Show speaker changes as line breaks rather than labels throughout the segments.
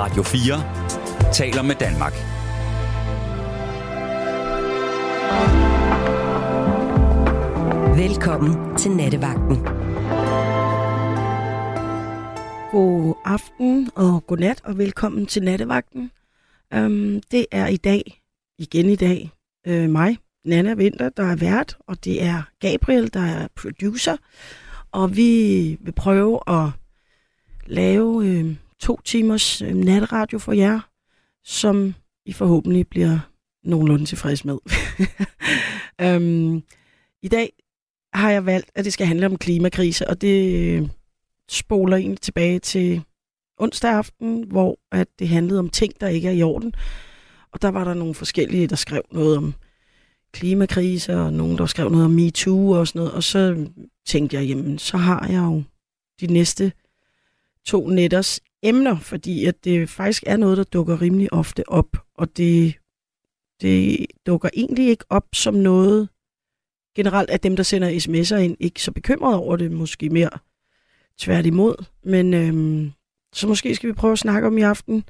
Radio 4 taler med Danmark.
Velkommen til Nattevagten.
God aften og god nat og velkommen til Nattevagten. Um, det er i dag, igen i dag, uh, mig, Nana Vinter, der er vært, og det er Gabriel, der er producer. Og vi vil prøve at lave uh, to timers øh, natradio for jer, som I forhåbentlig bliver nogenlunde tilfreds med. øhm, I dag har jeg valgt, at det skal handle om klimakrise, og det øh, spoler egentlig tilbage til onsdag aften, hvor at det handlede om ting, der ikke er i orden. Og der var der nogle forskellige, der skrev noget om klimakrise, og nogen, der skrev noget om MeToo og sådan noget. Og så tænkte jeg, jamen, så har jeg jo de næste to netters emner, fordi at det faktisk er noget, der dukker rimelig ofte op. Og det, det dukker egentlig ikke op som noget, generelt at dem, der sender sms'er ind, ikke så bekymrede over det, måske mere tværtimod. Men øhm, så måske skal vi prøve at snakke om i aften.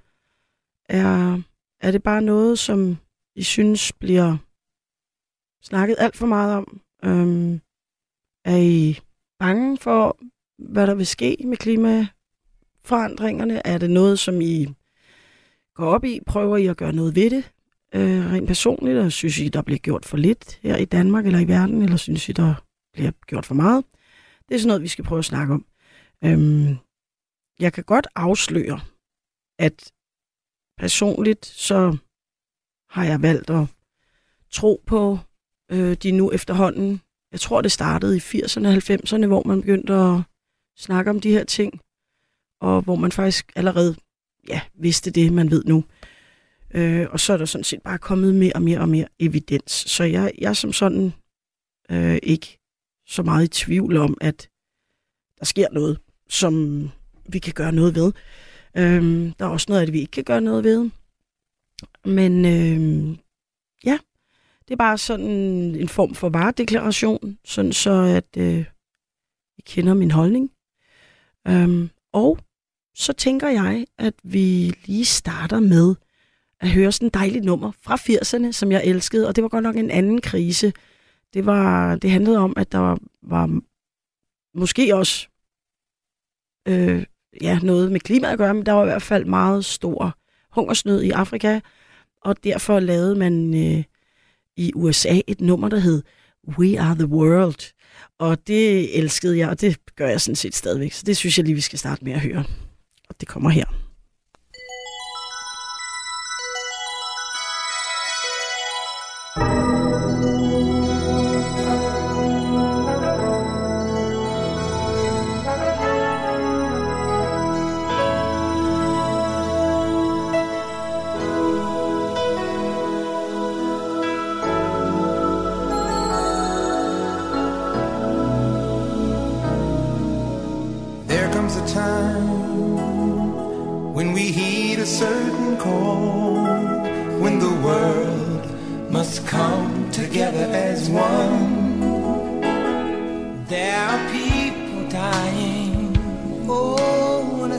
Er, er det bare noget, som I synes bliver snakket alt for meget om? Øhm, er I bange for, hvad der vil ske med forandringerne? Er det noget, som I går op i? Prøver I at gøre noget ved det? Øh, rent personligt, og synes I, der bliver gjort for lidt her i Danmark eller i verden, eller synes I, der bliver gjort for meget? Det er sådan noget, vi skal prøve at snakke om. Øhm, jeg kan godt afsløre, at personligt så har jeg valgt at tro på øh, de nu efterhånden. Jeg tror, det startede i 80'erne og 90'erne, hvor man begyndte at snakke om de her ting, og hvor man faktisk allerede ja, vidste det, man ved nu. Øh, og så er der sådan set bare kommet mere og mere og mere evidens. Så jeg, jeg er som sådan øh, ikke så meget i tvivl om, at der sker noget, som vi kan gøre noget ved. Øh, der er også noget at vi ikke kan gøre noget ved. Men øh, ja, det er bare sådan en form for varedeklaration, sådan så at øh, I kender min holdning. Øh, og så tænker jeg, at vi lige starter med at høre sådan et dejligt nummer fra 80'erne, som jeg elskede, og det var godt nok en anden krise. Det, var, det handlede om, at der var, var måske også øh, ja, noget med klima at gøre, men der var i hvert fald meget stor hungersnød i Afrika, og derfor lavede man øh, i USA et nummer, der hed We Are The World. Og det elskede jeg, og det gør jeg sådan set stadigvæk. Så det synes jeg lige, vi skal starte med at høre. Og det kommer her.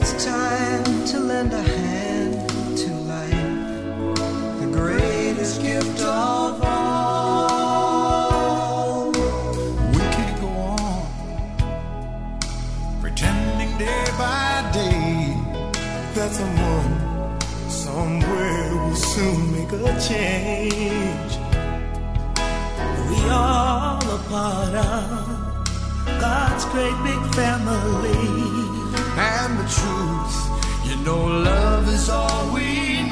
it's time to lend a hand to life, the greatest gift of all. We could go on pretending day by day that someone somewhere will soon make a change. We are all a part of God's great big family and the truth. You know, love is all we need.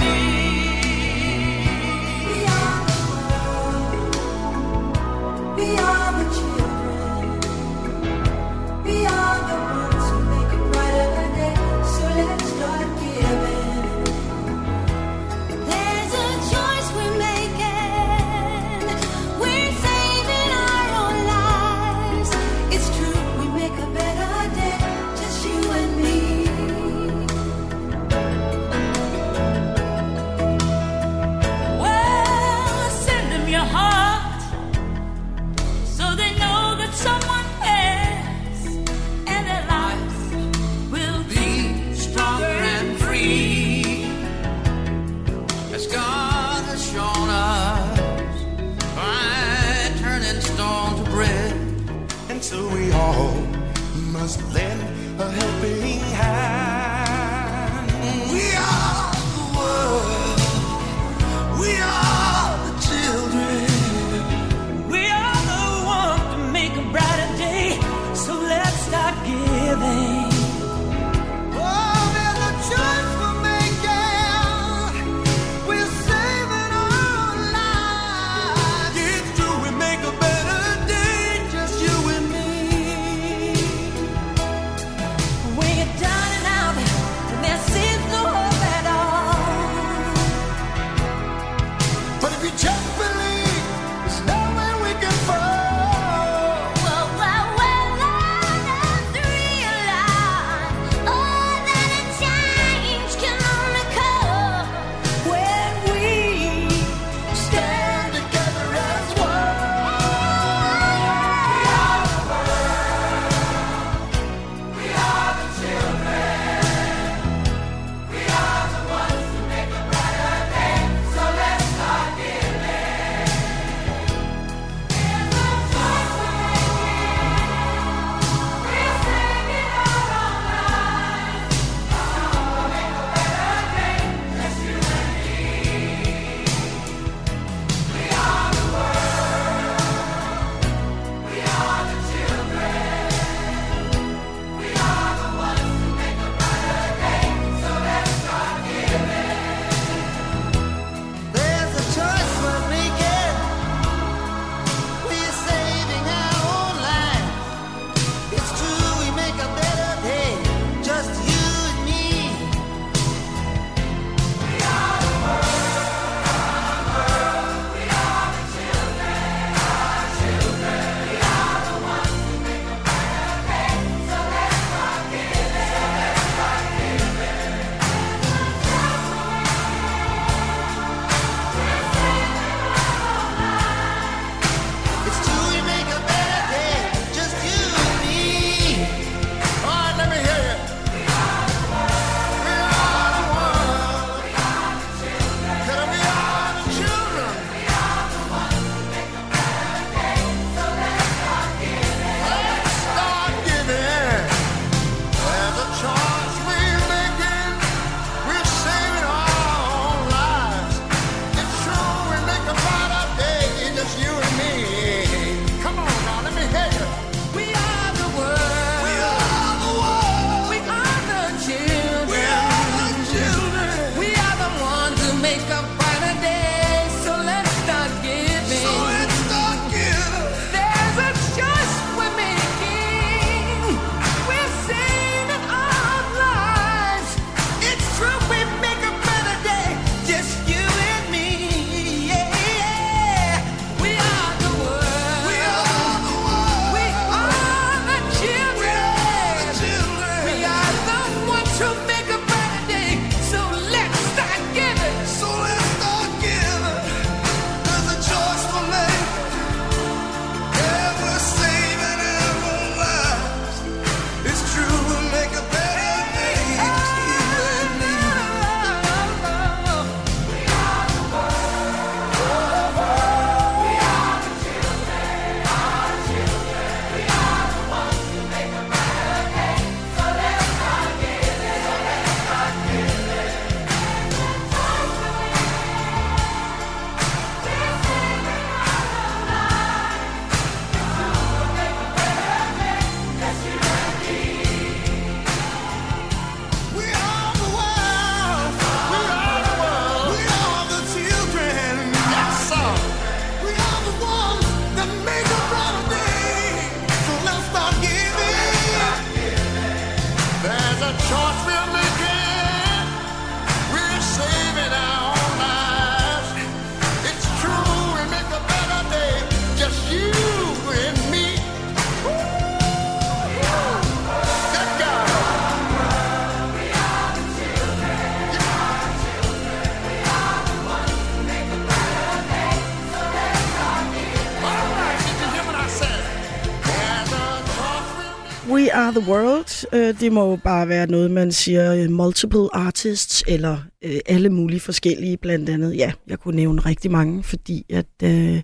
The
World. Øh, det må bare være noget, man siger øh, multiple artists, eller øh, alle mulige forskellige, blandt andet. Ja, jeg kunne nævne rigtig mange, fordi at øh,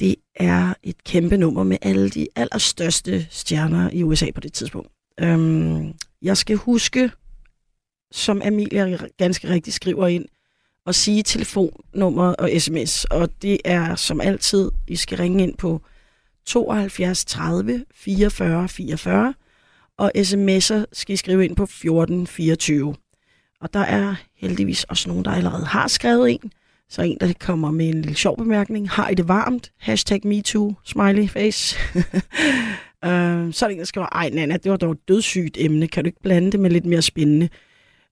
det er et kæmpe nummer med alle de allerstørste stjerner i USA på det tidspunkt. Øhm, jeg skal huske, som Amelia ganske rigtigt skriver ind, at sige telefonnummer og sms. Og det er som altid, I skal ringe ind på 72 30 44 44, og sms'er skal I skrive ind på 14 24. Og der er heldigvis også nogen, der allerede har skrevet en. Så en, der kommer med en lille sjov bemærkning. Har I det varmt? Hashtag MeToo, smiley face. øh, så er der en, der skriver, ej Nana, det var dog et dødssygt emne. Kan du ikke blande det med lidt mere spændende?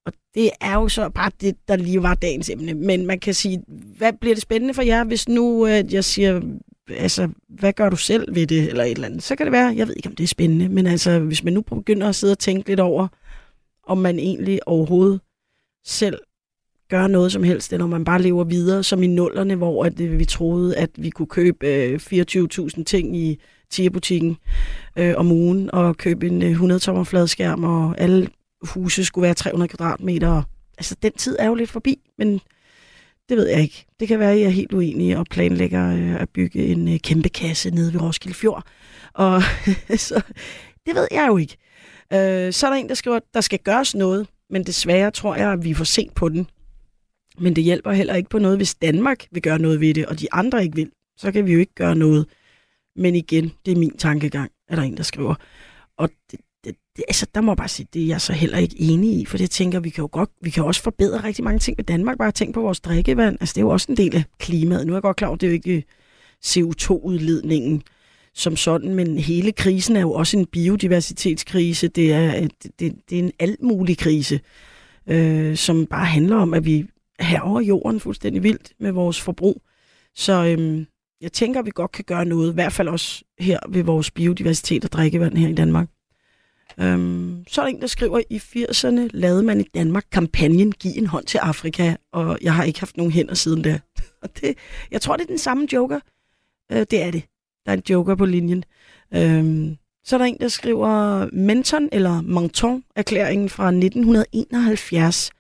Og det er jo så bare det, der lige var dagens emne. Men man kan sige, hvad bliver det spændende for jer, hvis nu øh, jeg siger, altså, hvad gør du selv ved det, eller et eller andet? Så kan det være, jeg ved ikke, om det er spændende, men altså, hvis man nu begynder at sidde og tænke lidt over, om man egentlig overhovedet selv gør noget som helst, eller man bare lever videre, som i nullerne, hvor at, øh, vi troede, at vi kunne købe øh, 24.000 ting i TIA-butikken øh, om ugen, og købe en øh, 100-tommer fladskærm, og alle huse skulle være 300 kvadratmeter. Altså, den tid er jo lidt forbi, men det ved jeg ikke. Det kan være, at jeg er helt uenig og planlægger øh, at bygge en øh, kæmpe kasse nede ved Roskilde Fjord. Og så, det ved jeg jo ikke. Øh, så er der en, der skriver, at der skal gøres noget, men desværre tror jeg, at vi får sent på den. Men det hjælper heller ikke på noget, hvis Danmark vil gøre noget ved det, og de andre ikke vil. Så kan vi jo ikke gøre noget. Men igen, det er min tankegang, er der en, der skriver. Og det, det, altså, der må jeg bare sige, det er jeg så heller ikke enig i, for det tænker, vi kan jo godt, vi kan også forbedre rigtig mange ting med Danmark. Bare tænk på vores drikkevand. Altså, det er jo også en del af klimaet. Nu er jeg godt klar over, det er jo ikke øh, CO2-udledningen som sådan, men hele krisen er jo også en biodiversitetskrise. Det er, øh, det, det, det er en alt mulig krise, øh, som bare handler om, at vi herover jorden fuldstændig vildt med vores forbrug. Så øhm, jeg tænker, at vi godt kan gøre noget, i hvert fald også her ved vores biodiversitet og drikkevand her i Danmark. Øhm, så er der en, der skriver, i 80'erne lavede man i Danmark kampagnen Giv en hånd til Afrika, og jeg har ikke haft nogen hænder siden da. Og det, jeg tror, det er den samme joker. Øh, det er det. Der er en joker på linjen. Øhm, så er der en, der skriver Menton eller Menton-erklæringen fra 1971.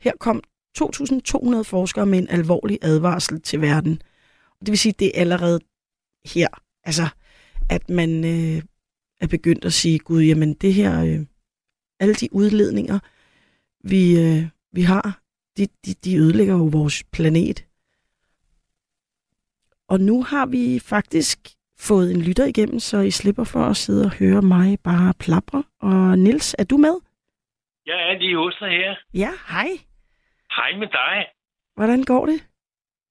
Her kom 2.200 forskere med en alvorlig advarsel til verden. Det vil sige, det er allerede her, altså, at man øh, er begyndt at sige, gud, jamen det her, øh, alle de udledninger, vi, øh, vi har, de, de, de ødelægger jo vores planet. Og nu har vi faktisk fået en lytter igennem, så I slipper for at sidde og høre mig bare plapre. Og Nils, er du med?
Jeg er lige hos dig her.
Ja, hej.
Hej med dig.
Hvordan går det?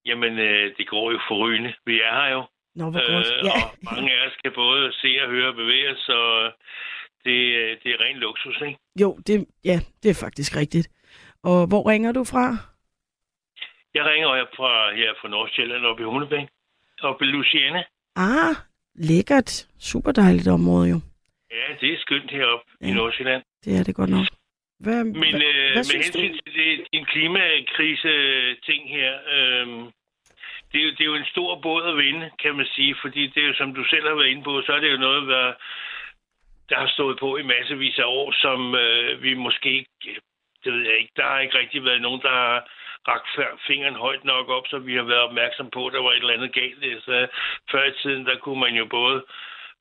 Jamen, øh, det går jo forrygende. Vi er her jo.
Nå, hvor godt.
Øh,
Ja.
Og mange af os kan både se og høre og bevæge os, så det, øh, det er ren luksus, ikke?
Jo, det, ja, det er faktisk rigtigt. Og hvor ringer du fra?
Jeg ringer her fra, her fra Nordsjælland oppe i Humlebæk. Oppe i Luciana.
Ah, lækkert. Super dejligt område jo.
Ja, det er skønt heroppe ja. i. Nordsjælland.
Det er det godt nok. Hvad,
Men
hvad,
øh,
hvad
med
du?
hensyn til det, din klimakrise-ting her, øh, det, er jo, det er jo en stor båd at vinde, kan man sige, fordi det er jo, som du selv har været inde på, så er det jo noget, der, der har stået på i massevis af år, som øh, vi måske ikke, det ved jeg ikke, der har ikke rigtig været nogen, der har rakt fingeren højt nok op, så vi har været opmærksom på, at der var et eller andet galt. Så før i tiden, der kunne man jo både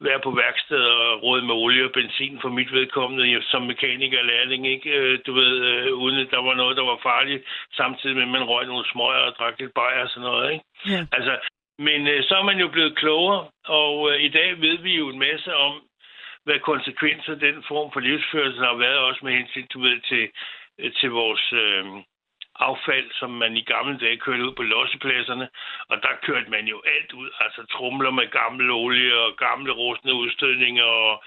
være på værksted og råde med olie og benzin for mit vedkommende som mekaniker lærling, ikke? Øh, Du ved, øh, uden at der var noget, der var farligt, samtidig med, at man røg nogle smøger og drak lidt bajer og sådan noget, ikke?
Ja.
Altså, men øh, så er man jo blevet klogere, og øh, i dag ved vi jo en masse om, hvad konsekvenser den form for livsførelse har været, også med hensyn du ved, til, øh, til vores øh, affald, som man i gamle dage kørte ud på lossepladserne. Og der kørte man jo alt ud, altså trumler med gammel olie og gamle rustne udstødninger og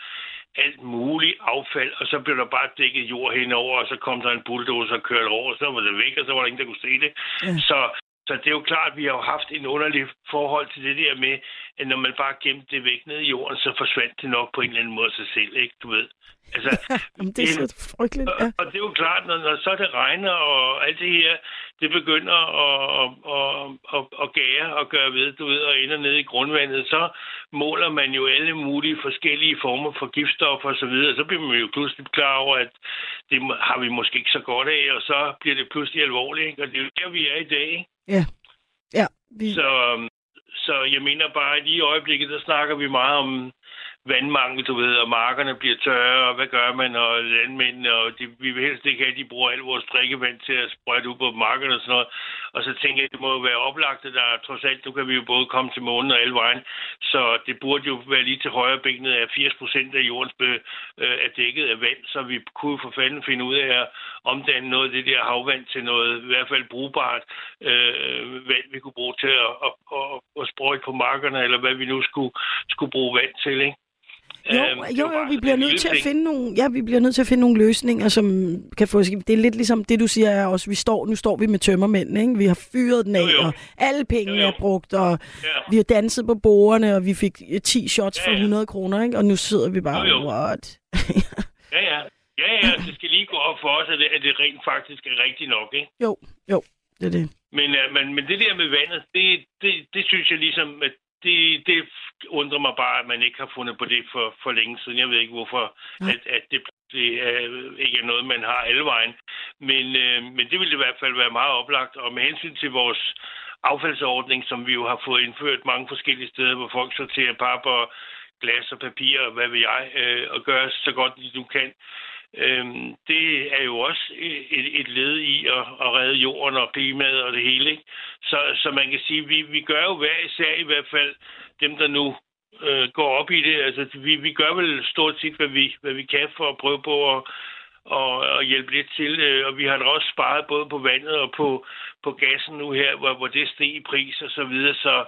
alt muligt affald, og så blev der bare dækket jord henover, og så kom der en bulldozer og kørte over, og så var det væk, og så var der ingen, der kunne se det.
Ja.
Så, så det er jo klart, at vi har jo haft en underlig forhold til det der med, at når man bare gemte det væk ned i jorden, så forsvandt det nok på en eller anden måde sig selv, ikke? Du ved. Altså,
det er så frygteligt. Ja.
og, og det er jo klart, når, når så det regner, og alt det her, det begynder at, at, at, at gære og gøre ved, du ved, og ender ned i grundvandet, så måler man jo alle mulige forskellige former for giftstoffer osv., og så bliver man jo pludselig klar over, at det har vi måske ikke så godt af, og så bliver det pludselig alvorligt, ikke? og det er jo der, vi er i dag. Ikke?
Ja. Ja, vi,
Så, øhm, så jeg mener bare, at lige i øjeblikket, der snakker vi meget om vandmangel, du ved, og markerne bliver tørre, og hvad gør man, og landmændene, og de, vi vil helst ikke have, at de bruger al vores drikkevand til at sprøjte ud på markerne og sådan noget. Og så tænker jeg, at det må jo være oplagt, at der trods alt, nu kan vi jo både komme til månen og alle vejen, så det burde jo være lige til højre benet, at 80 procent af jordens be, øh, er dækket af vand, så vi kunne for fanden finde ud af at omdanne noget af det der havvand til noget i hvert fald brugbart øh, vand, vi kunne bruge til at, at, at, at sprøjte på markerne, eller hvad vi nu skulle, skulle bruge vand til, ikke?
Jo, øhm, jo, jo, vi bliver nødt til at finde nogle, ja, vi bliver nødt til at finde nogle løsninger, som kan få, det er lidt ligesom det, du siger er også, vi står, nu står vi med tømmermænd, ikke? Vi har fyret den af, jo, jo. og alle penge jo, jo. er brugt, og ja. vi har danset på bordene, og vi fik 10 shots ja, ja. for 100 kroner, ikke? Og nu sidder vi bare, jo, jo. what?
ja, ja. Ja, ja, det skal lige gå op for os, at det, at det rent faktisk er rigtigt nok, ikke?
Jo, jo, det er det.
Men, uh, men, men det der med vandet, det, det, det synes jeg ligesom, at det, det undrer mig bare, at man ikke har fundet på det for, for længe siden. Jeg ved ikke, hvorfor at, at det, det er, ikke er noget, man har alle vejen. Men, øh, men det ville i hvert fald være meget oplagt. Og med hensyn til vores affaldsordning, som vi jo har fået indført mange forskellige steder, hvor folk sorterer pap og glas og papir og hvad vil jeg, øh, og gør så godt, de du kan, Øhm, det er jo også et, et led i at, at redde jorden og klimaet og det hele. Ikke? Så, så man kan sige, vi, vi gør jo hver især i hvert fald dem, der nu øh, går op i det. Altså, vi, vi gør vel stort set, hvad vi, hvad vi kan for at prøve på at, og, og hjælpe lidt til. Øh, og vi har da også sparet både på vandet og på, på gassen nu her, hvor, hvor det steg i pris og så videre. Så,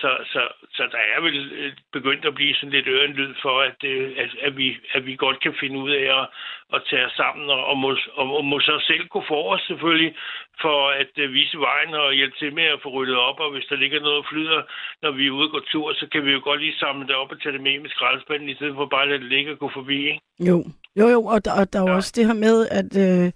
så, så, så der er vel øh, begyndt at blive sådan lidt ørenlyd for, at, øh, at, at, vi, at vi godt kan finde ud af at, at tage os sammen og, og, må, og, og må så selv gå for os selvfølgelig for at vise vejen og hjælpe til med at få ryddet op. Og hvis der ligger noget flyder, når vi er ude og går tur, så kan vi jo godt lige samle det op og tage det med med skraldespanden, i stedet for bare at lade det ligge og gå forbi. Ikke?
Jo, jo, jo og der, og der er ja. også det her med, at... Øh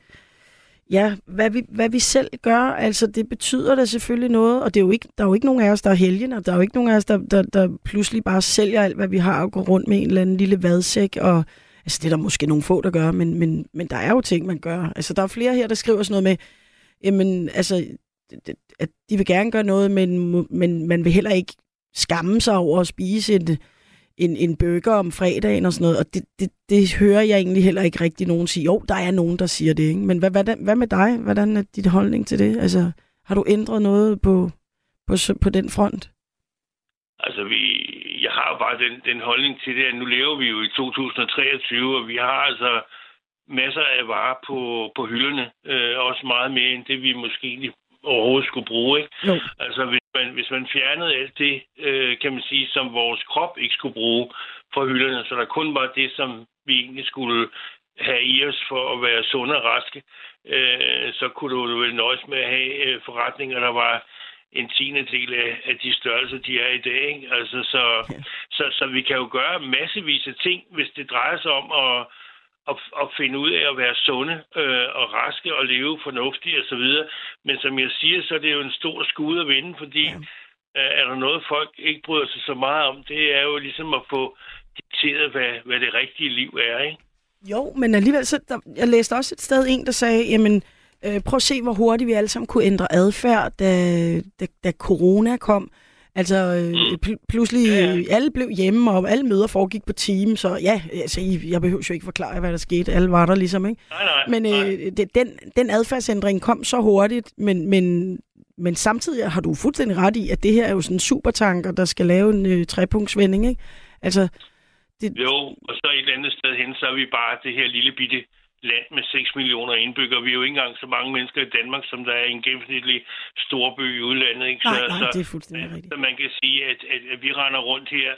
Ja, hvad vi, hvad vi selv gør, altså det betyder da selvfølgelig noget, og det er jo ikke, der er jo ikke nogen af os, der er helgen, og der er jo ikke nogen af os, der, der, der pludselig bare sælger alt, hvad vi har, og går rundt med en eller anden lille vadsæk, og altså det er der måske nogle få, der gør, men, men, men der er jo ting, man gør. Altså der er flere her, der skriver sådan noget med, jamen altså, at de vil gerne gøre noget, men, men man vil heller ikke skamme sig over at spise et, en, en burger om fredagen og sådan noget, og det, det, det hører jeg egentlig heller ikke rigtig nogen sige. Jo, der er nogen, der siger det, ikke? men hvad, hvad, hvad med dig? Hvordan er dit holdning til det? Altså, har du ændret noget på, på, på den front?
Altså, vi, jeg har bare den, den holdning til det, at nu lever vi jo i 2023, og vi har altså masser af varer på, på hylderne. Øh, også meget mere end det, vi måske overhovedet skulle bruge. Ikke? Jo. Altså, hvis man, hvis man fjernede alt det, øh, kan man sige, som vores krop ikke skulle bruge fra hylderne, så der kun var det, som vi egentlig skulle have i os for at være sunde og raske, øh, så kunne du vel nøjes med at have øh, forretninger, der var en tiende del af, af de størrelser, de er i dag. Ikke? Altså, så, ja. så, så vi kan jo gøre massevis af ting, hvis det drejer sig om at at, at finde ud af at være sunde øh, og raske og leve fornuftigt osv. Men som jeg siger, så er det jo en stor skud at vinde, fordi ja. øh, er der noget, folk ikke bryder sig så meget om, det er jo ligesom at få dikteret, hvad, hvad det rigtige liv er, ikke?
Jo, men alligevel, så der, jeg læste også et sted en, der sagde, jamen, øh, prøv at se, hvor hurtigt vi alle sammen kunne ændre adfærd, da, da, da corona kom. Altså, øh, mm. pl- pludselig ja, ja. alle blev hjemme, og alle møder foregik på team, så ja, altså, jeg behøver jo ikke forklare, hvad der skete. Alle var der ligesom, ikke?
Nej, nej,
men øh, det, den, den adfærdsændring kom så hurtigt, men, men, men samtidig har du fuldstændig ret i, at det her er jo sådan en supertanker, der skal lave en øh, trepunktsvending, ikke? Altså,
det... Jo, og så et andet sted hen, så er vi bare det her lille bitte land med 6 millioner indbyggere. Vi er jo ikke engang så mange mennesker i Danmark, som der er i en gennemsnitlig storby i udlandet. Ikke?
Nej,
så,
nej,
så,
det er fuldstændig rigtigt.
Så man kan sige, at, at, at vi render rundt her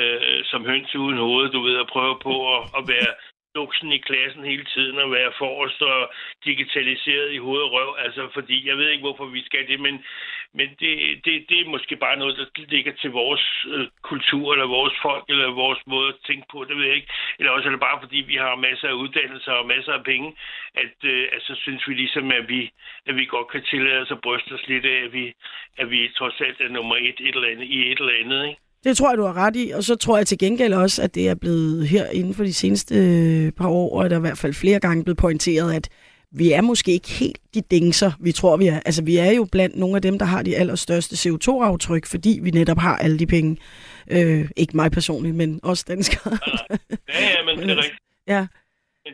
øh, som høns uden hoved, du ved, at prøve på at, at være duksen i klassen hele tiden og være forrest og digitaliseret i hoved og røv. Altså, fordi jeg ved ikke, hvorfor vi skal det, men, men det, det, det er måske bare noget, der ligger til vores øh, kultur, eller vores folk, eller vores måde at tænke på, det ved jeg ikke. Eller også er det bare, fordi vi har masser af uddannelser og masser af penge, at, øh, at så synes vi ligesom, at vi, at vi godt kan tillade os at bryste os lidt af, at vi, at vi trods alt er nummer et, et eller andet, i et eller andet, ikke?
Det tror jeg, du har ret i. Og så tror jeg til gengæld også, at det er blevet her inden for de seneste øh, par år, og der er i hvert fald flere gange blevet pointeret, at vi er måske ikke helt de dingser, vi tror, vi er. Altså, vi er jo blandt nogle af dem, der har de allerstørste CO2-aftryk, fordi vi netop har alle de penge. Øh, ikke mig personligt, men også danskere.
Ja, ja, men det er rigtigt.
ja.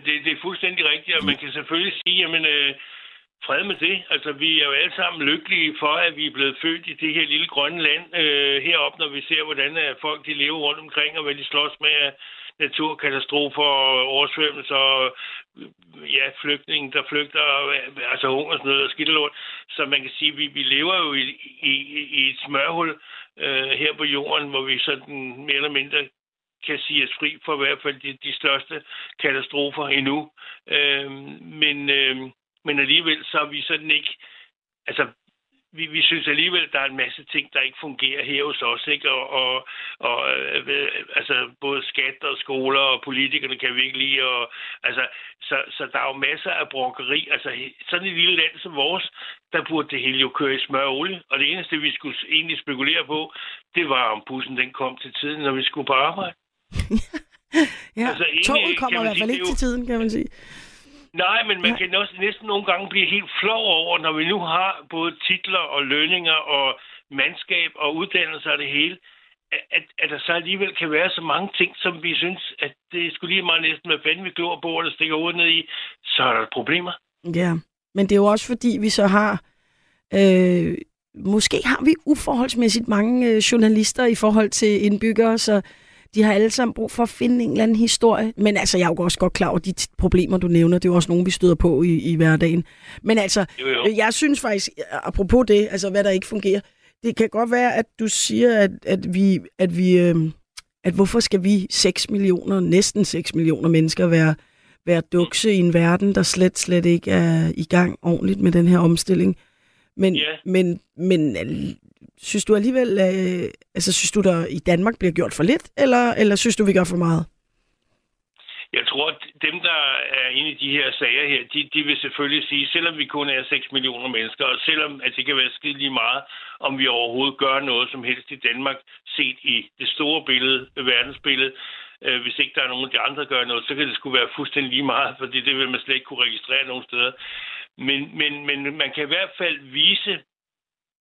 Det, det er fuldstændig rigtigt, og man kan selvfølgelig sige, jamen, øh, fred med det. Altså, vi er jo alle sammen lykkelige for, at vi er blevet født i det her lille grønne land øh, heroppe, når vi ser, hvordan øh, folk de lever rundt omkring, og hvad de slås med af naturkatastrofer og oversvømmelser og ja, flygtninge, der flygter, altså hungersnød og skidtelort. Så man kan sige, at vi, vi lever jo i, i, i et smørhul øh, her på jorden, hvor vi sådan mere eller mindre kan sige os fri for i hvert fald de, de største katastrofer endnu. Øh, men, øh, men alligevel så er vi sådan ikke... Altså, vi, vi synes alligevel, der er en masse ting, der ikke fungerer her hos os. Ikke? Og, og, og øh, altså, både skat og skoler og politikerne kan vi ikke lide. Og, altså, så, så der er jo masser af brokkeri. Altså, sådan et lille land som vores, der burde det hele jo køre i smør og olie. Og det eneste, vi skulle egentlig spekulere på, det var, om bussen den kom til tiden, når vi skulle på arbejde.
ja, altså, toget kommer i hvert fald ikke til tiden, kan man sige.
Nej, men man kan også næsten nogle gange blive helt flov over, når vi nu har både titler og lønninger og mandskab og uddannelser og det hele, at, at der så alligevel kan være så mange ting, som vi synes, at det skulle lige meget næsten være fanden, vi glor på, eller stikker hovedet ned i, så er der problemer.
Ja, men det er jo også fordi, vi så har... Øh, måske har vi uforholdsmæssigt mange øh, journalister i forhold til indbyggere, så de har alle sammen brug for at finde en eller anden historie. Men altså, jeg er jo også godt klar over de problemer, du nævner. Det er jo også nogle, vi støder på i, i hverdagen. Men altså, jo, jo. jeg synes faktisk, apropos det, altså hvad der ikke fungerer, det kan godt være, at du siger, at, at vi, at vi øh, at hvorfor skal vi 6 millioner, næsten 6 millioner mennesker være, være dukse i en verden, der slet, slet ikke er i gang ordentligt med den her omstilling. Men, yeah. men, men Synes du alligevel, øh, altså synes du, der i Danmark bliver gjort for lidt, eller, eller synes du, vi gør for meget?
Jeg tror, at dem, der er inde i de her sager her, de, de vil selvfølgelig sige, selvom vi kun er 6 millioner mennesker, og selvom at det kan være skidt lige meget, om vi overhovedet gør noget som helst i Danmark, set i det store billede, verdensbillede, øh, hvis ikke der er nogen af de andre, der gør noget, så kan det skulle være fuldstændig lige meget, fordi det vil man slet ikke kunne registrere nogen steder. Men, men, men man kan i hvert fald vise,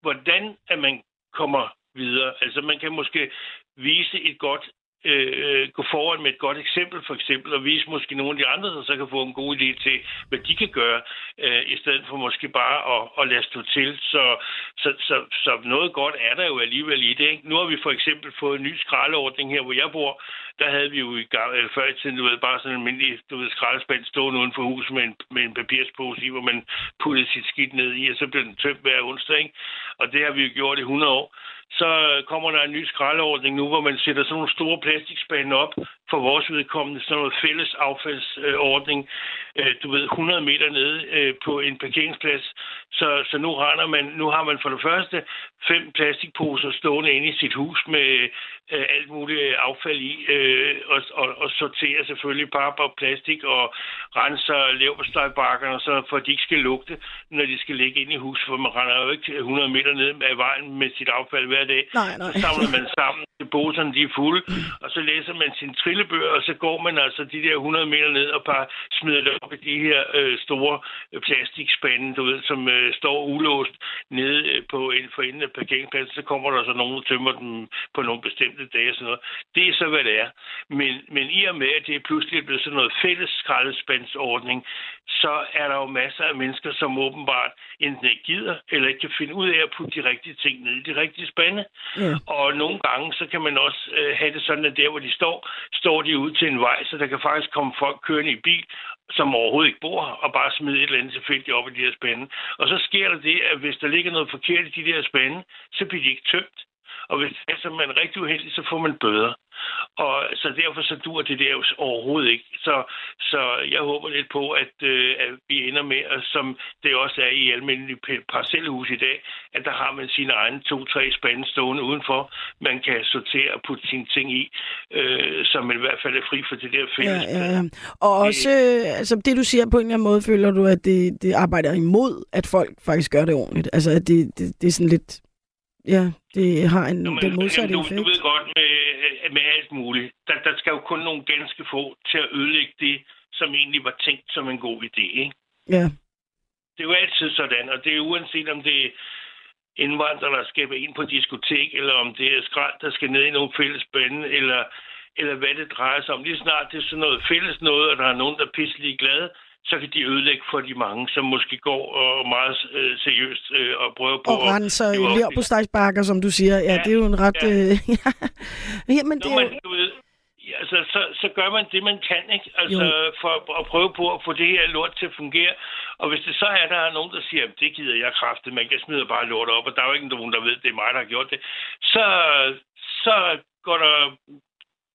hvordan at man kommer videre. Altså man kan måske vise et godt øh, gå foran med et godt eksempel, for eksempel, og vise måske nogle af de andre, der så kan få en god idé til, hvad de kan gøre, øh, i stedet for måske bare at, at lade stå til. Så, så, så, så noget godt er der jo alligevel i det. Ikke? Nu har vi for eksempel fået en ny skraldeordning her, hvor jeg bor. Der havde vi jo i gang, eller før i tiden, du ved, bare sådan en almindelig du ved, skraldespand stående uden for huset med en, med en papirspose i, hvor man puttede sit skidt ned i, og så blev den tømt hver onsdag. Ikke? Og det har vi jo gjort i 100 år så kommer der en ny skraldeordning nu, hvor man sætter sådan nogle store plastikspande op for vores vedkommende, sådan noget fælles affaldsordning, øh, du ved, 100 meter nede øh, på en parkeringsplads. Så, så nu, render man, nu har man for det første fem plastikposer stående inde i sit hus med øh, alt muligt affald i, øh, og, og, og sorterer selvfølgelig pap og plastik og renser leverpostejbakkerne, så for at de ikke skal lugte, når de skal ligge ind i huset, for man render jo ikke 100 meter ned ad vejen med sit affald hver dag.
Nej, nej.
Så samler man sammen poserne, de er fulde, og så læser man sin trillebøger, og så går man altså de der 100 meter ned og bare smider det op i de her øh, store plastikspande, du ved, som øh, står ulåst nede øh, på en for enden af parkeringspladsen, så kommer der så nogen, der tømmer dem på nogle bestemte dage og sådan noget. Det er så, hvad det er. Men, men i og med, at det er pludselig blevet sådan noget fælles skraldespandsordning, så er der jo masser af mennesker, som åbenbart enten ikke gider, eller ikke kan finde ud af at putte de rigtige ting ned i de rigtige spande. Ja. Og nogle gange, så kan man også øh, have det sådan, at der, hvor de står, står de ud til en vej, så der kan faktisk komme folk kørende i bil, som overhovedet ikke bor og bare smide et eller andet tilfældigt op i de her spande. Og så sker der det, at hvis der ligger noget forkert i de der spande, så bliver de ikke tømt. Og hvis det er, så man er rigtig uheldig, så får man bøder. Og så derfor så dur det der overhovedet ikke. Så, så jeg håber lidt på, at, øh, at vi ender med, at, som det også er i almindelige parcelhus i dag, at der har man sine egne to-tre spande stående udenfor. Man kan sortere og putte sine ting i, øh, så man i hvert fald er fri for det der fælles.
Ja, ja, ja. Og også, øh, altså det du siger på en eller anden måde, føler du, at det, det arbejder imod, at folk faktisk gør det ordentligt? Altså at det, det, det er sådan lidt Ja, det har en, Jamen, den modsatte
du,
effekt.
Du ved godt med, med alt muligt. Der, der skal jo kun nogle ganske få til at ødelægge det, som egentlig var tænkt som en god idé. Ikke?
Ja,
det er jo altid sådan, og det er uanset om det er indvandrere, der skal ind på diskotek, eller om det er skrald, der skal ned i nogle fælles bænde, eller, eller hvad det drejer sig om. Lige snart det er sådan noget fælles noget, og der er nogen, der er pisselig glade, så kan de ødelægge for de mange, som måske går og meget øh, seriøst øh, og prøver på...
Og renser lær på stegsbakker, som du siger. Ja, ja, det er jo en ret... Ja. Øh, ja, men det er
man, du ved, altså, så, så gør man det, man kan, ikke? Altså, jo. for at prøve på at få det her lort til at fungere. Og hvis det så er, der er nogen, der siger, det gider jeg kraftigt, man kan smide bare lort op, og der er jo ikke nogen, der ved, det er mig, der har gjort det, så, så går der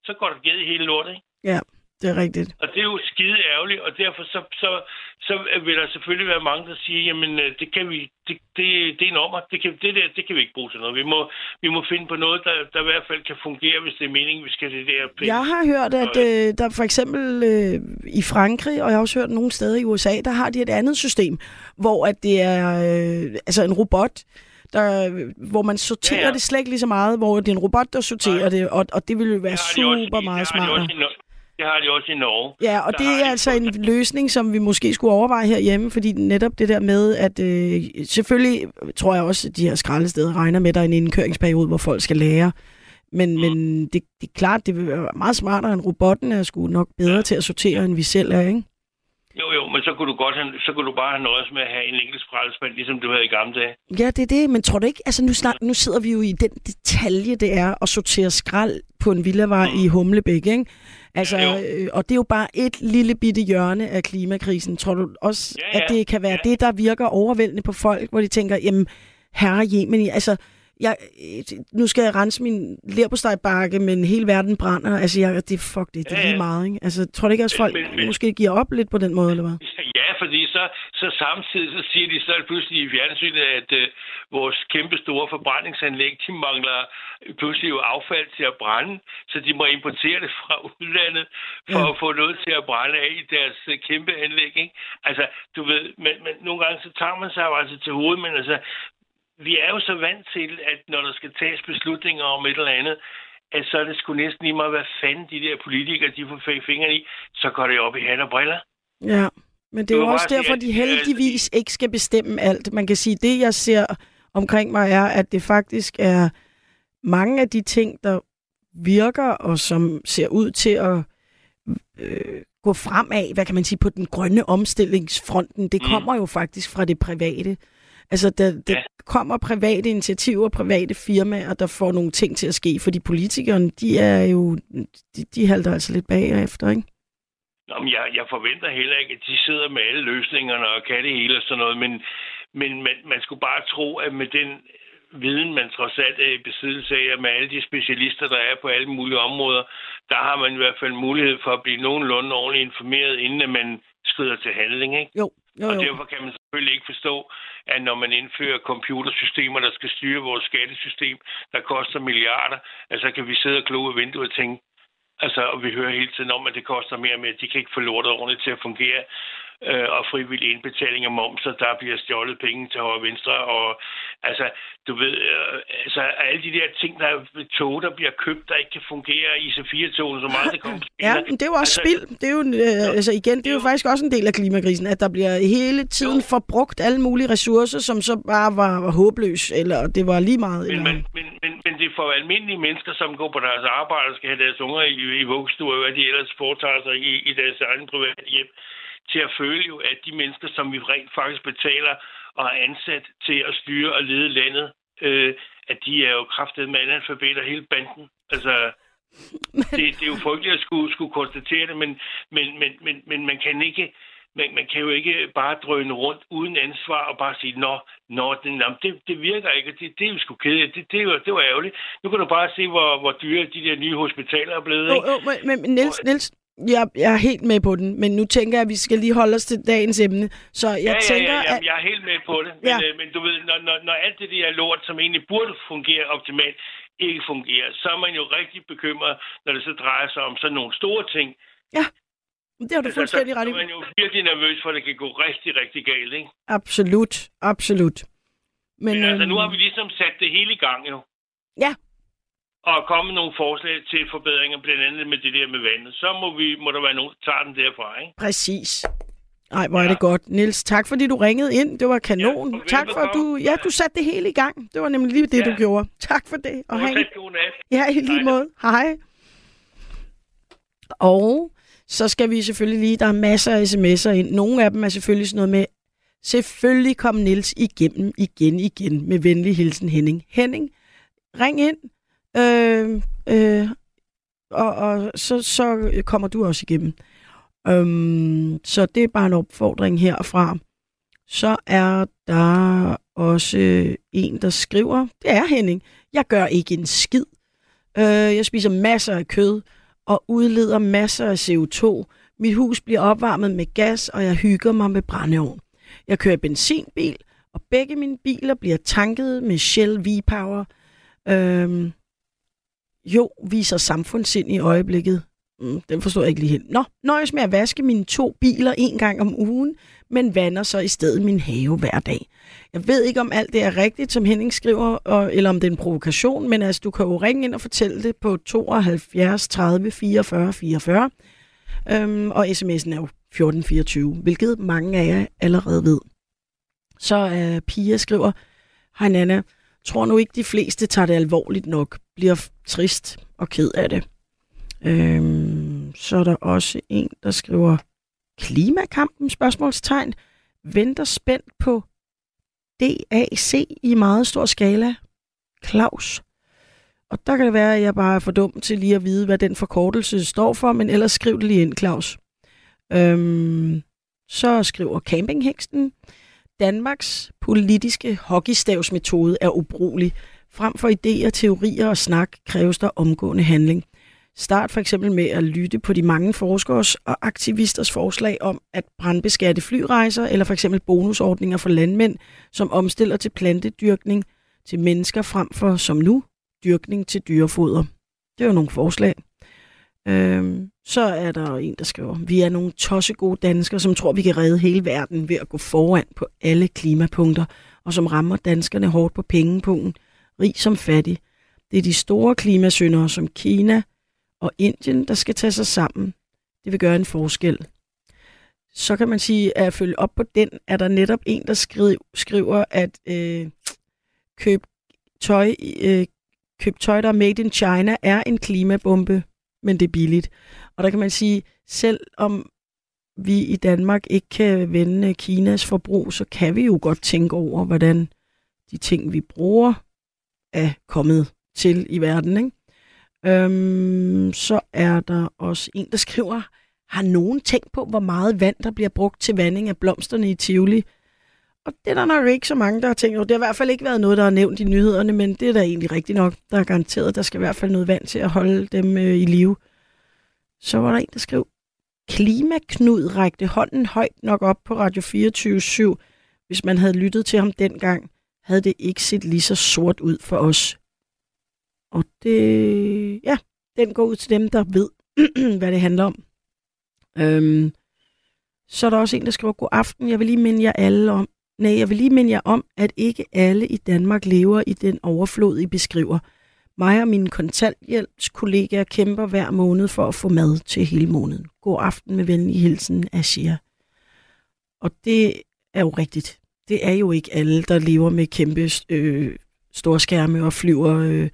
så går der i hele lortet, ikke?
Ja, det er rigtigt.
Og det er jo skide ærgerligt, og derfor så, så, så vil der selvfølgelig være mange, der siger, jamen øh, det kan vi, det, det, det er en ommer, det, kan, det, der, det kan vi ikke bruge til noget. Vi må, vi må finde på noget, der, der i hvert fald kan fungere, hvis det er meningen, vi skal det der
penge. Jeg har hørt, at øh, der for eksempel øh, i Frankrig, og jeg har også hørt nogle steder i USA, der har de et andet system, hvor at det er øh, altså en robot, der, hvor man sorterer ja, ja. det slet ikke lige så meget, hvor det er en robot, der sorterer Nej. det, og, og det vil jo være super
også,
meget smartere.
Det har de også i Norge.
Ja, og der det er altså en løsning, som vi måske skulle overveje herhjemme, fordi netop det der med, at øh, selvfølgelig tror jeg også, at de her skraldesteder regner med, at der er en indkøringsperiode, hvor folk skal lære. Men, mm. men det, det er klart, det vil være meget smartere end robotten er sgu nok bedre ja. til at sortere, end vi selv er, ikke?
Jo, jo, men så kunne du godt have, så kunne du bare have nøjes med at have en enkelt skraldespand, ligesom du havde i gamle dage.
Ja, det er det, men tror du ikke, altså nu, snak, nu sidder vi jo i den detalje, det er at sortere skrald på en villavej mm. i Humlebæk, ikke? Altså, ja, øh, og det er jo bare et lille bitte hjørne af klimakrisen. Tror du også, ja, ja. at det kan være ja. det, der virker overvældende på folk, hvor de tænker, jamen, herre Yemen, altså, jeg, nu skal jeg rense min lerpostejbakke, men hele verden brænder. Altså, jeg, det, fuck det, det er lige meget, ikke? Altså, tror du ikke også, folk men, men, måske giver op lidt på den måde, eller hvad?
Ja, fordi så, så samtidig så siger de så pludselig i fjernsynet, at uh, vores kæmpe store forbrændingsanlæg, de mangler pludselig jo affald til at brænde, så de må importere det fra udlandet for ja. at få noget til at brænde af i deres uh, kæmpe anlæg, ikke? Altså, du ved, men, men nogle gange så tager man sig jo altså til hovedet, men altså, vi er jo så vant til, at når der skal tages beslutninger om et eller andet, at så er det sgu næsten lige meget, hvad fanden de der politikere, de får fingrene i, så går det op i hat og briller.
Ja, men det er jo også derfor, at de heldigvis ikke skal bestemme alt. Man kan sige, det jeg ser omkring mig er, at det faktisk er mange af de ting, der virker og som ser ud til at øh, gå fremad, hvad kan man sige, på den grønne omstillingsfronten, det mm. kommer jo faktisk fra det private. Altså, der, der ja. kommer private initiativer, private firmaer, der får nogle ting til at ske, fordi politikerne, de er jo, de, de halter altså lidt bagefter, ikke?
Nå, men jeg, jeg forventer heller ikke, at de sidder med alle løsningerne og kan det hele og sådan noget, men, men man, man skulle bare tro, at med den viden, man trods alt er i besiddelse af, med alle de specialister, der er på alle mulige områder, der har man i hvert fald mulighed for at blive nogenlunde ordentligt informeret, inden man skrider til handling, ikke?
Jo, jo, jo.
Og derfor kan man selvfølgelig ikke forstå, at når man indfører computersystemer, der skal styre vores skattesystem, der koster milliarder, altså kan vi sidde og kloge i vinduet og tænke, altså, og vi hører hele tiden om, at det koster mere og mere, de kan ikke få lortet ordentligt til at fungere øh, og frivillig indbetaling af moms, så der bliver stjålet penge til højre og venstre, og altså, du ved, øh, altså, alle de der ting, der er tog, der bliver købt, der ikke kan fungere i C4-togen, så meget det kommer
Ja, men det er jo også altså, spild. Det er jo, øh, altså igen, det er jo faktisk også en del af klimakrisen, at der bliver hele tiden jo. forbrugt alle mulige ressourcer, som så bare var, var håbløs, eller det var lige meget.
Men, men, men, men, men det er for almindelige mennesker, som går på deres arbejde og skal have deres unger i, i vuggestuer, hvad de ellers foretager sig i, i deres egen private hjem til at føle jo, at de mennesker, som vi rent faktisk betaler og er ansat til at styre og lede landet, øh, at de er jo kraftet med analfabeter hele banden. Altså, det, det er jo frygteligt at skulle, skulle konstatere det, men, men, men, men, men man kan ikke man, man kan jo ikke bare drøne rundt uden ansvar og bare sige, nå, nå det, det, det virker ikke, det, det er jo sgu kedeligt, det, det, var, det var ærgerligt. Nu kan du bare se, hvor, hvor dyre de der nye hospitaler er blevet. Ikke?
Jo, jo, men, men Niels, Niels, jeg, jeg er helt med på den, men nu tænker jeg, at vi skal lige holde os til dagens emne. Så jeg
ja,
tænker,
ja, ja,
at...
jeg er helt med på det. Men, ja. øh, men du ved, når, når, når alt det der lort, som egentlig burde fungere optimalt, ikke fungerer, så er man jo rigtig bekymret, når det så drejer sig om sådan nogle store ting.
Ja, det har du altså, fuldstændig ret i.
Så er man jo virkelig nervøs for, at det kan gå rigtig, rigtig galt, ikke?
Absolut, absolut.
Men, men altså, nu har vi ligesom sat det hele i gang, jo.
Ja,
og komme nogle forslag til forbedringer, blandt andet med det der med vandet, så må, vi, må der være nogen, der tager den derfra, ikke?
Præcis. Ej, hvor er
Ja.
det godt. Niels, tak fordi du ringede ind. Det var kanon.
Ja,
tak for, at du, ja, du satte det hele i gang. Det var nemlig lige det,
Ja.
du gjorde. Tak for det. Og have en
Fortsat god nat.
Ja, i lige
Hej.
måde. Hej. Og så skal vi selvfølgelig lige, der er masser af sms'er ind. Nogle af dem er selvfølgelig sådan noget med, selvfølgelig kom Nils igennem igen igen med venlig hilsen Henning. Henning, ring ind, øh, øh, og, og så, så kommer du også igennem. Øhm, så det er bare en opfordring herfra. Så er der også en, der skriver, det er Henning, jeg gør ikke en skid. Øh, jeg spiser masser af kød og udleder masser af CO2. Mit hus bliver opvarmet med gas, og jeg hygger mig med brændeovn. Jeg kører benzinbil, og begge mine biler bliver tanket med Shell V-Power. Øhm, jo, viser samfundssind i øjeblikket. Mm, den forstår jeg ikke lige helt. Nå, nøjes med at vaske mine to biler en gang om ugen, men vander så i stedet min have hver dag. Jeg ved ikke, om alt det er rigtigt, som Henning skriver, og, eller om det er en provokation, men altså, du kan jo ringe ind og fortælle det på 72 30 44 44. Øhm, og sms'en er jo 1424, hvilket mange af jer allerede ved. Så øh, Pia skriver, Hej Nana, tror nu ikke de fleste tager det alvorligt nok, bliver trist og ked af det. Øhm, så er der også en, der skriver, Klimakampen, spørgsmålstegn, venter spændt på DAC i meget stor skala. Claus. Og der kan det være, at jeg bare er for dum til lige at vide, hvad den forkortelse står for, men ellers skriv det lige ind, Claus. Øhm, så skriver campinghæksten, Danmarks politiske hockeystavsmetode er ubrugelig. Frem for idéer, teorier og snak kræves der omgående handling. Start for eksempel med at lytte på de mange forskers og aktivisters forslag om at brandbeskatte flyrejser eller for eksempel bonusordninger for landmænd, som omstiller til plantedyrkning til mennesker frem for, som nu, dyrkning til dyrefoder. Det er jo nogle forslag. Øhm, så er der en, der skriver, vi er nogle tossegode danskere, som tror, vi kan redde hele verden ved at gå foran på alle klimapunkter, og som rammer danskerne hårdt på pengepunkten, rig som fattig. Det er de store klimasyndere som Kina og Indien, der skal tage sig sammen. Det vil gøre en forskel. Så kan man sige, at følge op på den, er der netop en, der skriver, skriver at øh, køb tøj, øh, køb tøj, der er made in China, er en klimabombe, men det er billigt. Og der kan man sige, selv om vi i Danmark ikke kan vende Kinas forbrug, så kan vi jo godt tænke over, hvordan de ting, vi bruger, er kommet til i verden. Ikke? Øhm, så er der også en, der skriver, har nogen tænkt på, hvor meget vand, der bliver brugt til vanding af blomsterne i Tivoli? Og det er der nok ikke så mange, der har tænkt over. Det har i hvert fald ikke været noget, der er nævnt i nyhederne, men det er da egentlig rigtigt nok. Der er garanteret, der skal i hvert fald noget vand til at holde dem øh, i live. Så var der en, der skrev, Klimaknud rækte hånden højt nok op på Radio 24 Hvis man havde lyttet til ham dengang, havde det ikke set lige så sort ud for os. Og det, ja, den går ud til dem, der ved, hvad det handler om. Øhm, så er der også en, der skriver, god aften, jeg vil lige minde jer alle om, nej, jeg vil lige minde jer om, at ikke alle i Danmark lever i den overflod, I beskriver. Mig og mine kontanthjælpskollegaer kæmper hver måned for at få mad til hele måneden. God aften med venlig hilsen, Asia. Og det er jo rigtigt. Det er jo ikke alle, der lever med kæmpe øh, storskærme og flyver øh,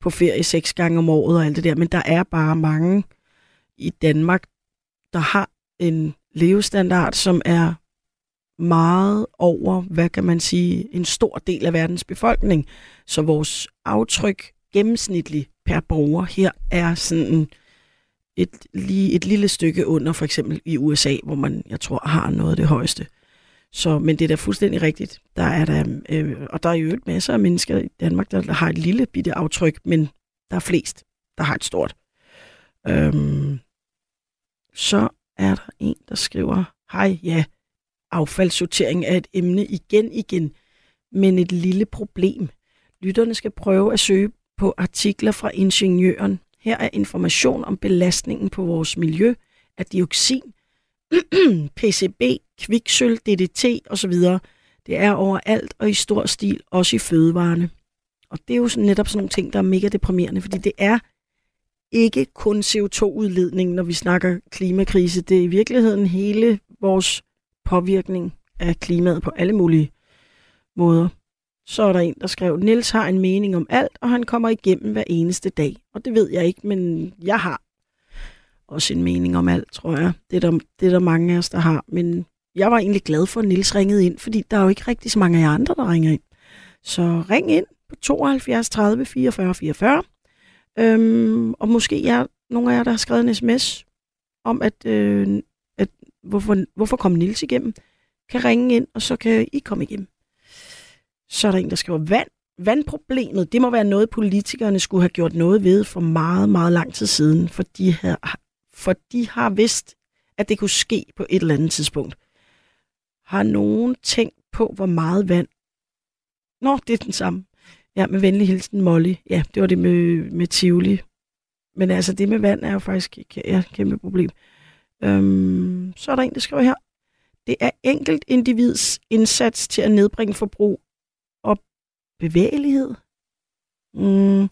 på ferie seks gange om året og alt det der. Men der er bare mange i Danmark, der har en levestandard, som er meget over, hvad kan man sige, en stor del af verdens befolkning. Så vores aftryk gennemsnitligt per borger her er sådan et, lige et lille stykke under, for eksempel i USA, hvor man, jeg tror, har noget af det højeste. Så, men det er da fuldstændig rigtigt. Der er der, øh, og der er jo et masser af mennesker i Danmark, der har et lille bitte aftryk, men der er flest, der har et stort. Øhm, så er der en, der skriver, hej, ja, affaldssortering er et emne igen igen, men et lille problem. Lytterne skal prøve at søge på artikler fra Ingeniøren. Her er information om belastningen på vores miljø af dioxin, PCB, kviksøl, DDT osv. Det er overalt og i stor stil, også i fødevarene. Og det er jo sådan netop sådan nogle ting, der er mega deprimerende, fordi det er ikke kun CO2-udledning, når vi snakker klimakrise. Det er i virkeligheden hele vores påvirkning af klimaet på alle mulige måder. Så er der en, der skrev, Nils har en mening om alt, og han kommer igennem hver eneste dag. Og det ved jeg ikke, men jeg har og sin mening om alt, tror jeg. Det er der, det er der mange af os, der har. Men jeg var egentlig glad for, at Nils ringede ind, fordi der er jo ikke rigtig så mange af jer andre, der ringer ind. Så ring ind på 72 30 44 44. Øhm, og måske er nogle af jer, der har skrevet en sms om, at, øh, at hvorfor, hvorfor kom Nils igennem, kan ringe ind, og så kan I komme igennem. Så er der en, der skriver, vand, vandproblemet, det må være noget, politikerne skulle have gjort noget ved for meget, meget lang tid siden, for de har, for de har vidst, at det kunne ske på et eller andet tidspunkt. Har nogen tænkt på, hvor meget vand? Nå, det er den samme. Ja, med venlig hilsen Molly. Ja, det var det med, med Tivoli. Men altså, det med vand er jo faktisk ja, et kæmpe problem. Øhm, så er der en, der skriver her. Det er enkelt individs indsats til at nedbringe forbrug og bevægelighed. Mm,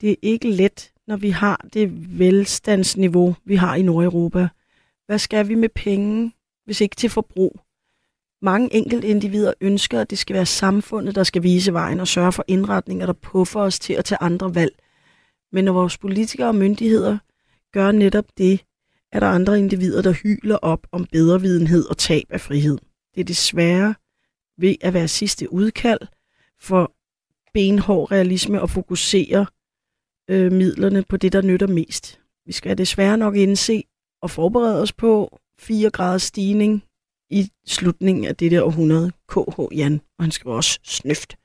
det er ikke let, når vi har det velstandsniveau, vi har i Nordeuropa. Hvad skal vi med penge, hvis ikke til forbrug? Mange enkelte individer ønsker, at det skal være samfundet, der skal vise vejen og sørge for indretninger, der puffer os til at tage andre valg. Men når vores politikere og myndigheder gør netop det, er der andre individer, der hyler op om bedrevidenhed og tab af frihed. Det er desværre ved at være sidste udkald for benhård realisme og fokusere øh, midlerne på det, der nytter mest. Vi skal desværre nok indse og forberede os på 4 graders stigning i slutningen af det der århundrede. KH Jan, og han skriver også snøft.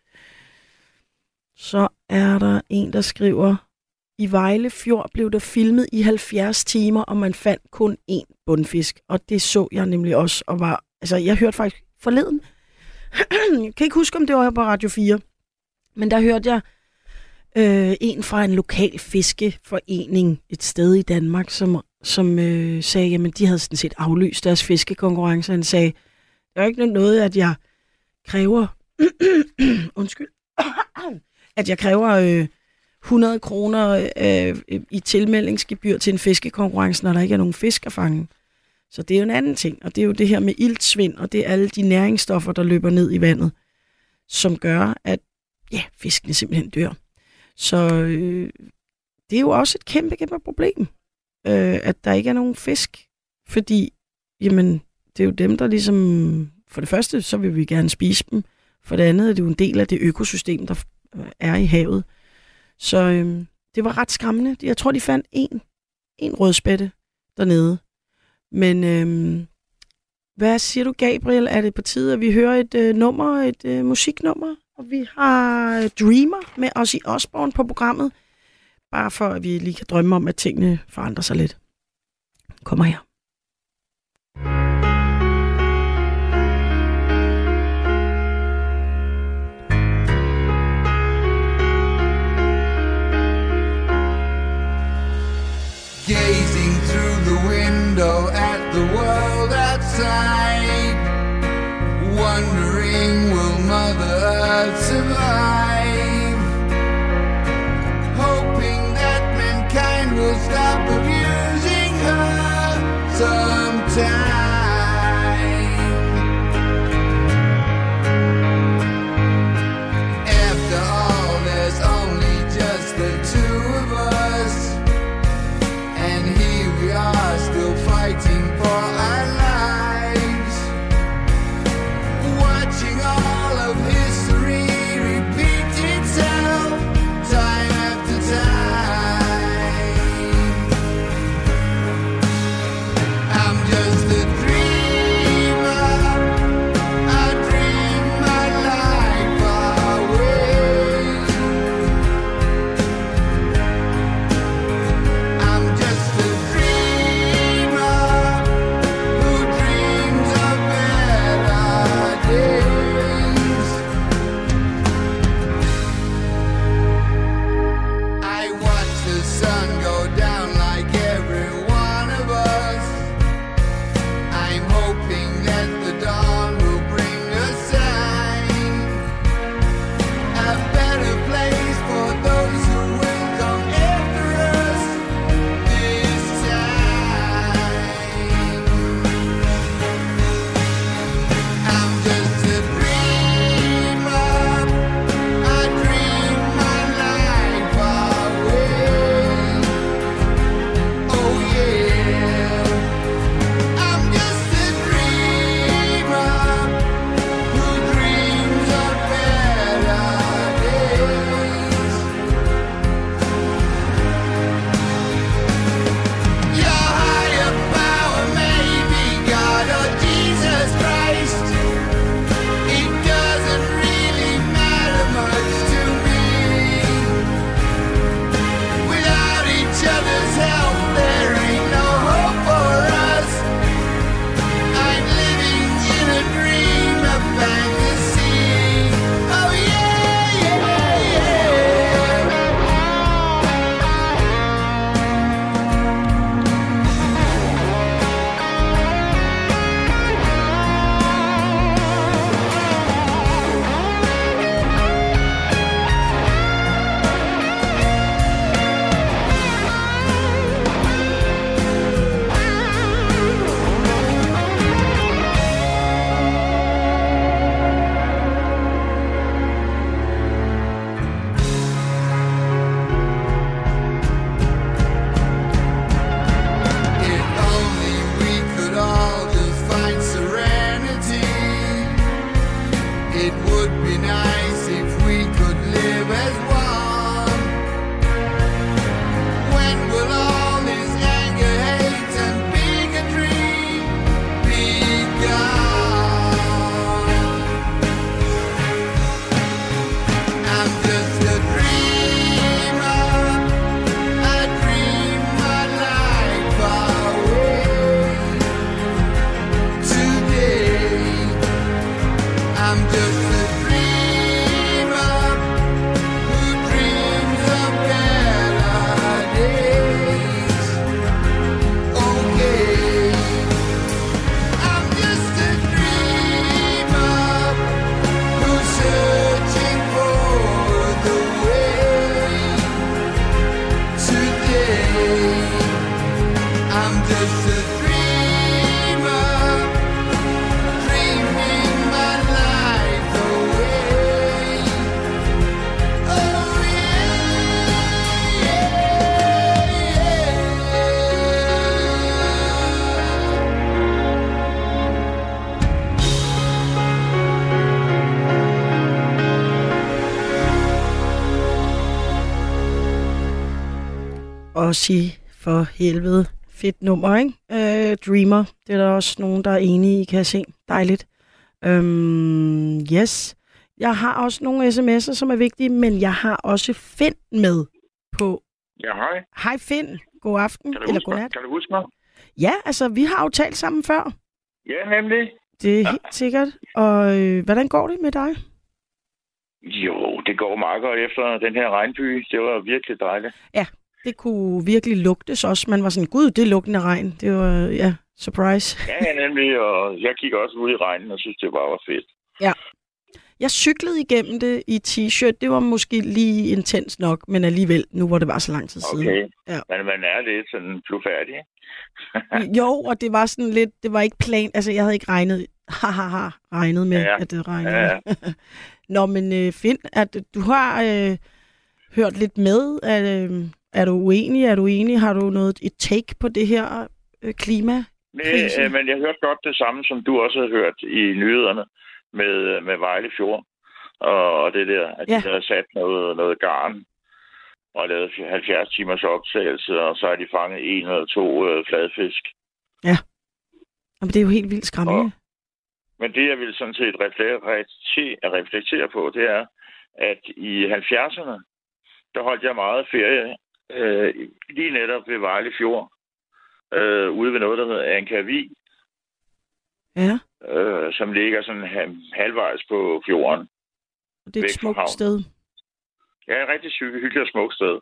Så er der en, der skriver, i Vejle Fjord blev der filmet i 70 timer, og man fandt kun én bundfisk. Og det så jeg nemlig også, og var, altså jeg hørte faktisk forleden, jeg kan ikke huske, om det var her på Radio 4, men der hørte jeg øh, en fra en lokal fiskeforening et sted i Danmark, som, som øh, sagde, jamen de havde sådan set aflyst deres fiskekonkurrence. Han sagde, der er ikke noget, at jeg kræver, undskyld, at jeg kræver øh, 100 kroner øh, i tilmeldingsgebyr til en fiskekonkurrence, når der ikke er nogen fisk at fange. Så det er jo en anden ting, og det er jo det her med iltsvind, og det er alle de næringsstoffer, der løber ned i vandet, som gør, at ja, fiskene simpelthen dør. Så øh, det er jo også et kæmpe, kæmpe problem, øh, at der ikke er nogen fisk, fordi jamen, det er jo dem, der ligesom, for det første, så vil vi gerne spise dem, for det andet er det jo en del af det økosystem, der øh, er i havet. Så øh, det var ret skræmmende. Jeg tror, de fandt en, en rødspætte dernede. Men øh, hvad siger du, Gabriel? Er det på tide, at vi hører et øh, nummer, et øh, musiknummer? Og vi har Dreamer med os i Osborne på programmet. Bare for, at vi lige kan drømme om, at tingene forandrer sig lidt. Kommer her.
lights and lights.
Og sige for helvede, fedt nummer, ikke? Øh, Dreamer, det er der også nogen, der er enige i, kan jeg se. Dejligt. Øhm, yes. Jeg har også nogle sms'er, som er vigtige, men jeg har også Finn med på.
Ja, hej.
Hej Finn, god aften,
Kan du,
eller godnat.
kan du huske mig?
Ja, altså, vi har jo talt sammen før.
Ja, nemlig.
Det er helt sikkert. Og øh, hvordan går det med dig?
Jo, det går meget godt efter den her regnby. Det var virkelig dejligt.
Det kunne virkelig lugtes også. Man var sådan, gud, det er lugtende regn. Det var, ja, surprise.
Ja, ja, nemlig. Og jeg kigger også ud i regnen og synes, det bare var fedt.
Jeg cyklede igennem det i t-shirt. Det var måske lige intens nok, men alligevel, nu hvor det var så lang tid siden.
Okay.
Ja.
Men man er lidt sådan blufærdig. ikke?
Jo, og det var sådan lidt, det var ikke plan, altså jeg havde ikke regnet, haha, regnet med,
Ja.
at det regnede.
Ja, ja.
Nå, men øh, Finn, at du har øh, hørt lidt med. Er, øh, er du uenig? Er du enig? Har du noget et take på det her øh, klima?
Nej, øh, men jeg hørte godt det samme, som du også havde hørt i nyhederne med, med Vejle Fjord. Og, det der, at
Ja.
de havde sat noget, noget garn og lavet 70 timers optagelse, og så har de fanget en eller to øh, fladfisk.
Jamen, det er jo helt vildt skræmmende.
Og- Men det, jeg vil sådan set reflektere, reflektere på, det er, at i 70'erne, der holdt jeg meget ferie øh, lige netop ved Vejle Fjord, øh, ude ved noget, der hedder Ankavi,
Ja,
øh, som ligger sådan ha- halvvejs på fjorden.
og det er et smukt sted.
Ja, et rigtig hyggeligt og smukt sted.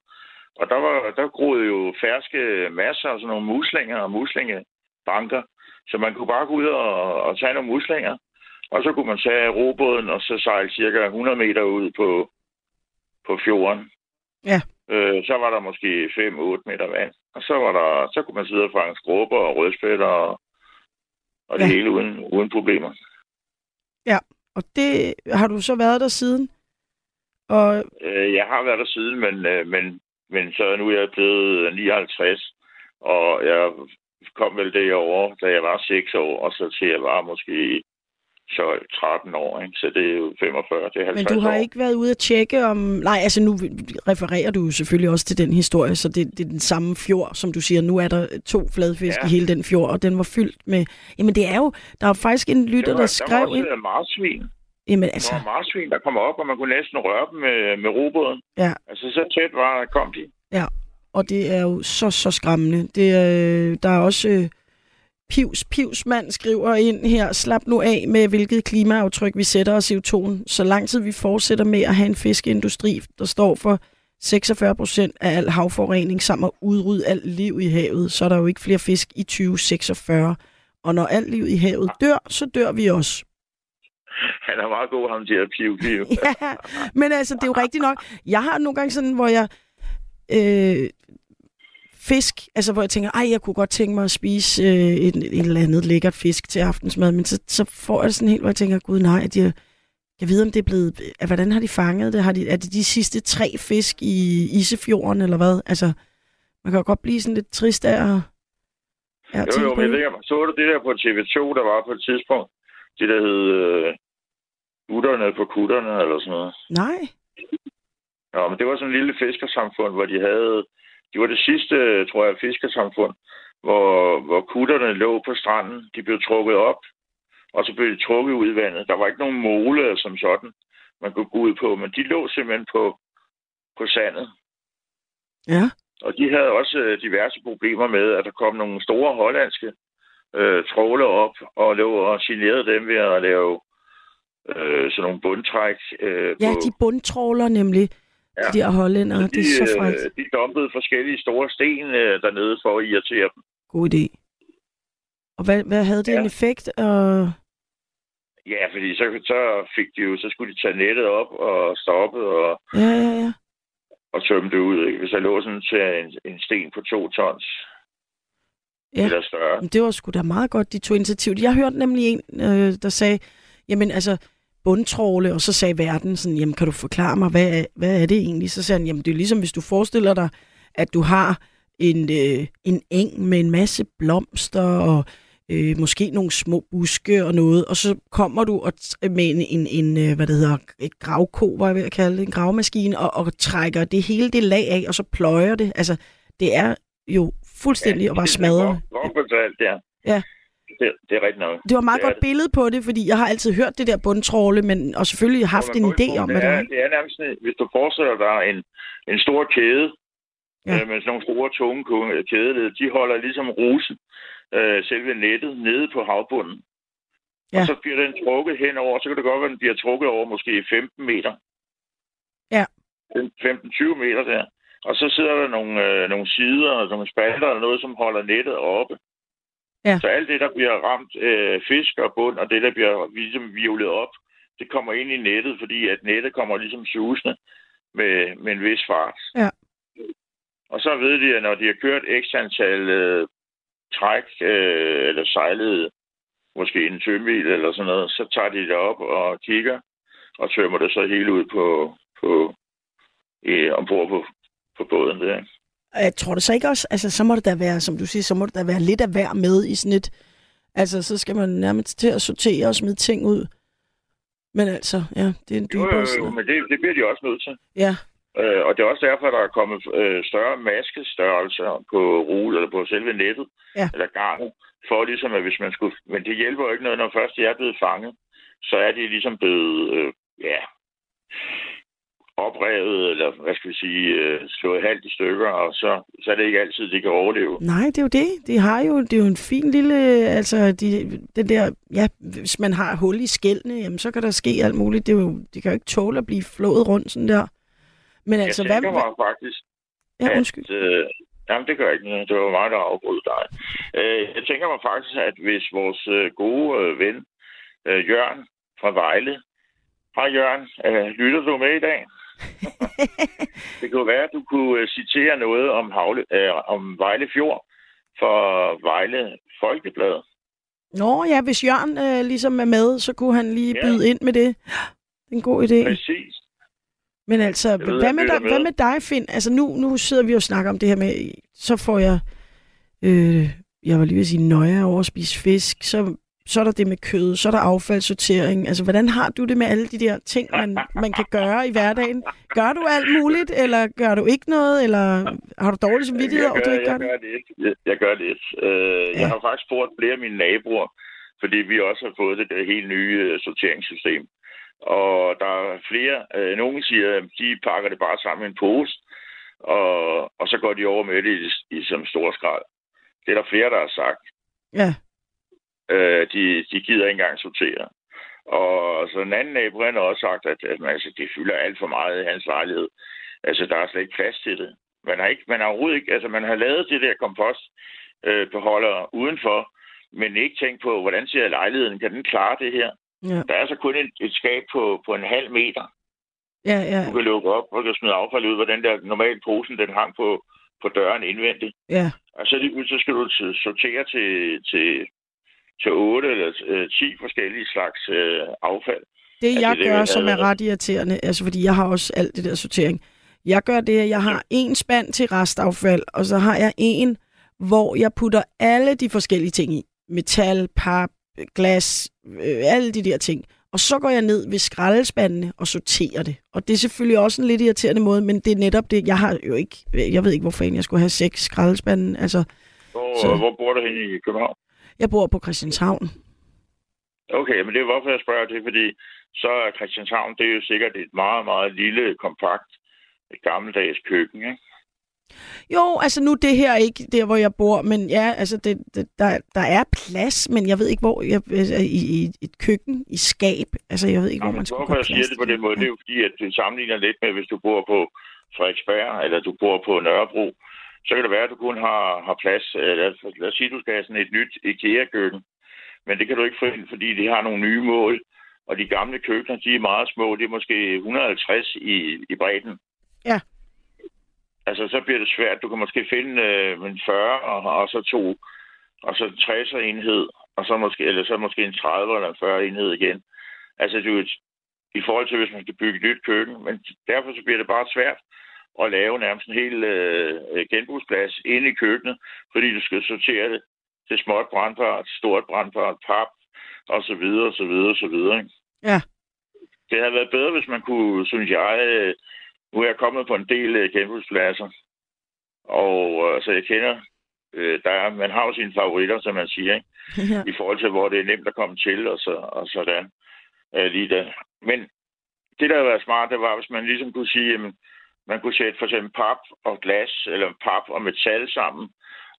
Og der, var, der groede jo ferske masser af sådan nogle muslinger og muslingebanker. Så man kunne bare gå ud og, og tage nogle muslinger. Og så kunne man tage robåden og så sejle cirka 100 meter ud på, på fjorden.
Ja.
Øh, så var der måske 5-8 meter vand. Og så, var der, så kunne man sidde og fange skrubber og rødspætter og, og det
Ja.
hele uden, uden problemer.
Og det har du så været der siden? Og
Øh, jeg har været der siden, men, øh, men, men så nu er jeg blevet 59, og jeg kom vel derovre, da jeg var 6 år, og så til jeg var måske så 13 år, ikke? så det er jo 45, det er 50
Men du har
år.
ikke været ude at tjekke om... Nej, altså nu refererer du selvfølgelig også til den historie, så det, det er den samme fjord, som du siger. Nu er der to fladfisk
Ja.
i hele den fjord, og den var fyldt med... Jamen det er jo... Der er faktisk en lytter,
der, var,
der
der var
skrev ind...
øh, marsvin.
Jamen
Der
altså,
var marsvin, der kom op, og man kunne næsten røre dem med, med robåden.
Ja.
Altså så tæt var, kom de.
og det er jo så, så skræmmende. Det er, der er også... Øh, Pivs, Pivsmand skriver ind her, slap nu af med, hvilket klimaaftryk vi sætter af CO2'en. Så lang tid vi fortsætter med at have en fiskeindustri, der står for 46 procent af al havforurening, samt at udrydde alt liv i havet, så er der jo ikke flere fisk i 2046. Og når alt liv i havet dør, så dør vi også.
Han er meget god, ham der piv, piv.
ja, men altså, det er jo rigtigt nok. Jeg har nogle gange sådan, hvor jeg... Øh, fisk, altså hvor jeg tænker, ej, jeg kunne godt tænke mig at spise øh, et, et eller andet lækkert fisk til aftensmad, men så, så får jeg det sådan helt, hvor jeg tænker, gud nej, de, har- jeg ved, om det er blevet, øh, hvordan har de fanget det? Har de, er det de sidste tre fisk i Isefjorden, eller hvad? Altså, man kan jo godt blive sådan lidt trist af at, af at
Jo, jo, men jeg om- så du det der på TV2, der var på et tidspunkt, det der hed øh, Utter kutterne på kutterne eller sådan noget.
Nej.
Ja, men det var sådan en lille fiskersamfund, hvor de havde... De var det sidste, tror jeg, fiskersamfund, hvor, hvor kutterne lå på stranden. De blev trukket op, og så blev de trukket ud i vandet. Der var ikke nogen mole som sådan, man kunne gå ud på, men de lå simpelthen på, på sandet.
Ja.
Og de havde også øh, diverse problemer med, at der kom nogle store hollandske øh, tråle op og lå og generede dem ved at lave øh, sådan nogle bundtræk. Øh,
Ja,
på,
de bundtråler nemlig. Ja. De der hollændere, det er så frækt.
øh, de dumpede forskellige store sten øh, dernede for at irritere dem.
God idé. Og hvad, hvad havde det
Ja.
en effekt? Og...
Ja, fordi så, så fik de jo, så skulle de tage nettet op og stoppe og,
Ja, ja, ja.
og tømme det ud. Ikke? Hvis der lå sådan til en, en sten på to tons
Ja.
eller større.
Men det var sgu da meget godt, de tog initiativ. Jeg hørte nemlig en, øh, der sagde, jamen altså, bundtråle, og så sagde verden sådan, jamen kan du forklare mig, hvad, er- hvad er det egentlig? Så sagde han, jamen det er ligesom, hvis du forestiller dig, at du har en, øh, en eng med en masse blomster og øh, måske nogle små buske og noget, og så kommer du og med en, en, en øh, hvad det hedder, et gravko, var jeg ved at kalde det, en gravmaskine, og, og trækker det hele det lag af, og så pløjer det. Altså, det er jo fuldstændig og bare smadrer.
Godt fortalt, ja.
Ja.
Det, det er rigtigt nok.
Det var et meget
Det
godt billede på det, fordi jeg har altid hørt det der bundtråle, men, og selvfølgelig haft en idé om,
det
det
er, det er nærmest, hvis du forestiller dig en, en stor kæde,
Ja.
øh, med sådan nogle store, tunge kædeled, de holder ligesom rosen, øh, selve nettet, nede på havbunden. Ja.
Ja.
Og så bliver den trukket henover, så kan det godt være, at den bliver trukket over måske 15 meter.
Ja.
15-20 meter der. Og så sidder der nogle, øh, nogle sider og nogle spalter eller noget, som holder nettet oppe.
Ja.
Så alt det, der bliver ramt øh, fisk og bund, og det, der bliver ligesom vivlet op, det kommer ind i nettet, fordi at nettet kommer ligesom susende med, med en vis fart.
Ja.
Og så ved de, at når de har kørt x antal øh, træk, øh, eller sejlet måske en tømmil eller sådan noget, så tager de det op og kigger, og tømmer det så hele ud på, på øh, ombord på, på båden der. ikke?
Jeg tror det så ikke også, altså så må det da være, som du siger, så må det da være lidt af hver med i sådan et, altså så skal man nærmest til at sortere og smide ting ud. Men altså, ja, det er en
Jo, jo,
dybere
jo, men det, det bliver de også nødt til.
Ja,
Øh, og det er også derfor, der er kommet øh, større maskestørrelser på rul eller på selve nettet,
Ja.
eller garnet, for ligesom, at hvis man skulle... Men det hjælper jo ikke noget, når først de er blevet fanget, så er de ligesom blevet, øh, ja, oprevet, eller hvad skal vi sige, øh, slået halvt i stykker, og så, så er det ikke altid, de kan overleve.
nej, det er jo det. De har jo, det er jo en fin lille, altså de, den der, ja, hvis man har hul i skældene, jamen så kan der ske alt muligt. Det, er jo, det kan jo ikke tåle at blive flået rundt sådan der. Men altså,
jeg
hvad,
mig faktisk,
ja, undskyld.
At, øh, jamen, det gør ikke noget. Det var mig, der afbrød dig. Øh, jeg tænker mig faktisk, at hvis vores øh, gode øh, ven, øh, Jørgen fra Vejle, Hej Jørgen, øh, lytter du med i dag? det kunne være, at du kunne øh, citere noget om, Havle, øh, om Vejle Fjord for Vejle Folkeblad.
Nå ja, hvis Jørgen øh, ligesom er med, så kunne han lige
Ja.
byde ind med det. Det er en god idé.
Præcis.
Men altså,
Jeg ved,
hvad, med dig, hvad
med.
med dig, Finn? Altså nu, nu sidder vi og snakker om det her med, så får jeg, øh, jeg var lige ved at sige, nøje over at spise fisk, så, så er der det med kød, så er der affaldssortering. Altså, hvordan har du det med alle de der ting, man, man kan gøre i hverdagen? Gør du alt muligt, eller gør du ikke noget, eller har du dårlig samvittighed over, du
gør,
ikke gør
jeg
det?
gør lidt. Jeg, jeg gør lidt. Øh,
Ja.
Jeg har faktisk spurgt flere af mine naboer, fordi vi også har fået det der helt nye øh, sorteringssystem. Og der er flere, øh, nogen siger, at de pakker det bare sammen i en pose, og, og så går de over med det i, i som stor skrald. Det er der flere, der har sagt.
Ja,
Øh, de, de gider ikke engang sortere. Og så en anden nabo, han har også sagt, at, at man, altså, det fylder alt for meget i hans lejlighed. Altså, der er slet ikke plads til det. Man har, ikke, man har overhovedet ikke, altså man har lavet det der kompost øh, beholder udenfor, men ikke tænkt på, hvordan ser lejligheden, kan den klare det her?
ja,
Der er så kun et, et skab på, på en halv meter.
ja, ja,
Du kan lukke op og kan smide affald ud, hvor den der normale posen, den hang på, på døren indvendigt.
ja.
Og så, lige så skal du sortere til, til, til 8 eller øh, 10 forskellige slags øh, affald.
Det
Altså,
jeg
det
gør,
vil-
som er ret irriterende, altså fordi jeg har også alt det der sortering. Jeg gør det, at jeg har en spand til restaffald, og så har jeg en, hvor jeg putter alle de forskellige ting i. Metal, pap, glas, øh, alle de der ting. Og så går jeg ned ved skraldespandene og sorterer det. Og det er selvfølgelig også en lidt irriterende måde, men det er netop det. Jeg har jo ikke, jeg ved ikke, hvorfor jeg skulle have seks skraldespande. Altså,
Hvor,
Så-
hvor bor du henne i København?
Jeg bor på Christianshavn.
Okay, men det er hvorfor jeg spørger det, fordi så er Christianshavn, det er jo sikkert et meget, meget lille, kompakt, gammeldags køkken, ikke?
Jo, altså nu det her ikke der, hvor jeg bor, men ja, altså det, det, der, der er plads, men jeg ved ikke, hvor jeg, altså, i, i et køkken, i skab. Altså jeg ved ikke,
Nå,
hvor man skal
hvorfor jeg siger det på den måde, det er jo fordi, at det sammenligner lidt med, hvis du bor på Frederiksberg, eller du bor på Nørrebro, så kan det være, at du kun har, har plads. øh, Lad, os- lad os sige, at du skal have sådan et nyt IKEA-køkken. Men det kan du ikke få ind, fordi de har nogle nye mål. Og de gamle køkkener, de er meget små. Det er måske 150 i, i bredden.
Ja.
Altså, så bliver det svært. Du kan måske finde øh, en 40, og, og så to, og så en 60 enhed, og så måske, eller så måske en 30 eller en 40 enhed igen. Altså, det er jo et, i forhold til, hvis man skal bygge et nyt køkken. Men derfor så bliver det bare svært at lave nærmest en hel øh, genbrugsplads inde i køkkenet, fordi du skal sortere det til småt brandbart, stort brandbart, pap, og så videre, og så videre, og så videre. Ikke?
Ja.
Det havde været bedre, hvis man kunne, synes jeg, øh, nu er jeg kommet på en del øh, genbrugspladser, og øh, så jeg kender, øh, der er, man har jo sine favoritter, som man siger, ikke?
Ja.
i forhold til, hvor det er nemt at komme til, og, så, og sådan. Øh, lige der. Men det, der havde været smart, det var, hvis man ligesom kunne sige, jamen, man kunne sætte for eksempel pap og glas, eller pap og metal sammen,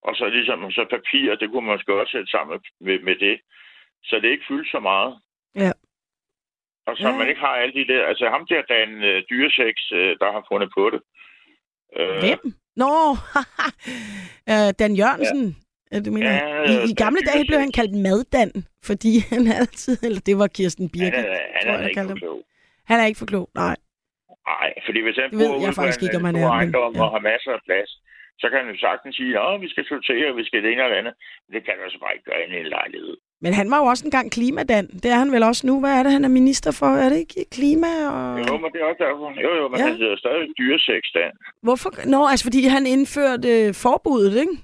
og så ligesom så papir, det kunne man måske også sætte sammen med, med det, så det ikke fyldt så meget.
Ja.
Og så
Ja.
man ikke har alle de der, altså ham der, Dan øh, Dyresex, øh, der har fundet på det. Øh,
Hvem? Nå, øh, Dan Jørgensen. Ja. Du mener,
Ja,
i, i gamle dage blev han kaldt Maddan, fordi han altid, eller det var Kirsten
Han
Birke,
er, han
tror
er
jeg, der
ikke for klog.
Han er ikke for klog, nej.
Nej, fordi hvis han
Det
bor ude på en, stor
er, men- ja.
og har masser af plads, så kan han jo sagtens sige, at vi skal sortere, vi skal det ene eller andet. Men det kan du altså bare ikke gøre i en lejlighed.
Men han var jo også engang klimadan. Det er han vel også nu. Hvad er det, han er minister for? Er det ikke klima? Og...
Jo, men det er også derfor. Jo, jo, men
Ja.
han hedder stadig dyreseksstand.
Hvorfor? Nå, altså fordi han indførte øh, forbuddet, ikke?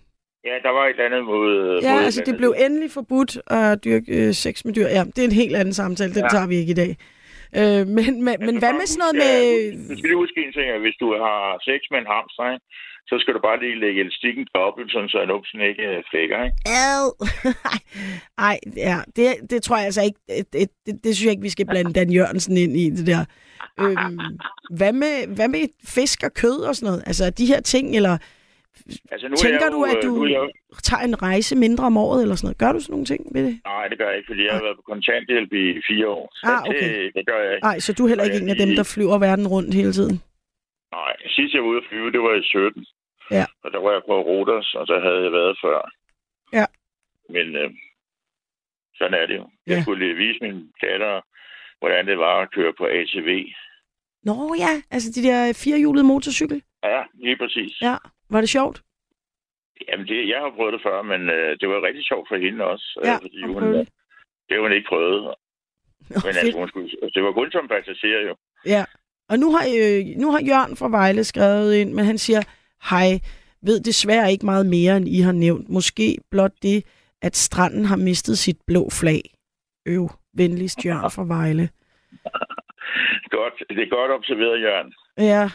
Ja, der var et eller andet mod...
Ja,
mod
altså det blev endelig forbudt at dyrke øh, sex med dyr. Ja, det er en helt anden samtale. Den
Ja.
tager vi ikke i dag. Øh, men men, men hvad med sådan noget med...
Du skal lige huske en ting, at hvis du har sex med en hamster, ikke, så skal du bare lige lægge elastikken dobbelt, sådan så numsen ikke øh, flækker, ikke?
Ad. Ej, ja, det, det tror jeg altså ikke. Det, det, det, det synes jeg ikke, vi skal blande Dan Jørgensen ind i, det der. Øhm, hvad, med, hvad med fisk og kød og sådan noget? Altså de her ting, eller
Altså, nu
tænker
er jeg
du,
jo,
at
øh,
du
Nu jeg,
tager en rejse mindre om året eller sådan noget? Gør du sådan nogle ting ved det?
nej, det gør jeg ikke, fordi jeg har været på kontanthjælp i fire år. Så
Ah, okay.
det, det gør jeg ikke.
Nej, så du er heller ikke en af dem, der flyver verden rundt hele tiden?
Nej, sidst jeg var ude at flyve, det var i 17.
Ja.
Og der var jeg på Rodos, og der havde jeg været før.
Ja.
Men øh, sådan er det jo. Jeg
Ja.
skulle lige vise min datter, hvordan det var at køre på ATV.
Nå ja, altså de der firehjulede motorcykel.
Ja, lige præcis.
Ja, var det sjovt?
Jamen, det, jeg har prøvet det før, men øh, det var rigtig sjovt for hende også. øh,
Ja,
fordi
at
hun,
prøve det.
hun ikke prøvet.
Nå,
Men altså, hun skulle, det var kun som passager jo.
Ja, og nu har, øh, nu har Jørgen fra Vejle skrevet ind, men han siger, hej, ved desværre ikke meget mere, end I har nævnt. Måske blot det, at stranden har mistet sit blå flag. Øv, venligst Jørgen fra Vejle.
Godt, det er godt observeret, Jørgen.
Ja,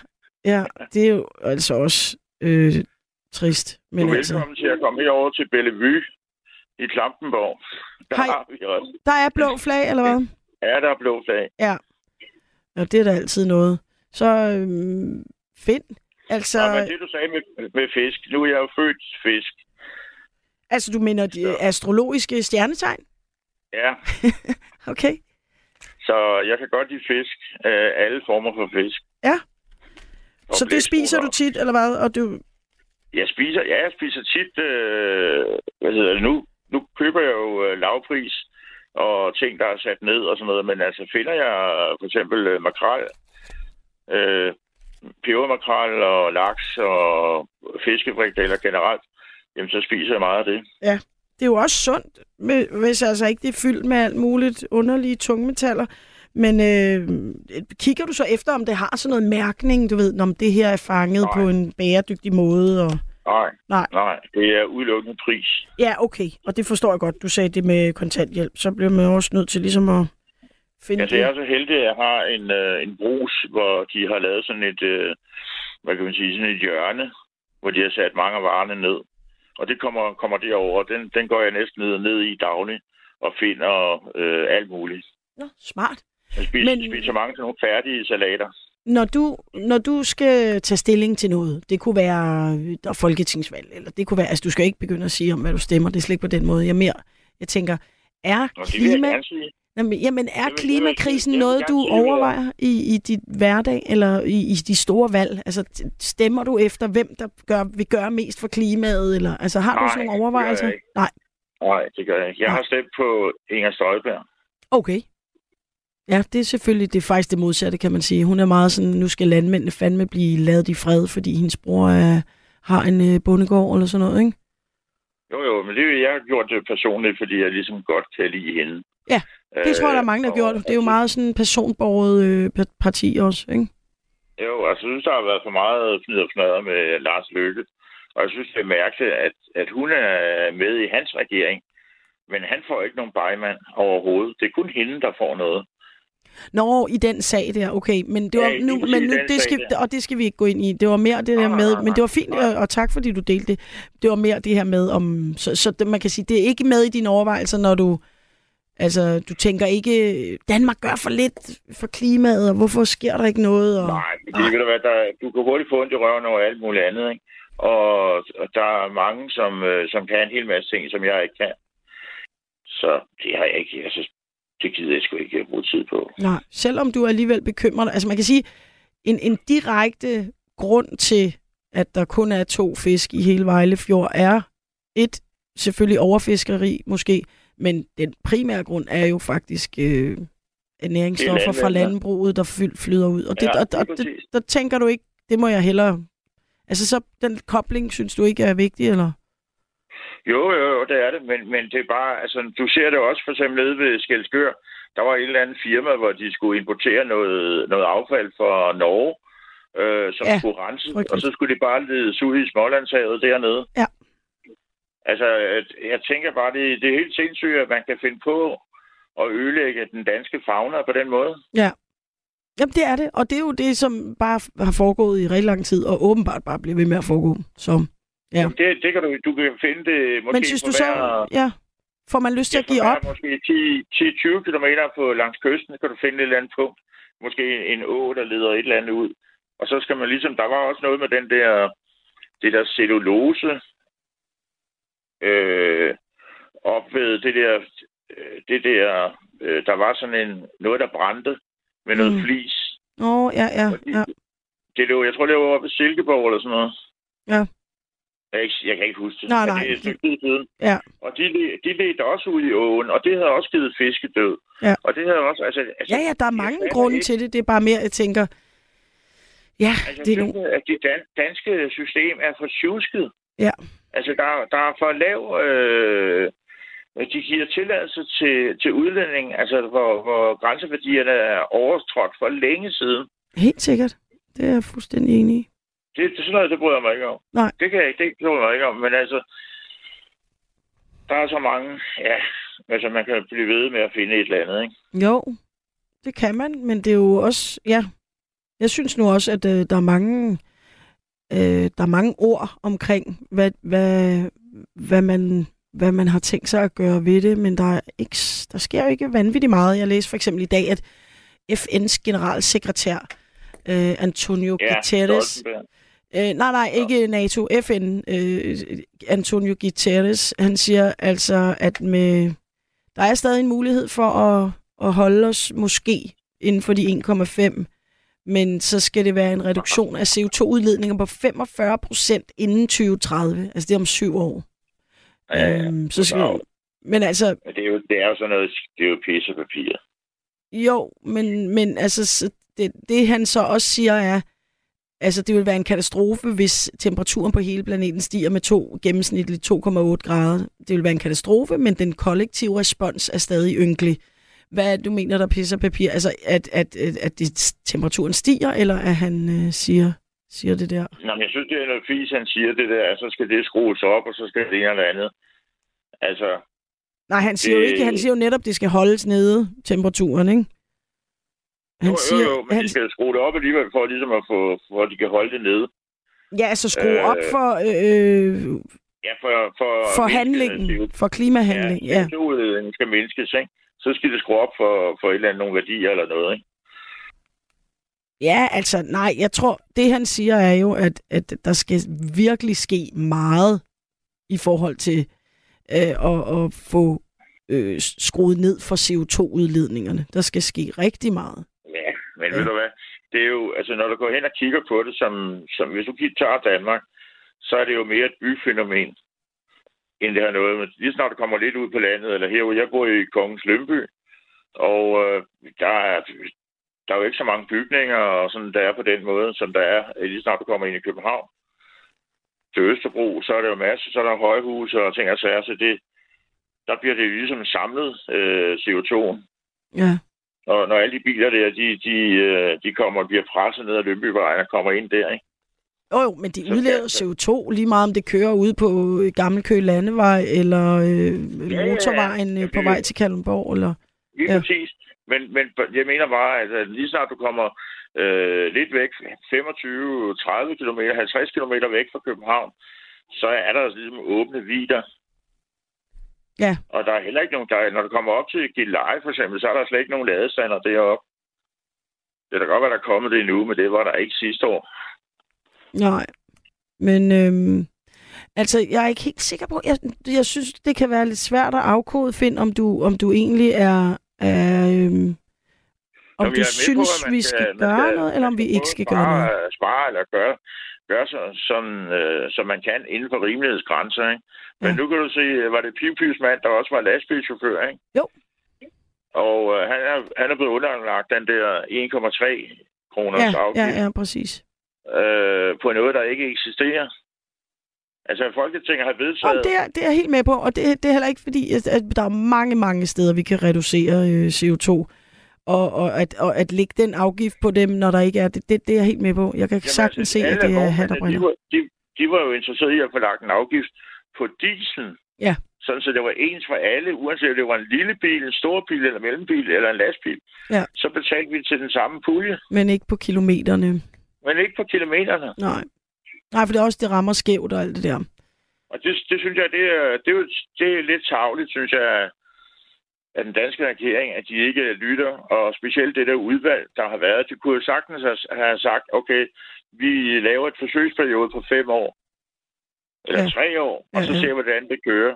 ja, det er jo altså også øh, trist.
Du
Men
er
altså,
velkommen til at komme herover til Bellevue i Klampenborg. Der
Hej.
har vi også.
der er blå flag, eller hvad?
Ja, der er blå flag.
Ja, det er da altid noget. Så øhm, find. Altså,
Ja, men det, du sagde med, med fisk, nu er jeg jo født fisk.
altså, du mener de astrologiske stjernetegn?
Ja,
Okay.
så jeg kan godt lide fisk. Øh, alle former for fisk.
Ja. Så det spiser du tit, eller hvad? Og du,
Jeg spiser, ja, jeg spiser tit, øh, hvad hedder det nu? Nu køber jeg jo øh, lavpris og ting, der er sat ned og sådan noget, men altså finder jeg for eksempel øh, makrel, øh, pebermakrel og laks og fiskefrikadeller generelt, jamen så spiser jeg meget af det.
det er jo også sundt, hvis altså ikke det er fyldt med alt muligt underlige tungmetaller. Men øh, kigger du så efter, om det har sådan noget mærkning, du ved, om det her er fanget
Nej.
på en bæredygtig måde? Og...
Nej,
Nej.
nej, det er udelukkende pris.
Ja, okay, og det forstår jeg godt. Du sagde det med kontanthjælp. Så bliver man også nødt til ligesom at finde
Altså, jeg er
det.
så heldig, at jeg har en, øh, en brus, hvor de har lavet sådan et, øh, hvad kan man sige, sådan et hjørne, hvor de har sat mange af varerne ned. Og det kommer, kommer derover. Den, den går jeg næsten ned, ned i daglig og finder øh, alt muligt.
Nå, smart.
Jeg spiser,
Men-
spiser mange sådan nogle færdige salater.
Når du, når du skal tage stilling til noget, det kunne være øh, der er folketingsvalg, eller det kunne være, altså du skal ikke begynde at sige om, hvad du stemmer, det er slet ikke på den måde. Jeg er mere, jeg tænker, er
jeg
klima, jamen, jamen, er klimakrisen noget, du overvejer i, i dit hverdag, eller i, i de store valg? Altså, stemmer du efter, hvem der gør, vil gøre mest for klimaet, eller altså, har du
Nej,
sådan nogle overvejelser? Nej,
Nej, det gør jeg ikke. Jeg
Nej.
har stemt på Inger Støjberg.
okay. Ja, det er selvfølgelig, det er faktisk det modsatte, kan man sige. Hun er meget sådan, nu skal landmændene fandme blive lavet i fred, fordi hendes bror er, har en øh, bondegård eller sådan noget, ikke?
Jo, jo, men det, jeg har gjort det personligt, fordi jeg ligesom godt kan lide hende.
Ja, Det tror jeg, der er mange, der har
Øh,
gjort. Det er jo meget sådan personborget øh, pa- parti også, ikke?
Jo, jeg synes, der har været for meget fnid og fnader med Lars Løkke. Og jeg synes, det er mærkeligt, at, at hun er med i hans regering. Men han får ikke nogen bejmand overhovedet. Det er kun hende, der får noget.
Nå, i den sag der, okay. Men, det var,
Ja,
nu, men nu, det skal,
der.
og det skal vi ikke gå ind i. Det var mere det der
Nej,
med, men det var fint, og, tak fordi du delte det. Det var mere det her med, om, så, så det, man kan sige, det er ikke med i dine overvejelser, når du, altså, du tænker ikke, Danmark gør for lidt for klimaet, og hvorfor sker der ikke noget? Og,
Nej, fordi ved du hvad, der, du kan hurtigt få ondt i røven over alt muligt andet, ikke? Og, og der er mange, som, øh, som kan en hel masse ting, som jeg ikke kan. Så det har jeg ikke, altså, det gider jeg sgu ikke bruge tid på.
Nej, selvom du er alligevel bekymret. Altså man kan sige, en, en direkte grund til, at der kun er to fisk i hele Vejle Fjord, er et, selvfølgelig overfiskeri måske, men den primære grund er jo faktisk øh, næringsstoffer fra landbruget, der fly- flyder ud. Og, det,
Ja,
og, og det, der tænker du ikke, det må jeg hellere... Altså så den kobling, synes du ikke er vigtig, eller?
Jo, jo, jo, det er det, men, men det er bare, altså, du ser det også for eksempel nede ved Skelskør. Der var et eller andet firma, hvor de skulle importere noget, noget affald fra Norge, øh, som
Ja,
skulle renses,
frygteligt.
og så skulle det bare ledes ud i Smålandshavet dernede.
Ja.
Altså, jeg tænker bare, det, det er helt sindssygt, at man kan finde på at ødelægge den danske fauna på den måde.
Ja. Jamen, det er det. Og det er jo det, som bare har foregået i rigtig lang tid, og åbenbart bare bliver ved med at foregå. Så, Ja.
Jamen, det, det kan du, du kan finde det måske
men synes du så,
hver-
ja, får man lyst til
Ja,
at give op?
Måske 10-20 km på langs kysten, kan du finde et eller andet punkt. Måske en å, der leder et eller andet ud. Og så skal man ligesom... Der var også noget med den der... Det der cellulose... Øh, op ved det der... øh, Det der... Øh, der var sådan en... Noget, der brændte med noget
Mm.
flis.
Åh, ja, ja,
Fordi-
ja.
Det lå, jeg tror, det var oppe ved Silkeborg eller sådan noget.
Ja.
Jeg, kan ikke- jeg kan ikke huske det.
Nej, nej,
Det er et stykke tid siden.
Ja.
Og de, de ledte også ud i åen, og det havde også givet fiskedød.
Ja.
Og det havde også... Altså, altså,
Ja, ja, der er mange grunde
ikke-
til det. Det er bare mere, jeg tænker, ja,
Altså,
det er
synes, at det dan- danske system er for tjusket.
Ja.
Altså, der, der er for lav... Øh, de giver tilladelse til, til udlænding, altså hvor, hvor grænseværdierne er overtrådt for længe siden.
Helt sikkert. Det er jeg fuldstændig enig i.
Det, det, sådan noget, det bryder jeg mig ikke om.
Nej.
Det kan jeg ikke, det bryder jeg mig ikke om, men altså, der er så mange, ja, altså man kan blive ved med at finde et eller andet, ikke?
Jo, det kan man, men det er jo også, ja, jeg synes nu også, at øh, der er mange, øh, der er mange ord omkring, hvad, hvad, hvad, man, hvad man har tænkt sig at gøre ved det, men der, er ikke, der sker jo ikke vanvittigt meget. Jeg læste for eksempel i dag, at FN's generalsekretær, øh, Antonio
Ja,
Guterres,
Stoltenberg.
Øh, nej, nej, ikke NATO, FN. Øh, Antonio Guterres, han siger altså, at med, der er stadig en mulighed for at, at holde os måske inden for de 1,5, men så skal det være en reduktion af CO2-udledninger på 45 procent inden 2030. Altså det er om syv år.
Ja, ja.
Øhm, så skal,
Wow.
men altså,
det er, jo, det er jo sådan noget, det er jo pissepapir.
Jo, men, men altså, så det, det han så også siger er, altså det vil være en katastrofe, hvis temperaturen på hele planeten stiger med to, gennemsnitligt 2,8 grader. Det vil være en katastrofe, men den kollektive respons er stadig ynkelig. Hvad er det, du mener, der pisser papir? Altså, at, at, at, at det, temperaturen stiger, eller at han øh, siger, siger det der?
Nå, men jeg synes, det er noget fis, han siger det der, så skal det skrues op, og så skal det ene eller andet. Altså,
Nej, han siger, jo
Det-
ikke, han siger jo netop, at det skal holdes nede, temperaturen, ikke? Han
jo,
siger,
jo, jo, men
han,
de skal skrue det op alligevel, for ligesom at få, for at de kan holde det nede.
ja, altså skrue
øh,
op for, øh,
Ja, for, for,
for handlingen,
CO2
for klimahandling. Ja,
CO2-udledningen skal mindskes, ikke? Så skal det skrue op for, for et eller andet nogle værdier eller noget, ikke?
ja, altså nej, jeg tror, det han siger er jo, at, at der skal virkelig ske meget i forhold til øh, at, at få øh, skruet ned for CO2-udledningerne. Der skal ske rigtig meget.
Men
Ja.
ved du hvad? Det er jo, altså når du går hen og kigger på det, som, som hvis du kigger tager Danmark, så er det jo mere et byfænomen, end det har noget med. Lige snart du kommer lidt ud på landet, eller herude, jeg bor i Kongens Lønby, og øh, der, er, der er jo ikke så mange bygninger, og sådan der er på den måde, som der er, øh, lige snart du kommer ind i København. Til Østerbro, så er der jo masser, så er der højhuse og ting og sager, så det, der bliver det jo ligesom samlet øh, CO2'en.
Ja.
Og når alle de biler der, de, de, øh, de kommer og bliver presset ned ad Lønbyvejen og kommer ind der, ikke?
Jo, jo, men de
Så
udleder
skal-
CO2 lige meget, om det kører ude på øh, Gammel Kø Landevej, eller øh,
ja, ja.
motorvejen øh, på
Det-
vej til Kalundborg, eller...
Lige
Ja.
ja. præcis. Men, men jeg mener bare, at at lige snart du kommer øh, lidt væk, 25, 30 km, 50 km væk fra København, så er der ligesom åbne vider.
Ja.
Og der er heller ikke nogen, der, når du kommer op til Gilleleje for eksempel, så er der slet ikke nogen ladestander deroppe. Det er da godt, at der er kommet det nu, men det var der ikke sidste år.
Nej, men øhm, altså, jeg er ikke helt sikker på... Jeg, jeg synes, det kan være lidt svært at afkode, Finn, om du, om du egentlig er... er øhm, om
Nå,
du synes,
på,
vi skal
man
gøre noget, eller om vi ikke skal gøre noget.
Spare eller gøre, gøre så, sådan, øh, som man kan inden for rimelighedsgrænser. Ikke? Men
Ja.
nu kan du se, var det Pipis mand, der også var lastbilchauffør, ikke?
Jo.
Og øh, han, er, han er blevet underlagt den der 1,3 kroners
Ja, ja,
afgift
ja, præcis.
øh, på noget, der ikke eksisterer. Altså, Folketinget har
Om
vedtaget...
det, er, det er helt med på, og det, det er heller ikke fordi, at, at der er mange, mange steder, vi kan reducere øh, CO2. Og, og, at, og at lægge den afgift på dem, når der ikke er det, det, det er jeg helt med på. Jeg kan
Jamen,
sagtens
altså,
se, at det er hat og
de,
briller.
var, de, de var jo interesseret i at få lagt en afgift på diesel.
Ja.
Sådan, så det var ens for alle, uanset om det var en lille bil, en stor bil eller mellembil eller en lastbil.
Ja.
Så betalte vi til den samme pulje,
Men ikke på kilometerne.
men ikke på kilometerne.
Nej. Nej, for det er også, det rammer skævt og alt det der.
Og det, det synes jeg, det er, det, er, jo, det er lidt tavligt, synes jeg, af den danske regering, at de ikke lytter. Og specielt det der udvalg, der har været, de kunne jo sagtens have- sagt, okay, vi laver et forsøgsperiode på fem år. Eller
Ja.
tre år, og
Ja,
så
ja.
ser vi, hvordan det kører.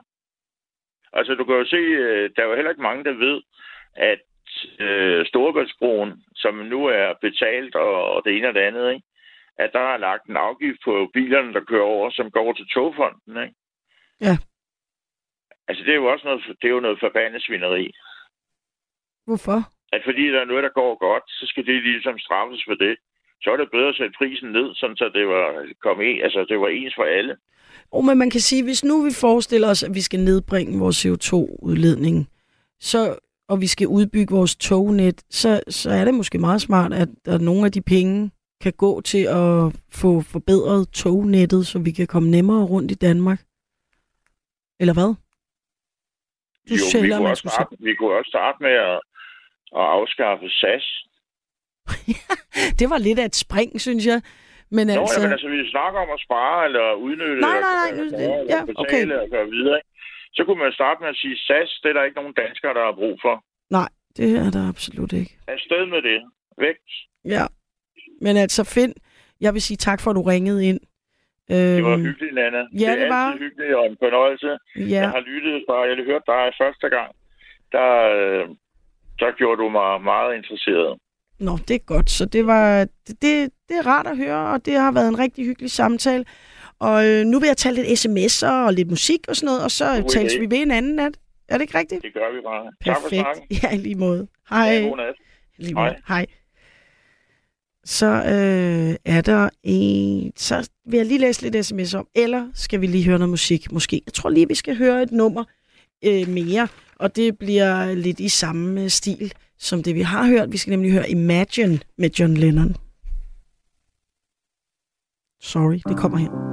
Altså, du kan jo se, øh, der er jo heller ikke mange, der ved, at øh, Storebæltsbroen, som nu er betalt og, og det ene og det andet, ikke? at der er lagt en afgift på bilerne, der kører over, som går til togfonden. Ikke?
Ja.
Altså, det er jo også noget, det er jo noget forbandet svineri.
Hvorfor?
At fordi der er noget, der går godt, så skal det ligesom straffes for det. Så er det bedre at sætte prisen ned, sådan så det var, kom en, altså, det var ens for alle.
Oh, men man kan sige, hvis nu vi forestiller os, at vi skal nedbringe vores CO2-udledning, så, og vi skal udbygge vores tognet, så, så er det måske meget smart, at, at nogle af de penge kan gå til at få forbedret tognettet, så vi kan komme nemmere rundt i Danmark. Eller hvad? Du
jo,
synes
vi, kunne også starte, vi kunne også starte med at, at afskaffe SAS.
Det var lidt af et spring, synes jeg. Men
Nå,
altså,
altså... Jamen, altså, vi snakker om at spare eller udnytte
Nej, nej, nej,
eller,
nu-
eller,
ja,
eller
okay.
og gøre videre. Så kunne man starte med at sige, SAS, det er der ikke nogen danskere, der har brug for.
nej, det er der absolut ikke.
Afsted med det. Væk.
Ja. Men altså, Finn, jeg vil sige tak for, at du ringede ind.
Det var
Øhm,
hyggeligt, Nana.
ja,
det er
det var.
altid hyggeligt og en fornøjelse.
Ja,
Jeg har lyttet fra, jeg har hørt dig første gang. Der, øh, der gjorde du mig meget interesseret.
Nå, det er godt. Så det var det, det, er rart at høre, og det har været en rigtig hyggelig samtale. Og øh, nu vil jeg tage lidt sms'er og lidt musik og sådan noget, og så
God
tales vi ved en anden nat. Er det ikke rigtigt?
Det gør vi bare. Tak for
Perfekt.
snakken.
Ja, i lige måde. Hej.
Ja, god nat.
Lige måde.
Hej.
Hej. Så øh, er der en... Så vil jeg lige læse lidt sms om, eller skal vi lige høre noget musik måske? Jeg tror lige, vi skal høre et nummer øh, mere, og det bliver lidt i samme øh, stil som det, vi har hørt. Vi skal nemlig høre Imagine med John Lennon. Sorry, det kommer her.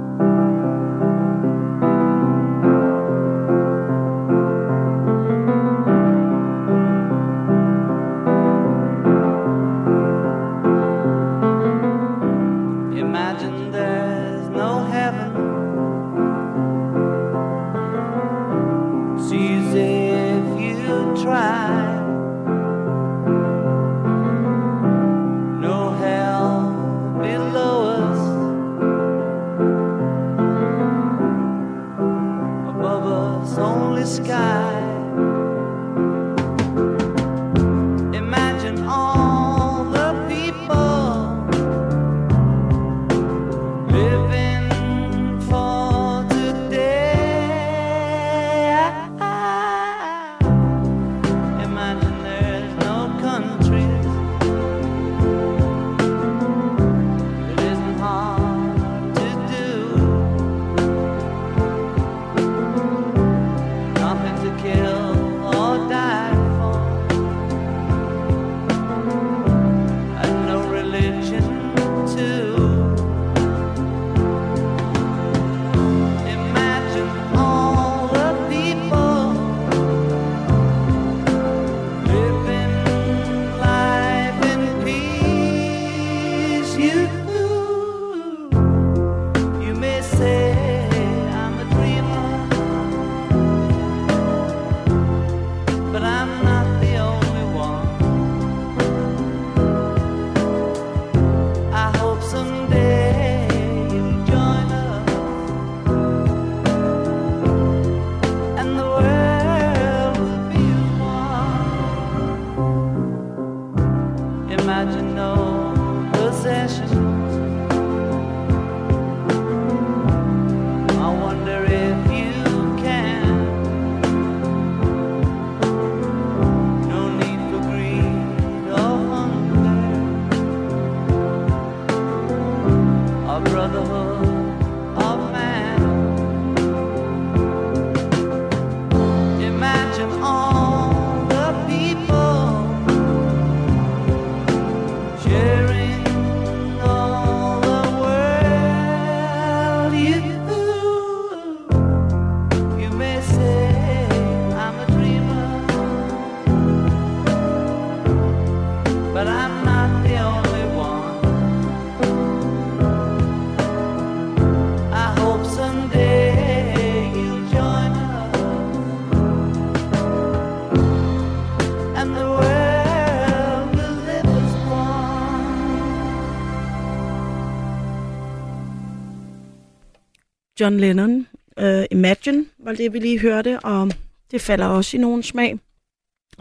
John Lennon, uh, Imagine, var det, vi lige hørte, og det falder også i nogen smag.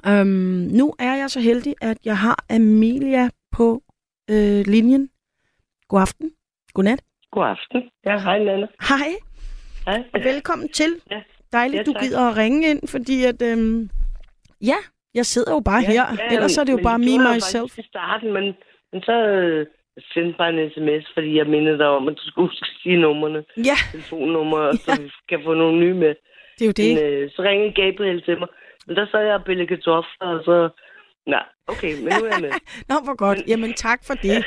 Um, nu er jeg så heldig, at jeg har Amelia på uh, linjen. God aften. Godnat.
God aften. Ja, hej Nana.
Hej,
Hej.
og velkommen til.
Ja.
Dejligt,
Ja,
du gider at ringe ind, fordi at, øhm, ja, jeg sidder jo bare her. Ellers er det jo
men
bare me, myself.
i starten, men, men så øh, sendte bare en sms, fordi jeg mindede dig om, at du skulle huske sige numrene,
Ja,
telefonnumre, ja. så vi kan få nogle nye med.
det er jo det.
Men, øh, så ringede Gabriel til mig, men der sad jeg og billede kartofler, og så... Nej, okay, men nu er jeg med.
Nå, hvor godt. Jamen, tak for det.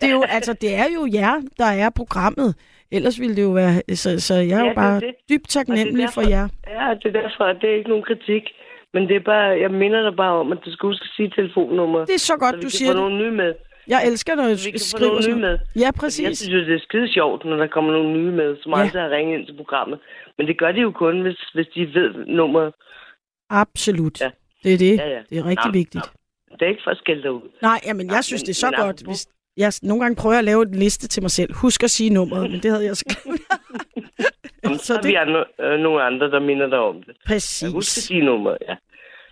Det er jo, altså, det er jo jer, der er programmet. Ellers ville det jo være... Så, så jeg er
Ja,
jo
er
bare
det.
dybt taknemmelig for jer.
Ja, det er derfor, at det er ikke nogen kritik. Men det er bare, jeg minder dig bare om, at du skal huske at sige telefonnummer.
Det er så
så
godt,
vi
du siger
få
det.
nogle nye med.
Jeg elsker, når
Så vi
skriver
nogle nye med.
Ja,
Fordi Jeg
præcis.
synes jo, det er skide sjovt, når der kommer nogle nye med, som
Ja.
aldrig har ringet ind til programmet. Men det gør de jo kun, hvis, hvis de ved nummeret.
Absolut.
Ja.
Det er det.
Ja, ja.
Det er rigtig
Nå,
vigtigt.
Det er ikke for at skælde dig ud.
Nej, jamen, jeg
Nej,
synes,
men-
det er så
men
godt. Hvis, jeg nogle gange prøver at lave en liste til mig selv. Husk at sige nummeret, men det havde jeg så
så er
det-
vi andre, øh, nogle andre, der minder dig om det. Jeg husker
Præcis.
sige nummeret, ja.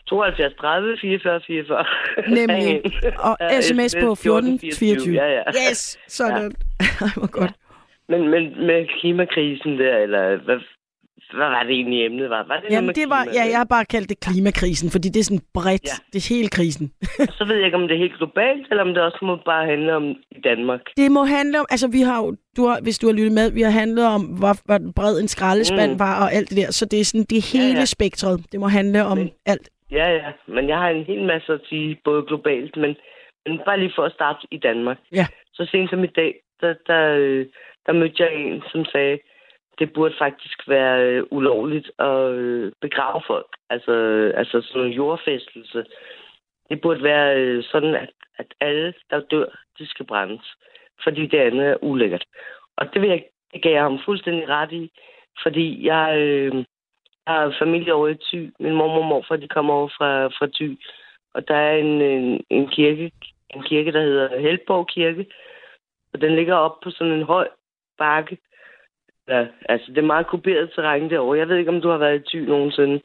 72 30 44 44.
Nemlig. Og
Ja,
sms på 14 24.
Ja, ja.
Yes, sådan. Ej, hvor godt.
Men, men med klimakrisen der, eller hvad, hvad var det egentlig emnet var? var det
Jamen, det var,
klima,
ja, jeg har bare kaldt det klimakrisen, fordi det er sådan bredt.
Ja.
Det er hele krisen.
Så ved jeg ikke, om det er helt globalt, eller om det også må bare handle om i Danmark.
Det må handle om, altså vi har jo, du har, hvis du har lyttet med, vi har handlet om, hvor, hvor bred en skraldespand
Mm.
var og alt det der. Så det er sådan, det er
Ja,
hele
ja.
spektret. Det må handle om
Men-
alt.
Ja, ja, men jeg har en hel masse at sige, både globalt, men, men bare lige for at starte i Danmark.
Ja.
Så sent som i dag, der, der, øh, der mødte jeg en, som sagde, det burde faktisk være øh, ulovligt at øh, begrave folk. Altså, altså sådan en jordfæstelse. Det burde være øh, sådan, at, at alle, der dør, de skal brændes. Fordi det andet er ulækkert. Og det, vil jeg, det gav jeg ham fuldstændig ret i. Fordi jeg, øh, jeg har familie over i Thy. Min mormor og morfar, de kommer over fra, fra Thy. Og der er en, en, en kirke, en kirke, der hedder Helborg Kirke. Og den ligger op på sådan en høj bakke. Ja, altså, det er meget kuperet terræn derovre. Jeg ved ikke, om du har været i Thy nogensinde.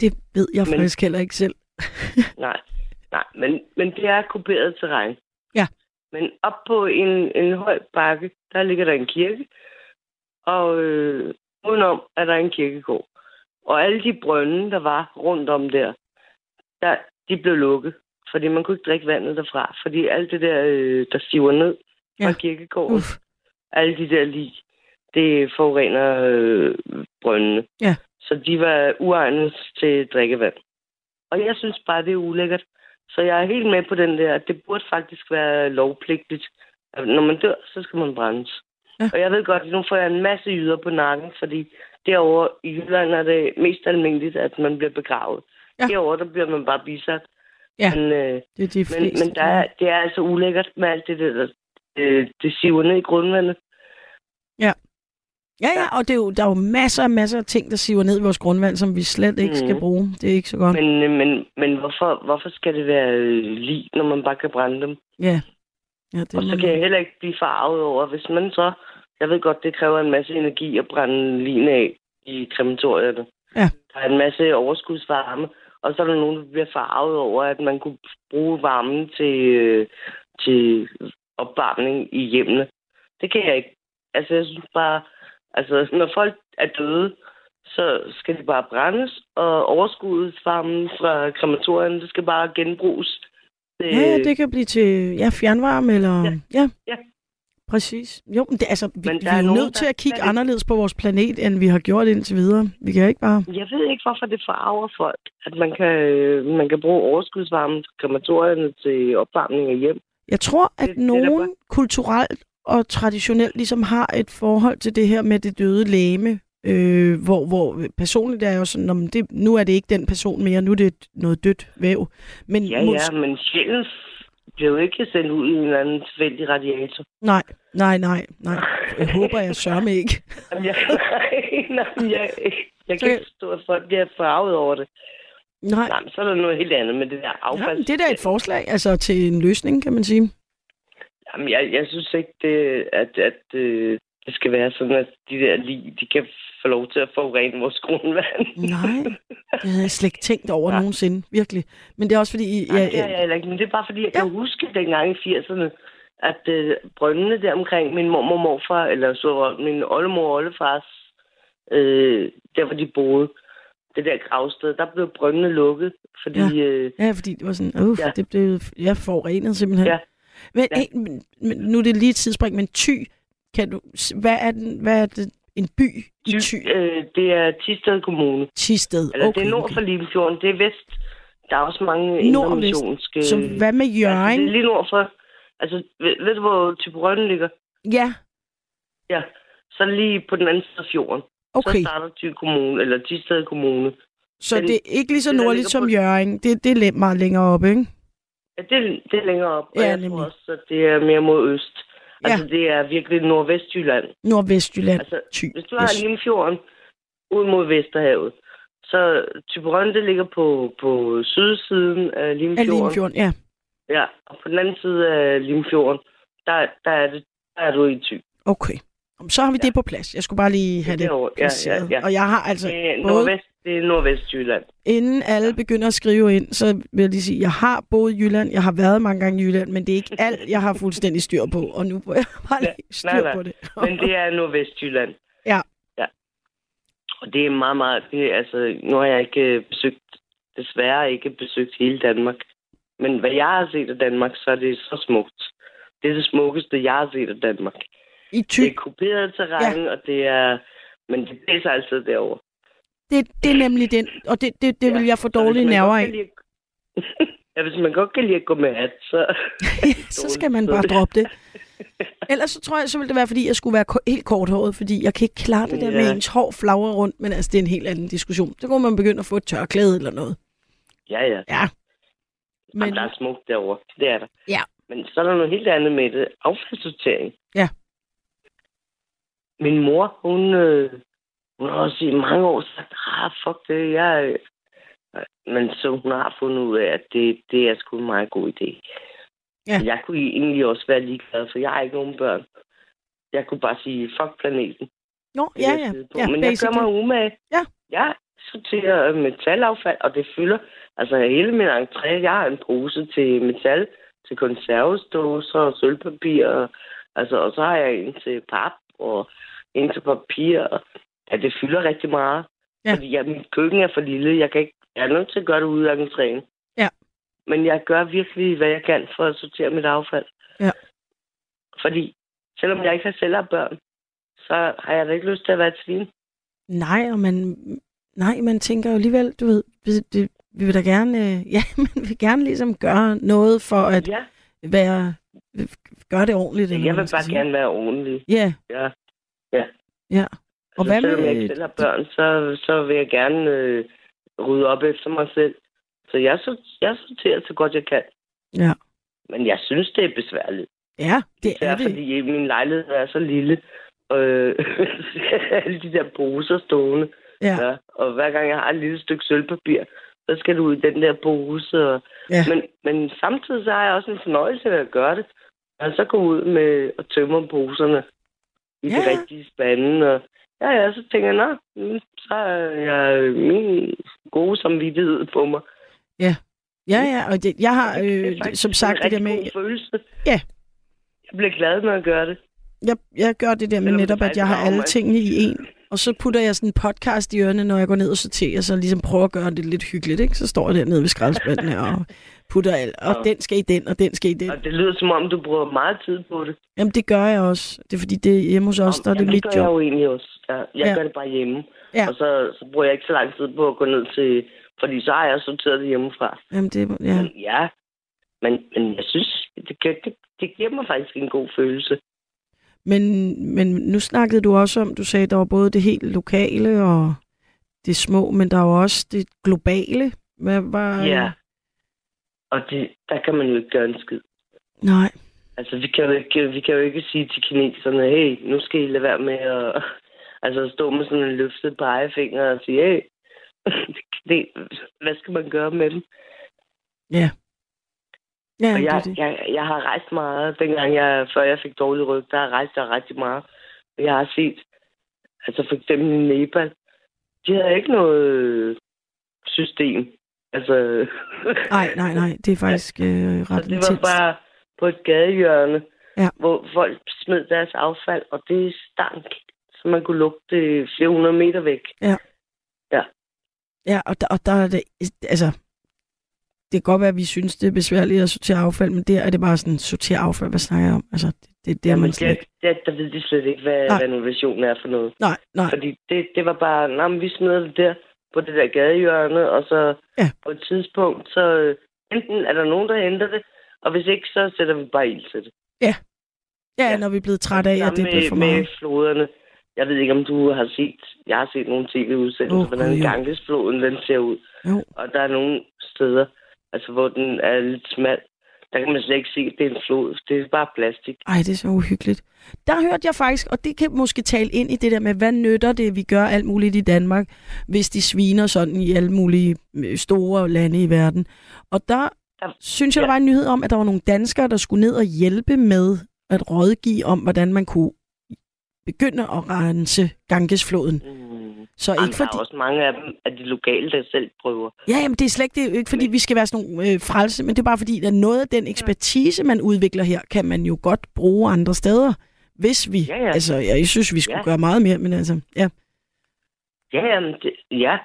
Det ved jeg
Men-
faktisk heller ikke selv.
Nej, nej, men, men det er kuperet terræn.
Ja.
Men op på en, en høj bakke, der ligger der en kirke, og øh, udenom er der en kirkegård. Og alle de brønde, der var rundt om der, der de blev lukket, fordi man kunne ikke drikke vandet derfra, fordi alt det der, øh, der siver ned fra
Ja.
kirkegården,
Uff.
alle de der lig, det forurener øh, brøndene.
Ja.
Så de var uegnet til drikkevand. Og jeg synes bare, det er ulækkert. Så jeg er helt med på den der, at det burde faktisk være lovpligtigt. Når man dør, så skal man brændes.
Ja.
Og jeg ved godt, at nu får jeg en masse yder på nakken, fordi derovre i Jylland er det mest almindeligt, at man bliver begravet.
Ja.
Derovre, der bliver man bare bisat.
Ja,
Men, øh,
Det er de
men,
fleste.
men der er, det er altså ulækkert med alt det der, der øh, det siver ned i grundvandet.
Ja, ja, og det er jo, der er jo masser og masser af ting, der siver ned i vores grundvand, som vi slet ikke skal
Mhm.
bruge. Det er ikke så godt.
Men, øh, men, men hvorfor, hvorfor skal det være øh, lige, når man bare kan brænde dem?
Ja. ja det
Og så kan jeg heller ikke blive farvet over, hvis man så... Jeg ved godt, det kræver en masse energi at brænde lin af i krematorierne.
Ja.
Der er en masse overskudsvarme, Og så er der nogen, der bliver farvet over, at man kunne bruge varmen til, øh, til opvarmning i hjemmene. Det kan jeg ikke. Altså, jeg synes bare, altså, når folk er døde, så skal de bare brændes, og overskudsvarmen fra krematorien, det skal bare genbruges.
Ja, ja, det kan blive til ja, fjernvarme eller...
Ja.
ja.
Ja.
Præcis. Jo, men det, altså, vi,
Men
vi er
er nogen,
nødt til at kigge
ikke-
anderledes på vores planet, end vi har gjort indtil videre. Vi kan ikke bare...
Jeg ved ikke, hvorfor det farver folk, at man kan, øh, man kan bruge overskudsvarmen til krematorierne til opvarmning af hjem.
Jeg tror, at
Det- det er da
nogen kulturelt og traditionelt ligesom har et forhold til det her med det døde læme, øh, hvor, hvor personligt er jeg jo sådan, "Nå, men det, nu er det ikke den person mere, nu er det noget dødt væv. Men
Ja, ja, men sjælen jo ikke sendt ud i en eller anden tilfældig radiator.
Nej, nej, nej, nej. Jeg håber, jeg sørger mig ikke.
Jamen, jeg, nej, nej, jeg, jeg kan ikke forstå, at folk bliver farvet over det.
Nej,
Nej, så er der noget helt andet med det der affald.
men det er da et forslag, altså til en løsning, kan man sige.
Jamen, jeg, jeg synes ikke, det, at, at øh, det skal være sådan, at de der lige, de kan få lov til at forurene vores grundvand.
Nej, Det havde jeg slet ikke tænkt over
Ja.
nogensinde, virkelig. Men det er også fordi... I,
Nej,
ja,
det er jeg ikke, men det er bare fordi, jeg
Ja.
kan huske dengang i 80'erne, at øh, brøndene der omkring min mormor og morfar, eller så min oldemor og oldefars, øh, der hvor de boede, det der gravsted, der blev brøndene lukket, fordi...
Ja.
Øh,
ja, fordi det var sådan, uh,
Ja.
det blev ja, forurenet simpelthen.
Ja.
Men,
Ja.
hey, men, men, nu er det lige et tidsspring, men Ty, kan du, hvad er, den, hvad er det, en by i Ty?
øh, det er Tisted Kommune.
Tisted.
Eller
Okay,
det er nord for Limfjorden, det er vest. Der er også mange
Nord og vest.
indremissionske...
Så hvad med
Altså,
Jørgen?
det er lige nord for... Altså, ved, ved du, hvor Typerønne ligger?
Ja,
Ja. Så lige på den anden side af fjorden.
okay.
Så starter Thy Kommune, eller Tisted Kommune.
Så
den-
det er ikke lige så nordligt som
på-
Jørgen. Det, det er lidt meget længere oppe, ikke?
Ja, det, er- det er længere op. Og
Ja,
jeg
nemlig.
tror også, at det er mere mod øst.
Ja.
Altså, det er virkelig Nordvestjylland.
Nordvestjylland.
Altså,
Ty.
hvis du har Limfjorden ud mod Vesterhavet, så Typerønne, det ligger på, på sydsiden af
Af
Limfjorden.
Limfjorden, ja.
Ja, og på den anden side af Limfjorden, der, der, er, det, der er du i Thy.
Okay. Så har vi
Ja.
det på plads. Jeg skulle bare lige have
Ja,
det
derovre. Ja, ja, ja.
Og jeg har altså,
Det er,
både
nordvest, det er Nordvestjylland.
inden alle begynder at skrive ind, så vil jeg lige sige, jeg har boet i Jylland, jeg har været mange gange i Jylland, men det er ikke alt, jeg har fuldstændig styr på, og nu får jeg bare
Ja,
lige styr
nej, nej.
på det.
Men det er Nordvestjylland.
Ja.
Ja. Og det er meget, meget... Det er, altså, nu har jeg ikke øh, besøgt, desværre ikke besøgt hele Danmark. Men hvad jeg har set af Danmark, så er det så smukt. Det er det smukkeste, jeg har set af Danmark.
I Ty,
Det er kuperet terræn, ja. og det er... Men det blæser altid derovre.
Det, det er nemlig den, og det, det, det vil jeg få dårlige nerver af.
lide ja, hvis man godt kan lide at gå med hat, så...
så skal man bare droppe det. Ellers så tror jeg, så ville det være, fordi jeg skulle være helt korthåret, fordi jeg kan ikke klare det der med
Ja.
ens hår flagre rundt, men altså, det er en helt anden diskussion. Så kunne man begynde at få et tørklæde eller noget.
Ja, ja.
Ja.
Men
Men
der er smukt derovre. Det er der.
Ja.
Men så er der noget helt andet med det. Affaldssortering.
Ja.
Min mor, hun, øh, hun har også i mange år sagt, ah, fuck det, jeg... øh." Men så hun har fundet ud af, at det, det er sgu en meget god idé.
Ja.
Jeg kunne egentlig også være ligeglad, for jeg har ikke nogen børn. Jeg kunne bare sige, fuck planeten.
Nå, ja, ja. ja
Men jeg gør mig umage.
Ja.
Jeg sorterer metalaffald, og det fylder. Altså hele min entré, jeg har en pose til metal, til konservesdåser og sølvpapir. Og, altså, og så har jeg en til pap og en til papir. Og, ja, det fylder rigtig meget.
Ja.
Fordi ja, mit køkken er for lille. Jeg, kan ikke, jeg er nødt til at gøre det ude af entréen.
Ja.
Men jeg gør virkelig, hvad jeg kan for at sortere mit affald.
Ja.
Fordi selvom jeg ikke har selv har børn, så har jeg da ikke lyst til at være et svin.
Nej, og man, nej, man tænker jo alligevel, du ved, det, det, vi vil da gerne, øh, ja, man vil gerne ligesom gøre noget for at
Ja,
være, gøre det ordentligt. eller
jeg vil bare
sige.
gerne være ordentlig.
Ja,
Ja.
ja. Og
Altså,
hvad
selvom jeg
med,
ikke selv har børn, så, så vil jeg gerne øh, rydde op efter mig selv. Så jeg, jeg sorterer så godt jeg kan.
Ja.
Men jeg synes, det er besværligt.
ja, det er det.
fordi min lejlighed er så lille. Øh, alle de der poser stående.
Ja,
Ja. Og hver gang jeg har et lille stykke sølvpapir, så skal du ud i den der pose. Og...
Ja.
Men, men samtidig så har jeg også en fornøjelse ved at gøre det. Og så gå ud med og tømme poserne i. Ja. de rigtige spande. Og Ja, ja, så tænker jeg, nå, mm, så er jeg min gode samvittighed på mig.
Ja, ja, og det, jeg har
Det er
øh, som sagt det der med,
god følelse.
Ja.
Jeg bliver glad, når jeg gør det.
jeg, jeg gør det der med netop, at jeg har alle tingene i en. Og så putter jeg sådan en podcast i ørene, når jeg går ned og sorterer, så ligesom prøver at gøre det lidt hyggeligt, ikke? Så står jeg dernede ved skraldespanden her og putter alt. Og
Ja.
den skal i den, og den skal i den.
Og det lyder som om, du bruger meget tid på det.
Jamen, det gør jeg også. Det er fordi, det er hjemme hos os, der er det mit
det gør jeg
job.
jo egentlig også. Ja, jeg
Ja.
gør det bare hjemme.
Ja.
Og så, så bruger jeg ikke så lang tid på at gå ned til... Fordi så har jeg sorteret det hjemmefra.
Jamen, det, ja.
Men ja, men, men jeg synes, det, det, det giver mig faktisk en god følelse.
Men, men nu snakkede du også om, du sagde, der var både det helt lokale og det små, men der var også det globale. Hvad var...
Ja. Og det, der kan man jo ikke gøre en skid.
Nej.
Altså, vi kan, jo ikke, vi kan jo ikke sige til kineserne, hey, nu skal I lade være med at altså, stå med sådan en løftet pegefinger og sige, hey, det, hvad skal man gøre med dem?
Ja. Ja,
Og
det
jeg,
det.
jeg, jeg har rejst meget, dengang jeg, før jeg fik dårlig ryg, der har rejst jeg rigtig meget. Jeg har set, altså for eksempel i Nepal, de havde ikke noget øh, system. Altså,
Nej, nej, nej. Det er faktisk øh,
så
ret
det var
intenst.
bare på et gadehjørne,
Ja.
hvor folk smed deres affald, og det stank, så man kunne lugte det flere hundrede meter væk.
Ja, og der, og der er det, altså, det kan godt være, at vi synes, det er besværligt at sortere affald, men der er det bare sådan, sortere affald, hvad snakker jeg om? Altså, det, det, det er man slet
der,
ikke.
der, der ved de slet ikke, hvad
Nej.
renovation er for noget.
Nej, nej.
Fordi det, det var bare, nej, men vi smider det der på det der gadehjørne, og så
Ja.
på et tidspunkt, så øh, enten er der nogen, der henter det, og hvis ikke, så sætter vi bare ild til det.
Ja,
Ja.
når vi er blevet trætte af, at det bliver
med,
for meget.
med floderne. Jeg ved ikke, om du har set, jeg har set nogle tv-udsendelser, oh, hvordan. Gangesfloden den ser ud.
Jo.
Og der er nogle steder, altså hvor den er lidt smal, der kan man slet ikke se, at det er en flod. Det er bare plastik.
Ej, det er så uhyggeligt. Der hørte jeg faktisk, og det kan måske tale ind i det der med, hvad nytter det, vi gør alt muligt i Danmark, hvis de sviner sådan i alle mulige øh, store lande i verden. Og der
Ja.
synes jeg, der var en nyhed om, at der var nogle danskere, der skulle ned og hjælpe med at rådgive om, hvordan man kunne begynde at rense Gangesfloden.
Mm.
Så
Jamen,
ikke
der
fordi...
er også mange af dem, af de lokale, der selv prøver.
Ja, jamen, det er slet ikke, det er ikke fordi, vi skal være sådan nogle øh, frelse, men det er bare fordi, at noget af den ekspertise, man udvikler her, kan man jo godt bruge andre steder, hvis vi...
Ja, ja.
Altså, jeg synes, vi skulle
Ja.
gøre meget mere, men altså, ja.
Ja, jamen, det, ja.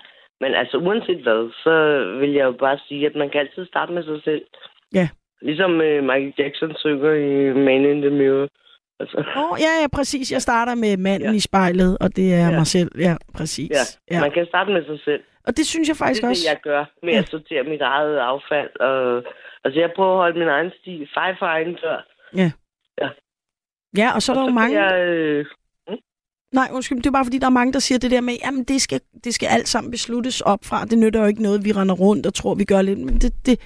Men altså, uanset hvad, så vil jeg jo bare sige, at man kan altid starte med sig selv.
Ja.
Ligesom øh, Michael Jackson synger i Man in the Mirror. Altså,
Åh, ja, ja, præcis. Jeg starter med manden
Ja.
i spejlet, og det er
Ja.
mig selv. Ja, præcis.
ja.
Ja.
Man kan starte med sig selv.
Og det synes jeg
Det
faktisk
er det,
også.
jeg gør med
Ja.
at sortere mit eget affald. Og, altså, jeg prøver at holde min egen sti. Fej for egen dør.
Ja, og så er der
og
jo
så
mange...
Jeg, øh,
Nej, undskyld, det er bare fordi, der er mange, der siger det der med, jamen det skal, det skal alt sammen besluttes op fra. Det nytter jo ikke noget, vi render rundt og tror, vi gør lidt. Men det, det, det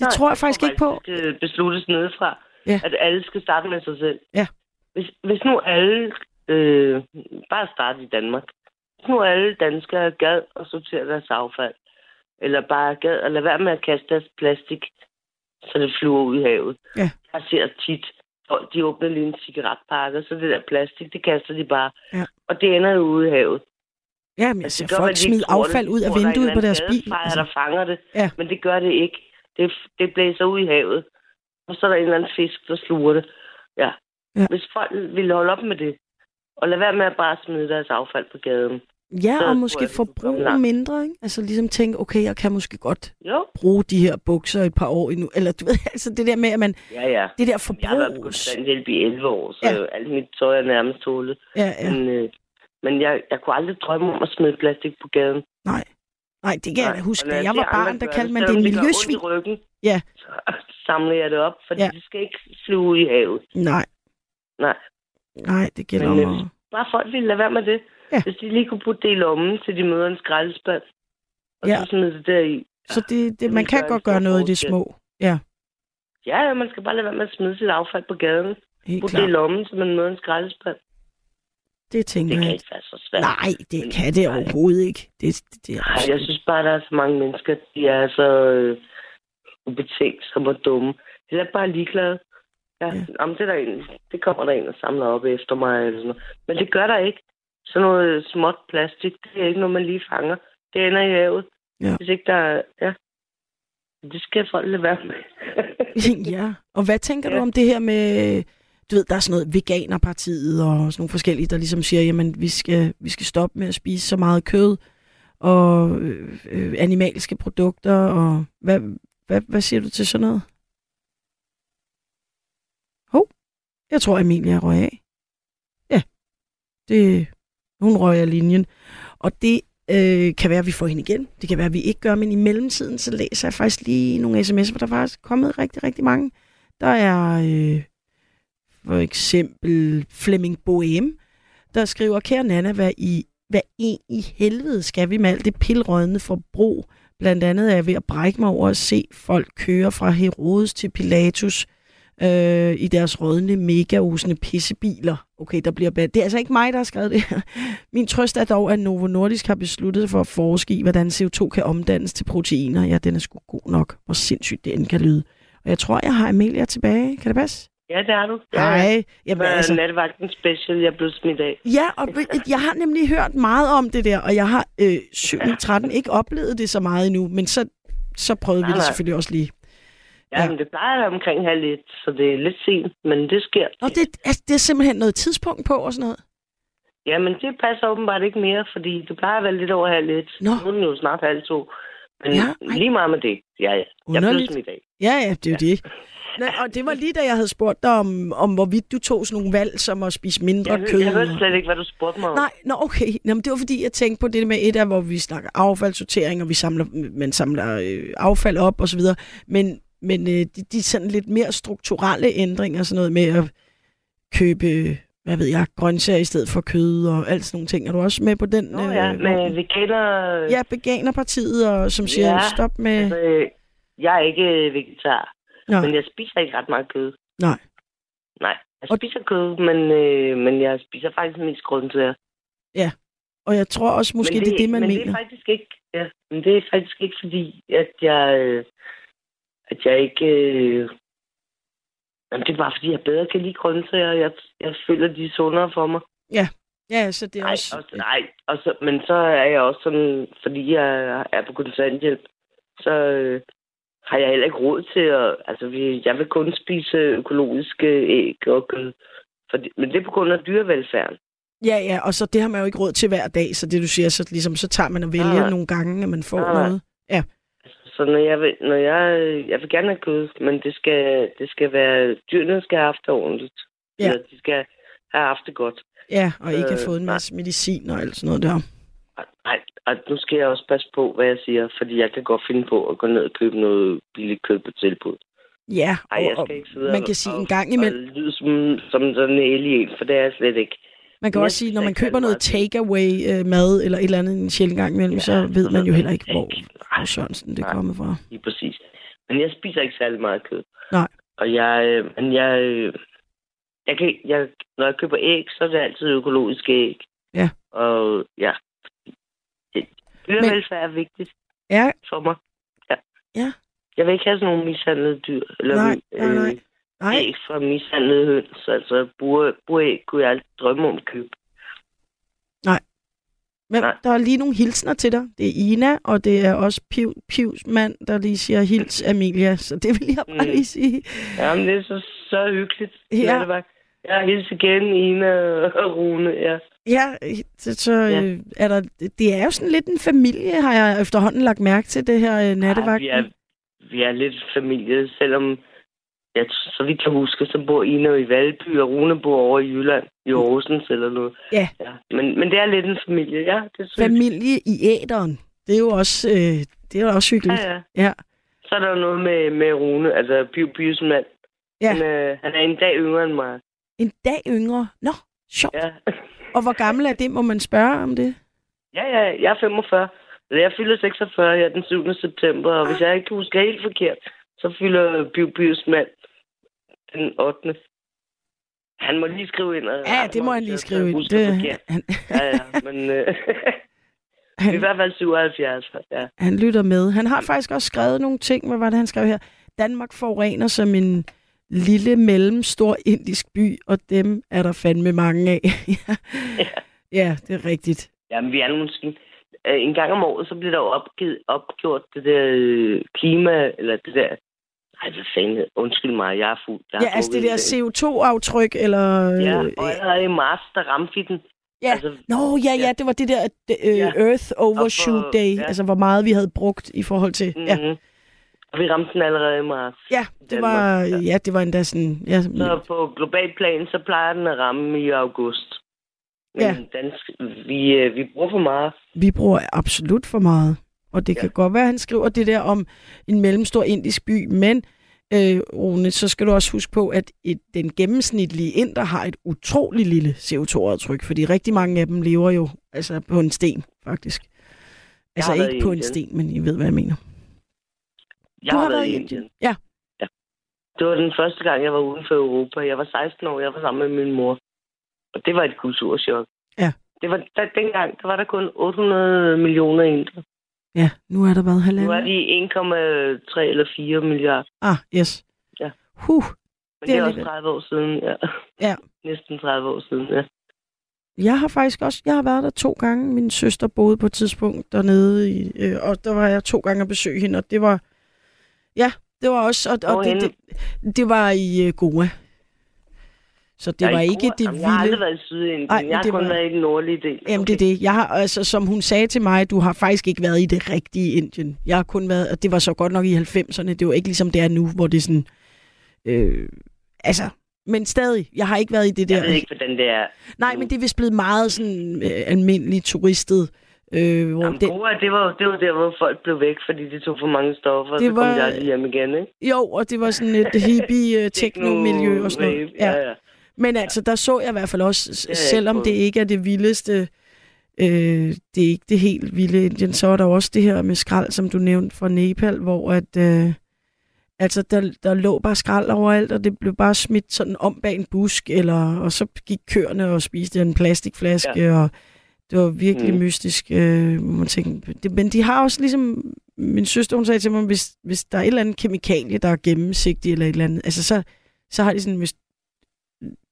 nej,
tror jeg faktisk ikke på.
Det skal besluttes nedefra.
Ja.
At alle skal starte med sig selv.
Ja.
Hvis, hvis nu alle, øh, bare starte i Danmark, hvis nu alle danskere gad at sortere deres affald, eller bare gad at lade være med at kaste deres plastik, så det flyver ud i havet.
Ja.
Jeg ser tit, folk de åbner lige en cigaretpakke, så det der plastik, det kaster de bare.
Ja.
Og det ender jo ude i havet.
Ja, men jeg
Altså,
ser
gør,
folk smide
det.
affald ud af vinduet på deres bil. Altså,
der fanger det.
Ja.
Men det gør det ikke. Det, det blæser ud i havet. Og så er der en eller anden fisk, der sluger det. Ja.
Ja.
Hvis folk ville holde op med det, og lade være med at bare smide deres affald på gaden.
Ja,
Så
og måske
jeg,
forbruge mindre, ikke? Altså ligesom tænke, okay, jeg kan måske godt
Jo.
bruge de her bukser et par år endnu. Eller du ved, altså det der med, at man,
Ja, ja.
det der
Jeg har været på
forbrug.
kontanthjælp i 11 år, så
Ja.
alt mit tøj er nærmest tålet.
Ja, ja,
Men, øh, men jeg, jeg kunne aldrig drømme om at smide plastik på gaden.
nej. Nej, det kan jeg da
Nej.
huske. Da jeg var barn, der kaldte man det en miljøsvin. Ja.
så samler jeg det op, fordi
Ja.
ja. det skal ikke flyve ud i havet.
Nej,
Nej.
nej, det gælder
Men,
om
øh,
at...
Bare folk ville lade være med det.
Ja.
Hvis de lige kunne putte det i lommen, til de møder en skraldespand. Og
Ja.
så smide det deri.
Så det, det, man kan godt gøre noget i det små. Ja,
Ja, ja, man skal bare lade være med at smide sit affald på gaden.
helt
Putte det i lommen, så man møder en skraldespand.
Det tænker
Det kan
jeg.
ikke være så svært.
Nej, det
Men-
kan det
nej.
overhovedet ikke. Det, det, det er
Nej, jeg synes bare, der er så mange mennesker, de er så øh, ubetænkt som og dumme. De er bare ligeglade. Ja,
Ja.
ja. Om det, er der en, det kommer der en og samler op efter mig. Eller sådan noget. Men det gør der ikke. sådan noget småt plastik, det er ikke noget, man lige fanger. Det ender i havet.
Ja.
Hvis ikke der er... Ja. Det skal folk lade være med.
ja. Og hvad tænker ja. du om det her med, du ved, der er sådan noget Veganerpartiet og sådan nogle forskellige, der ligesom siger, jamen, vi skal, vi skal stoppe med at spise så meget kød og øh, øh, animalske produkter, og hvad, hvad, hvad siger du til sådan noget? Jeg tror, Emilia røg af. Ja, det, hun røg af linjen. Og det øh, kan være, at vi får hende igen. Det kan være, at vi ikke gør, men i mellemtiden, så læser jeg faktisk lige nogle sms'er, for der er faktisk kommet rigtig, rigtig mange. Der er øh, for eksempel Flemming Boem, der skriver, kære Nana, hvad, i, hvad en i helvede skal vi med alt det pilrødende forbrug? Blandt andet er jeg ved at brække mig over at se folk køre fra Herodes til Pilatus øh, i deres rødne, megaosende pissebiler. Okay, der bliver bad. Det er altså ikke mig, der har skrevet det her. Min trøst er dog, at Novo Nordisk har besluttet for at forske i, hvordan CO2 kan omdannes til proteiner. Ja, den er sgu god nok. Hvor sindssygt det end kan lyde. Og jeg tror, jeg har Amelia tilbage. Kan det passe?
Ja, det er du.
Hej. Jamen,
altså...
altså,
Nattevagten special, jeg blev smidt af.
ja, og jeg har nemlig hørt meget om det der, og jeg har øh, 7 13 ikke oplevet det så meget endnu, men så, så prøvede vi
Nej,
det
nej.
selvfølgelig også lige.
Ja,
Ja.
men det plejer at være omkring halv et, så det er lidt sent, men det sker.
Og det, altså, det er simpelthen noget tidspunkt på og sådan noget.
Ja, men det passer åbenbart ikke mere, fordi det plejer at være lidt over halv et.
Nå.
Nu er den jo snart halv to. Men
Ja,
ja,
ej.
lige meget med det. Ja, ja. Jeg
Underligt.
smidt af.
Ja, ja, det er jo det. Nej, og det var lige da jeg havde spurgt dig om, om hvorvidt du tog sådan nogle valg, som at spise mindre
Jeg,
kød.
jeg hørte slet ikke, hvad du spurgte mig om.
Nej, nå okay. Jamen, det var fordi, jeg tænkte på det med et af, hvor vi snakker affaldssortering, og vi samler, man samler øh, affald op og så videre. Men, men øh, de, de sådan lidt mere strukturelle ændringer, sådan noget med at købe, hvad ved jeg, grøntsager i stedet for kød og alt sådan nogle ting. Er du også med på den?
Nå ja,
øh,
med veganer...
Ja, Veganerpartiet, og som siger,
Ja,
stop med...
Altså, jeg er ikke vegetar,
Nå,
men jeg spiser ikke ret meget kød.
nej.
Nej, jeg
Og-
spiser kød, men, øh, men jeg spiser faktisk mest grøntsager.
Og jeg tror også måske,
men
det er det, man
men
mener.
det er faktisk ikke, ja, men det er faktisk ikke fordi, at jeg, øh, at jeg ikke, øh, jamen, det er bare fordi, jeg bedre kan lide grøntsager. Jeg, jeg føler, de er sundere for mig.
Ja, så det er
Nej,
også...
og, nej og så, men så er jeg også sådan, fordi jeg er på kontanthjælp, så øh, har jeg heller ikke råd til at... Altså, vi, jeg vil kun spise økologiske æg og kød. Fordi, men det er på grund af dyrevelfærden.
Ja, ja, og så det har man jo ikke råd til hver dag, så det du siger, så, ligesom, så tager man og vælger
Nej.
nogle gange, at man får
nej.
noget.
Så når jeg vil, når jeg, jeg vil gerne have kød, men det skal, det skal være, dyrene skal have haft det ordentligt.
Ja.
Eller de skal have haft det godt.
Ja, og ikke have
Øh,
fået en
nej.
masse medicin og alt sådan noget der.
Og- Nej, og nu skal jeg også passe på, hvad jeg siger, fordi jeg kan godt finde på at gå ned og købe noget billigt kød på tilbud.
Ja,
Ej,
og,
jeg
og
skal ikke sidde
man
og-
kan sige
og-
en gang
Og
imellem,
lyde som, som sådan en alien, for det er jeg slet ikke.
Man kan også sige, når man køber noget
meget
takeaway øh, mad eller et eller andet en sjældent gang imellem, så ved man jo heller ikke, hvor, hvor Sørensen det er kommet fra.
Lige præcis. Men jeg spiser ikke særlig meget kød.
Nej.
Og jeg, øh, men jeg, øh, jeg kan, jeg, når jeg køber æg, så er det altid økologiske æg.
Ja.
Og ja, dyrevelfærd er vigtigt
Ja,
for mig. Ja.
Ja.
Jeg vil ikke have sådan nogle mishandlede dyr. Eller,
nej, nej, nej.
Øh,
Nej,
æg fra mishandlede høns. Altså, bur, buræg kunne jeg aldrig drømme om at købe.
men
nej.
der er lige nogle hilsner til dig. Det er Ina, og det er også Piv, Pivs mand, der lige siger hils Amelia, så det vil jeg bare
Mm.
lige sige.
Jamen, det er så, så hyggeligt.
Ja.
Ja. Det var. Jeg hilser igen, Ina og Rune. Ja.
Ja, så, så
Ja.
øh, er der, det er jo sådan lidt en familie, har jeg efterhånden lagt mærke til, det her øh, nattevagt.
vi, er, vi er lidt familie, selvom jeg, så vidt jeg husker, så bor Ina i Valby, og Rune bor over i Jylland, i Horsens eller noget.
Ja.
ja. Men, men det er lidt en familie, ja. Det er.
Familie i æderen. Det er jo også, øh, det er jo også hyggeligt.
Ja, ja.
Ja.
Så er der noget med, med Rune, altså Pius mand.
Ja.
Han, er, han er en dag yngre end mig.
En dag yngre. Nå, sjovt.
Ja.
Og hvor gammel er det, må man spørge om det?
ja, ja, jeg er 45. Eller jeg fylder 46 her den 7. september, og hvis jeg ikke husker helt forkert, så fylder Piv Pius mand den 8. Han må lige skrive ind. Og
Ja, det må han lige skrive ind. Det, han,
Ja, ja, men øh, er i
han,
hvert fald 77. Ja.
han lytter med. Han har faktisk også skrevet nogle ting. Hvad var det, han skrev her? Danmark forurener som en lille, mellemstor indisk by, og dem er der fandme mange af. ja. Ja, det er rigtigt.
Jamen, vi er nogle. Øh, en gang om året, så bliver der jo opgivet, opgjort det der øh, klima, eller det der... Ej, hvad fanden, undskyld mig, jeg er fuld. Jeg
Ja, altså det der
i dag.
CO2-aftryk, eller...
Ja,
øh,
og allerede i marts, der ramte vi den.
Ja.
Altså,
Nå, ja, ja,
Ja.
det var det der øh,
Ja.
Earth Overshoot
for-
Day,
ja.
altså hvor meget vi havde brugt i forhold til... Ja,
mm-hmm. Og vi ramte den allerede i marts.
ja det
Danmark,
var,
ja.
ja, det var endda sådan... Ja,
Så på global plan, så plejer den at ramme i august. Men
Ja.
dansk, vi, øh, vi bruger for meget.
vi bruger absolut for meget. Og det
Ja.
kan godt være, at han skriver det der om en mellemstor indisk by, men øh, Rune, så skal du også huske på, at et, den gennemsnitlige inder har et utroligt lille CO2-aftryk, fordi rigtig mange af dem lever jo altså på en sten, faktisk. Altså
har
ikke på en
Indien.
sten, men I ved, hvad jeg mener.
Jeg
du har været i Indien. Ja,
Det var den første gang, jeg var uden for Europa. Jeg var 16 år, jeg var sammen med min mor. Og det var et kulturschok.
Ja.
Det var, der, dengang der var der kun 800 millioner indre.
Ja, nu er der været
Nu
halvanden.
er de 1,3 eller 4 milliarder.
Ah, yes.
Ja.
Huh.
Men
Det
det
er
også
lidt-
30 år siden, ja.
Ja.
Næsten 30 år siden, ja.
Jeg har faktisk også, jeg har været der to gange. Min søster boede på et tidspunkt dernede, i, øh, og der var jeg to gange at besøge hende, og det var, ja, det var også, og, og det, det, det var i øh, Goa. Så det
Jeg
var ikke det
Jamen, Jeg har aldrig
vilde.
været i Sydindien.
Ej,
jeg har
det
kun
var-
været i den nordlige del.
Jamen det er det. Jeg har, altså, som hun sagde til mig, du har faktisk ikke været i det rigtige Indien. Jeg har kun været, og det var så godt nok i 90'erne. Det var ikke ligesom det er nu, hvor det er sådan, øh, altså, men stadig, jeg har ikke været i det der.
Jeg ved ikke, hvordan det er.
Nej, men det er vist blevet meget sådan øh, almindeligt turistet. Øh, hvor
Jamen,
den,
Goa, det var, det var der, hvor folk blev væk, fordi de tog for mange stoffer, og
Det
så kom
var-
de aldrig hjem igen, ikke?
jo, og det var sådan et hippie uh, techno-miljø og sådan noget.
Techno- Ja, ja.
Men altså, der så jeg i hvert fald også, selvom
ikke
det ikke er det vildeste, øh, det er ikke det helt vilde Indien, så er der også det her med skrald, som du nævnte fra Nepal, hvor at, øh, altså, der, der lå bare skrald overalt, og det blev bare smidt sådan om bag en busk, eller, og så gik køerne og spiste en plastikflaske, ja. og det var virkelig mm.
Mm.
mystisk, øh, må man tænke. Det, men de har også ligesom, min søster hun sagde til mig, hvis, hvis der er et eller andet kemikalie, der er gennemsigtigt, eller et eller andet, altså så, så har de sådan, hvis,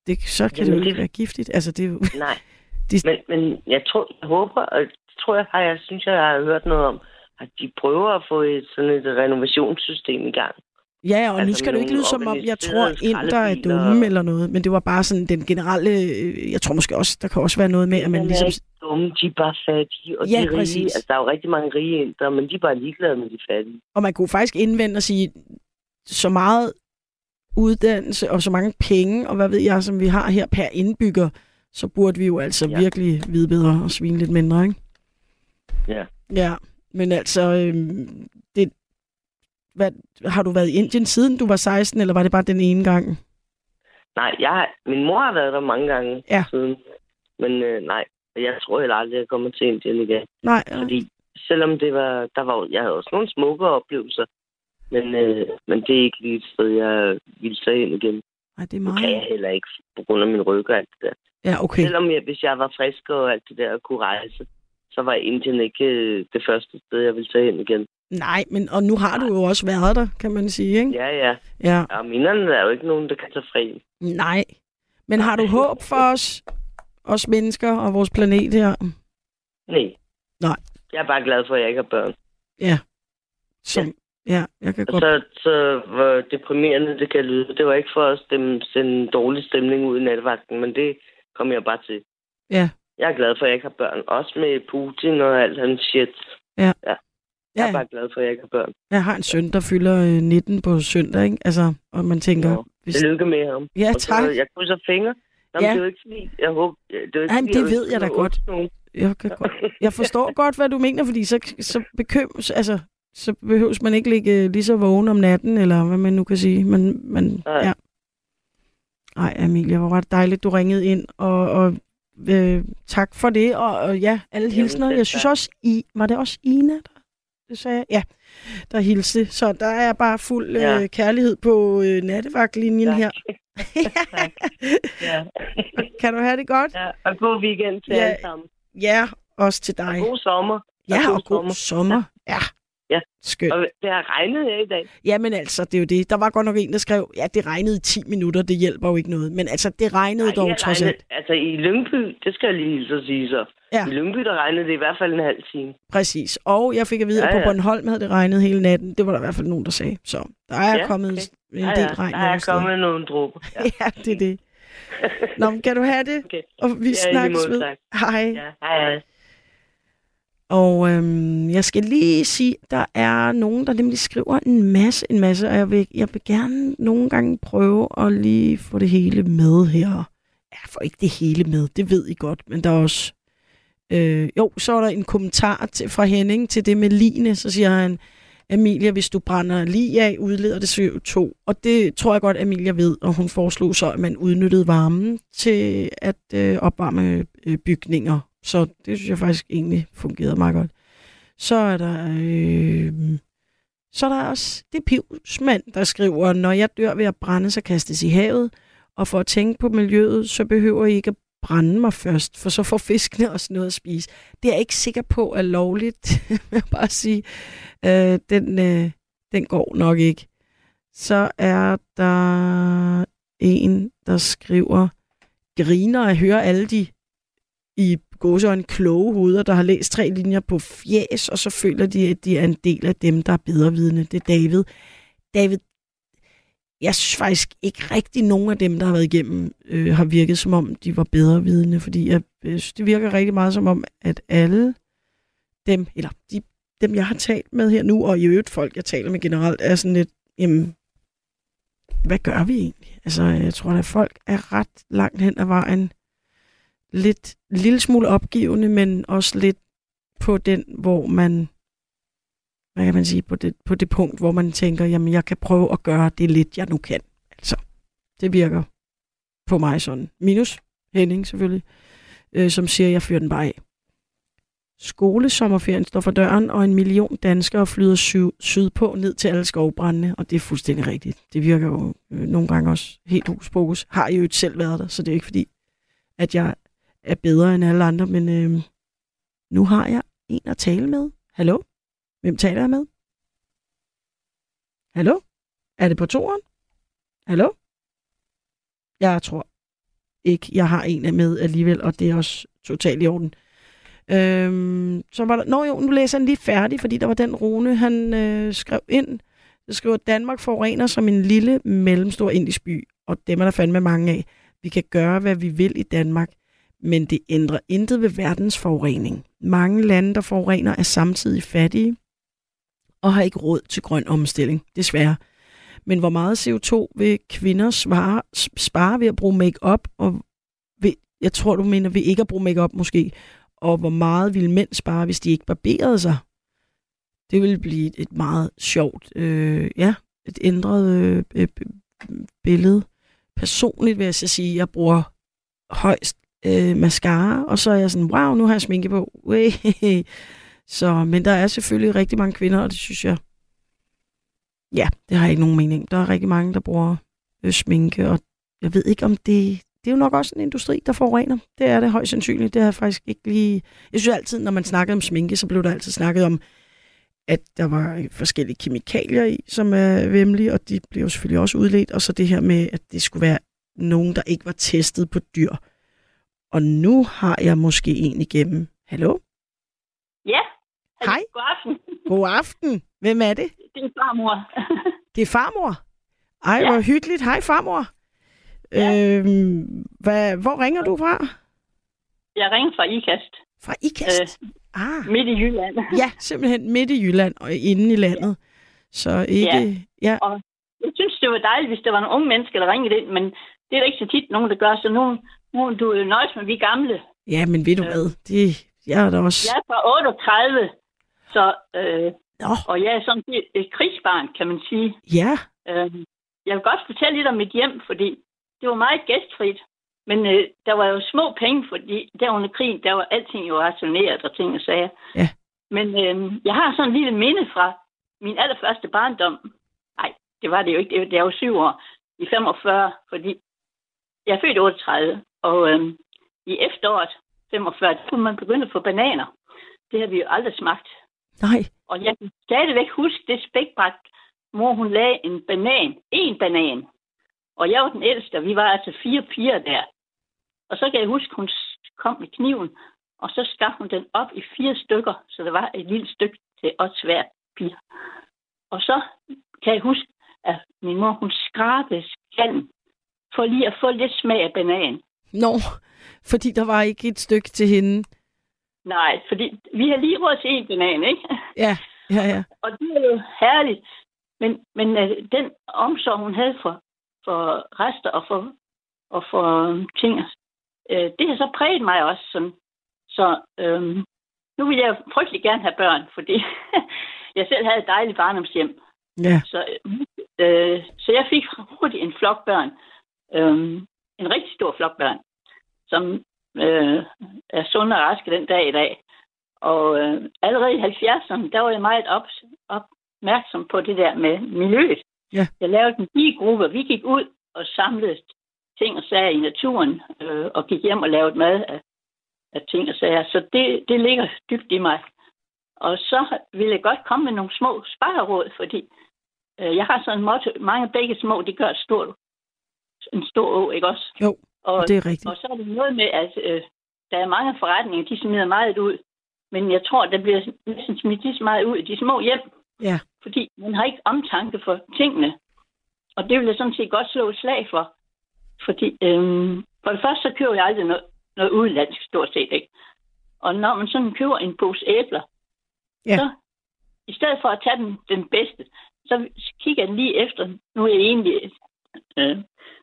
det, så kan
Jamen,
det jo ikke
det-
være giftigt. Altså, det er jo...
Nej.
De-
Men, men jeg tror, jeg håber, og tror jeg, har jeg synes, jeg har hørt noget om, at de prøver at få et, sådan et renovationssystem i gang.
Ja, og altså, nu
Altså,
skal det ikke lyde som om, jeg tror,
organiserede
ind der er dumme
og-
eller noget, men det var bare sådan den generelle... øh, Jeg tror måske også, der kan også være noget med, at man ligesom...
er ikke dumme, de er bare fattige, og
Ja,
de er rige.
præcis.
Altså, der er jo rigtig mange rige indre, men de er bare ligeglade med de fattige.
Og man kunne faktisk indvende og sige, så meget uddannelse og så mange penge, og hvad ved jeg, som vi har her per indbygger, så burde vi jo altså
ja.
Virkelig vide bedre og svine lidt mindre, ikke?
Ja.
Ja, men altså, øhm, det, hvad, har du været i Indien siden du var 16, eller var det bare den ene gang?
Nej, jeg, min mor har været der mange gange
Ja.
siden. Men øh, nej, jeg tror heller aldrig, jeg kommer til Indien igen.
Nej, ja.
Fordi selvom det var, der var, jeg havde også nogle smukke oplevelser, men, øh, men det er ikke lige et sted, jeg ville tage ind igen.
Nej, det er
Det kan jeg
meget.
heller ikke, på grund af min ryg og alt det der.
Ja, okay.
Selvom jeg, hvis jeg var frisk og alt det der og kunne rejse, så var Indien ikke øh, det første sted, jeg ville tage ind igen.
Nej, men og nu har du jo også været der, kan man sige, ikke?
Ja, ja.
Ja.
Og minderne er jo ikke nogen, der kan tage fri.
Nej. Men har du håb for os, os mennesker og vores planet her?
Nej.
Nej.
Jeg er bare glad for, at jeg ikke har børn.
Som, ja, jeg kan
Og
godt...
så, så hvor deprimerende det kan lyde. Det var ikke for at stemme, sende en dårlig stemning ud i nattevagten, men det kom jeg bare til.
Ja.
Jeg er glad for, at jeg ikke har børn. Også med Putin og alt hans shit.
Ja.
ja. Jeg er
Ja.
bare glad for, at jeg ikke har børn.
Jeg har en søn, der fylder øh, 19 på søndag, ikke? Altså, og man tænker...
Nå,
Hvis...
Tillykke med ham.
Ja,
Og så,
tak.
jeg krydser fingre. Nå,
Ja.
ja. det er jo ikke fordi, jeg håber... Det er jo ikke,
Jamen, det ved jeg da
vil
godt.
nogen.
Jeg, kan godt... jeg forstår godt, hvad du mener, fordi så, så bekymres... Altså, så behøves man ikke ligge øh, lige så vågen om natten, eller hvad man nu kan sige. Men, men
Nej.
ja. Ej, Amelia, hvor var det dejligt, du ringede ind, og, og øh, tak for det, og, og ja, alle hilsner. Jeg synes også, I, var det også Ina, der det sagde jeg? Ja, der hilste. Så der er bare fuld øh,
Ja.
kærlighed på øh, nattevagtlinjen her.
Ja.
kan du have det godt?
ja. Og god weekend til
Ja.
alle sammen.
Ja, også til dig.
Og god sommer.
Ja,
god
og god sommer. Ja,
Ja.
Skønt.
Og det har regnet her i dag.
Jamen altså, det er jo det. Der var godt nok en, der skrev, ja, det regnede i 10 minutter, det hjælper jo ikke noget. Men altså, det regnede dog
her
trods alt.
Altså i Lyngby, det skal jeg lige så sige så.
Ja.
I Lyngby, der regnede det i hvert fald en halv time.
Præcis. Og jeg fik at vide,
Ja,
at på
ja.
Bornholm havde det regnet hele natten. Det var der i hvert fald nogen, der sagde. Så der er
Ja,
kommet
okay.
en
Ja,
del
ja,
regn
der er kommet nogle dråber. Ja.
Ja, det er det. Nå, kan du have det?
Okay.
Og vi
Ja,
snakkes ved. Hej.
Ja, hej, hej.
Og øhm, jeg skal lige sige, der er nogen, der nemlig skriver en masse, en masse, og jeg vil, jeg vil gerne nogle gange prøve at lige få det hele med her. Ja, får ikke det hele med, det ved I godt, men der er også... Øh, jo, så er der en kommentar til, fra Henning til det med line, så siger han, Amelia, hvis du brænder lige af, udleder det CO2. Og det tror jeg godt, Amelia ved, og hun foreslog så, at man udnyttede varmen til at øh, opvarme øh, bygninger. Så det synes jeg faktisk egentlig fungerede meget godt. Så er der, øh, så er der også det pivsmand, der skriver, når jeg dør ved at brænde, så kastes i havet. Og for at tænke på miljøet, så behøver I ikke at brænde mig først, for så får fiskene også noget at spise. Det er jeg ikke sikker på er lovligt, vil jeg bare sige. Øh, den, øh, den går nok ikke. Så er der en, der skriver, griner at høre alle de i gåseøjne kloge hoveder, der har læst tre linjer på fjæs, og så føler de, at de er en del af dem, der er bedrevidende. Det er David. David, jeg synes faktisk ikke rigtig nogen af dem, der har været igennem, øh, har virket som om, de var bedrevidende, fordi jeg øh, synes, det virker rigtig meget som om, at alle dem, eller de, dem, jeg har talt med her nu, og i øvrigt folk, jeg taler med generelt, er sådan lidt, jamen, hvad gør vi egentlig? Altså, jeg tror, at folk er ret langt hen ad vejen, lidt, lille smule opgivende, men også lidt på den, hvor man, hvad kan man sige, på det, på det punkt, hvor man tænker, jamen jeg kan prøve at gøre det lidt, jeg nu kan. Altså, det virker på mig sådan. Minus Henning selvfølgelig, øh, som siger, jeg fyrer den bare af. Skolesommerferien står for døren, og en million danskere flyder sy- sydpå ned til alle skovbrændene, og det er fuldstændig rigtigt. Det virker jo øh, nogle gange også helt hus Har Har jo ikke selv været der, så det er ikke fordi, at jeg er bedre end alle andre, men øh, nu har jeg en at tale med. Hallo? Hvem taler jeg med? Hallo? Er det på toren? Hallo? Jeg tror ikke, jeg har en med alligevel, og det er også totalt i orden. Øhm, så var der... Nå jo, nu læser han lige færdig, fordi der var den Rune, han øh, skrev ind. Der skriver, Danmark forurener som en lille, mellemstor indisk by, og dem er der fandme mange af. Vi kan gøre, hvad vi vil i Danmark, men det ændrer intet ved verdens forurening. Mange lande, der forurener, er samtidig fattige og har ikke råd til grøn omstilling, desværre. Men hvor meget CO2 vil kvinder svare, spare ved at bruge makeup og ved, jeg tror, du mener ved ikke at bruge makeup måske, og hvor meget vil mænd spare, hvis de ikke barberede sig? Det vil blive et meget sjovt, øh, ja, et ændret øh, øh, billede. Personligt vil jeg så sige, at jeg bruger højst øh, mascara, og så er jeg sådan, wow, nu har jeg sminke på. Så, men der er selvfølgelig rigtig mange kvinder, og det synes jeg, ja, det har jeg ikke nogen mening. Der er rigtig mange, der bruger øh, sminke, og jeg ved ikke, om det, det er jo nok også en industri, der forurener. Det er det højst sandsynligt. Det har jeg faktisk ikke lige... Jeg synes altid, når man snakkede om sminke, så blev der altid snakket om, at der var forskellige kemikalier i, som er vemmelige, og de blev selvfølgelig også udledt. Og så det her med, at det skulle være nogen, der ikke var testet på dyr. Og nu har jeg måske en igennem. Hallo?
Ja.
Hej.
God aften.
God aften. Hvem er det?
Det er farmor.
Det er farmor. Ej,
Ja.
hvor hyggeligt. Hej, farmor.
Ja.
Øhm, hvad, hvor ringer du fra?
Jeg ringer fra IKAST,
Fra IKAST. Øh. Ah,
midt i Jylland.
ja, simpelthen midt i Jylland og inde i landet. Så ikke... Ja. ja.
Jeg synes, det var dejligt, hvis der var nogle unge mennesker, der ringede ind, men det er der ikke så tit nogen, der gør, så nu, nu du er jo nøjes med, vi er gamle.
ja, men ved du hvad? Det, jeg er da også...
Jeg er fra 38, så, øh,
Nå,
og jeg er sådan et, et krigsbarn, kan man sige.
ja.
Øh, jeg vil godt fortælle lidt om mit hjem, fordi det var meget gæstfrit. Men øh, der var jo små penge, fordi der under krigen, der var alting jo rationeret og ting og sager.
Ja.
Men øh, jeg har sådan en lille minde fra min allerførste barndom. Nej, det var det jo ikke. Det var, det var syv år. I 45, fordi jeg er født i 38. Og øh, i efteråret 45, der kunne man begynde at få bananer. Det har vi jo aldrig smagt.
Nej.
Og jeg kan stadigvæk huske det spækbræt, hvor hun lagde en banan. En banan. Og jeg var den ældste, og vi var altså fire piger der. Og så kan jeg huske, hun kom med kniven, og så skar hun den op i fire stykker, så der var et lille stykke til os hver piger. Og så kan jeg huske, at min mor, hun skrabede skallen, for lige at få lidt smag af banan.
Nå, fordi der var ikke et stykke til hende.
Nej, fordi vi har lige råd til en banan, ikke?
Ja, ja, ja.
Og det er jo herligt. Men, men uh, den omsorg, hun havde for, for rester og for, og for um, ting, uh, det har så præget mig også. Sådan. Så um, nu vil jeg frygtelig gerne have børn, fordi jeg selv havde et dejligt barndomshjem.
Ja,
Så, øh, så jeg fik hurtigt en flok børn. Øh, en rigtig stor flok børn, som øh, er sunde og raske den dag i dag. Og øh, allerede i 70'erne, der var jeg meget op, opmærksom på det der med miljøet.
Ja.
Jeg lavede en digruppe. Vi gik ud og samlede ting og sager i naturen, øh, og gik hjem og lavede mad af, af ting og sager. Så det, det ligger dybt i mig. Og så vil jeg godt komme med nogle små spareråd, fordi øh, jeg har sådan en motto, mange begge små, de gør et stort, en stor å, ikke også?
Jo,
og,
det er rigtigt.
og så er det noget med, at øh, der er mange forretninger, de smider meget ud. Men jeg tror, der bliver næsten smidt lige så meget ud i de små hjem,
Ja,
fordi man har ikke omtanke for tingene. Og det vil jeg sådan set godt slå et slag for. Fordi øhm, for det første, så køber jeg aldrig noget, noget udenlandsk, stort set ikke. Og når man sådan køber en pose æbler,
Ja.
så i stedet for at tage den, den bedste, så kigger jeg lige efter, nu er jeg egentlig, øh,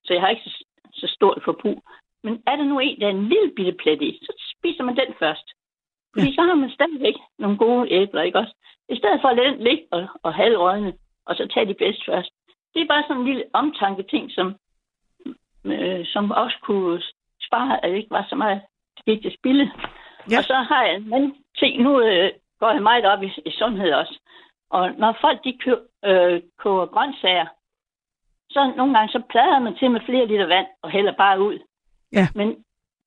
så jeg har ikke så, så stort forbrug. Men er der nu en, der er en lille bitte plet i, så spiser man den først. Fordi så har man stadigvæk nogle gode æbler, ikke også? I stedet for at lade den ligge og, og halvrødne, og så tage de bedste først. Det er bare sådan en lille omtanke ting, som, øh, som også kunne spare, at det ikke var så meget det gik til spilde.
Ja.
Og så har jeg en anden ting. Nu øh, går jeg meget op i, i sundhed også. Og når folk de kø, øh, koger grøntsager, så nogle gange så plader man til med flere liter vand og hælder bare ud.
Ja.
Men